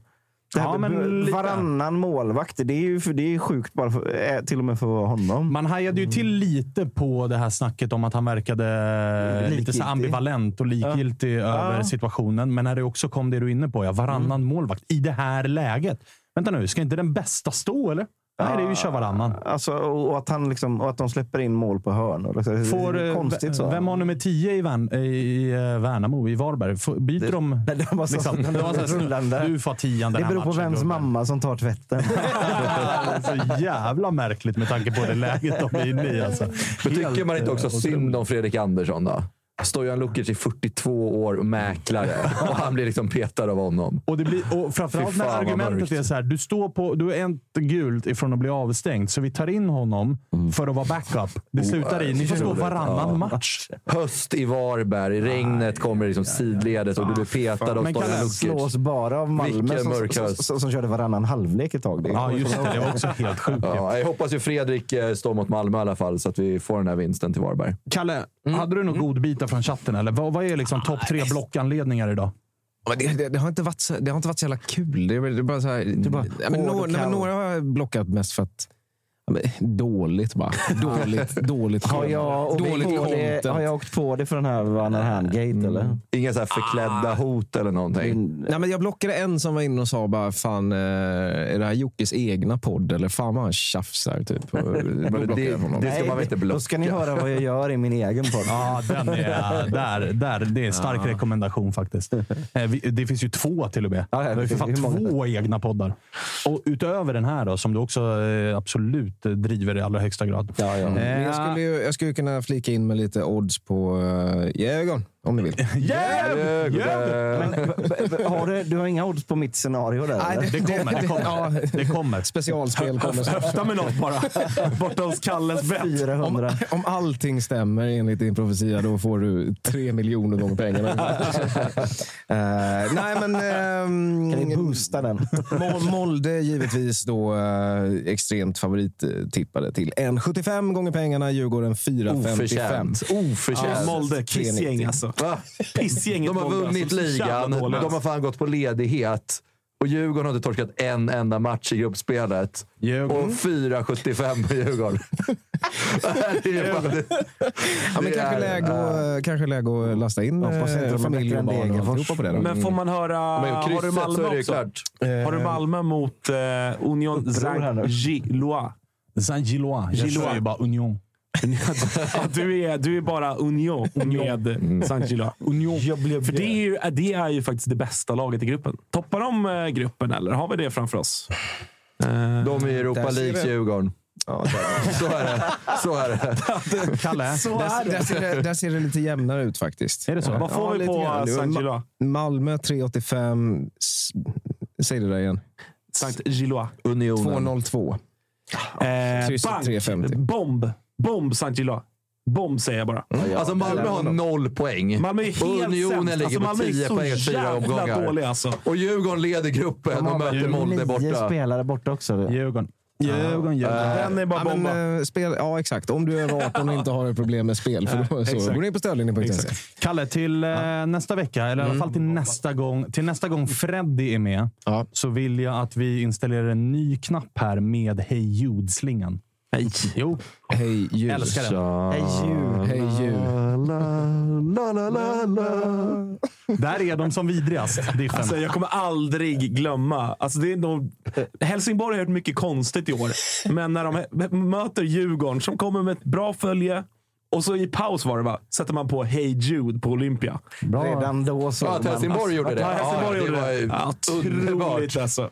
Det här Ja, men varannan målvakt, det är ju det är sjukt bara för, eh, till och med för honom. Man hajade ju till lite på det här snacket om att han verkade lite så Likgiltig. ambivalent och likgiltig över Ja. situationen. Men när det också kom det du är inne på, ja, varannan målvakt i det här läget. Vänta nu, ska inte den bästa stå eller? Nej, det är ju kör varannan. Alltså, och, att han liksom, och att de släpper in mål på hörnor. Liksom. Får, det är eh, konstigt så. Vem har nummer 10 i, Värn, i eh, Värnamo, i Varberg? Får- Byter Det- de? Nej, de var så- liksom, de det var så rullande. Du får tian den det här beror på matchen, vems mamma som tar tvätten. så jävla märkligt med tanke på det läget de är inne i. Alltså. Men tycker man inte också eh, synd om Fredrik Andersson då? Stojan Lukic är 42 år och mäklare och han blir liksom petad av honom. Och, det blir, och framförallt när argumentet är så här, du, står på, du är ett gult ifrån att bli avstängd, så vi tar in honom för att vara backup. Det slutar i, ni får stå varannan Ja. match. Höst i Varberg, regnet kommer liksom sidledes och du blir petad av Men kan Stojan han Lukic. slås bara av Malmö som, som, som, som körde varannan halvlek ett tag. Det Ja, just det. Det var också helt sjukt. Ja, jag hoppas ju Fredrik eh, står mot Malmö i alla fall så att vi får den här vinsten till Varberg. Kalle, hade du några godbitar från chatten? Eller vad, vad är liksom topp tre blockanledningar idag? Det, det, det, har inte varit så, det har inte varit så jävla kul. Det är, det är bara så här, bara ja, men några, nej, men några har jag blockat mest för att dåligt bara. Dåligt, dåligt. Har jag, dåligt på det, har jag åkt på det för den här Vanner Handgate eller? Inga så här förklädda hot eller någonting. Nej, men jag blockade en som var inne och sa bara, fan, eh, är det här Jockes egna podd? Eller fan vad han tjafsar. Typ. Och Då jag honom. det ska man väl inte Då blocka. ska ni höra vad jag gör i min egen podd. Ja, den är, där, där, det är en stark rekommendation faktiskt. Eh, Det finns ju två till och med. Ja, ja, det för fan två egna poddar. Och utöver den här då, som du också eh, absolut eh, driver i allra högsta grad. Ja, ja. Eh, Men jag, skulle ju, jag skulle kunna flika in med lite odds på uh, Djurgården, om ni vill. Jäv! Har du, du har inga odds på mitt scenario där? Nej, eller? Det kommer. Det kommer. Ja, Det kommer. specialspel kommer. Höfta med något bara. Borta hos Kalles bett. 400. Om, om allting stämmer enligt din profetia, då får du tre miljoner gånger pengarna. Eh, nej, men... ehm, Kan ni boosta den? Mol- Molde givetvis då eh, extremt favorittippade till 1,75 gånger pengarna. Djurgården 4,55. Oförtjänt. Oförtjänt. Ja, Molde, kissgäng alltså. Va? Pissgänget De har Molde, vunnit alltså. Ligan. De har fan gått på ledighet. Och Djurgården har inte torskat en enda match i gruppspelet. Djurgården. Och 4,75 på Djurgården. Det är ju fan- Ja, men det kanske, är- läge och, kanske läge att lasta in eh, är familj och barn och alltihopa på det. Då. Men får man höra... Men har du Malmö också? klart. Har du Malmö mot eh, Union. Saint-Gillois? Saint-Gillois. Jag kör ju bara Union. Ja, du, är, du är bara Union med Saint-Gillois. Union. För det är, ju, det är ju faktiskt det bästa laget i gruppen. Toppar de eh, gruppen eller har vi det framför oss? Eh, De är i Europa vi. Djurgården. Ja, Så är det. Så är det. Kalle, där, där, ser det, där ser det lite jämnare ut faktiskt. Är det så? Vad får vi lite på. Saint-Gillois? Malmö 3,85. S- Säg det där igen. Saint Gillois. Unionen. 202. Eh, bank. 350. Bomb. Bomb Saint Gillois. Bomb säger jag bara. Alltså Malmö har noll poäng. Malmö är helt Unionen sämst. ligger Alltså, på Malmö är 10 så poäng efter fyra omgångar. dåliga, alltså. Och Djurgården leder gruppen och möter Molde nio borta. spelare borta också. Djurgården. Djurgården, Djurgården. Den är bara Ja, men, bomba. eh, spel, ja, exakt. Om du är över 18 och inte har ett problem med spel. För då, så, exakt. gå ner på stödlinjen.se. Kalle, till eh, nästa vecka, eller i alla fall till nästa gång, till nästa gång Freddy är med, Ja. så vill jag att vi installerar en ny knapp här med Hey Jude-slingan. Nej. Jo, Hej ljus. älskar den. Hej ljud. Hej ljud. Där är de som vidrigast, Diffen. Alltså, jag kommer aldrig glömma. Alltså, det är nog, Helsingborg har gjort mycket konstigt i år. Men när de möter Djurgården som kommer med ett bra följe. Och så i paus var det va? Sätter man på Hey Jude på Olympia. Redan då så. Ja, att Helsingborg gjorde det. Ja, Helsingborg Ja, gjorde det. var Ja, underbart. Otroligt alltså.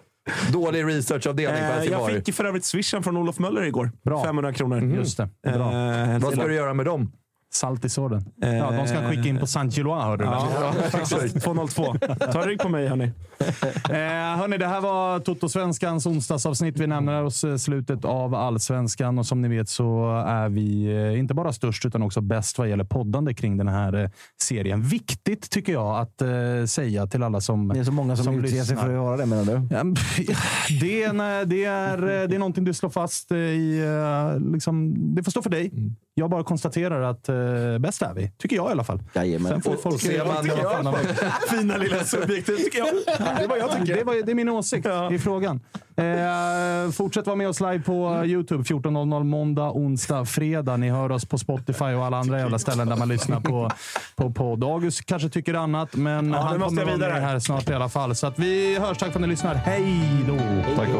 Dålig researchavdelning på Eh, jag Helsingborg. fick för övrigt swishen från Olof Möller igår. Bra. 500 kronor. Just det. Bra. Eh, Vad ska du göra med dem? Salt i såren. Ja, de ska skicka in på Saint Gillois, hörde du. Ja, faktiskt. 202. Ta rygg på mig hörni. Eh, hörni, det här var Toto-svenskans onsdagsavsnitt. Vi närmar oss eh, slutet av allsvenskan och som ni vet så är vi eh, inte bara störst utan också bäst vad gäller poddande kring den här serien. Viktigt tycker jag att eh, säga till alla som Det är så många som, som utger sig för att göra det menar du? Det är, en- det, är, det är någonting du slår fast i... Liksom, det får stå för dig. Jag bara konstaterar att eh, bäst är vi. Tycker jag i alla fall. Jajamän. Sen får folk tycker jag. Fan, Fina lilla subjektiv tycker jag. Det är vad jag tycker. Det, var, det är min åsikt i frågan. Eh, fortsätt vara med oss live på Youtube 14.00 måndag, onsdag, fredag. Ni hör oss på Spotify och alla andra jävla ställen där man lyssnar på, på podd. August kanske tycker annat, men Ja, han kommer vara med här snart i alla fall. Så att vi hörs. Tack för att ni lyssnar. Hej då! Tack då.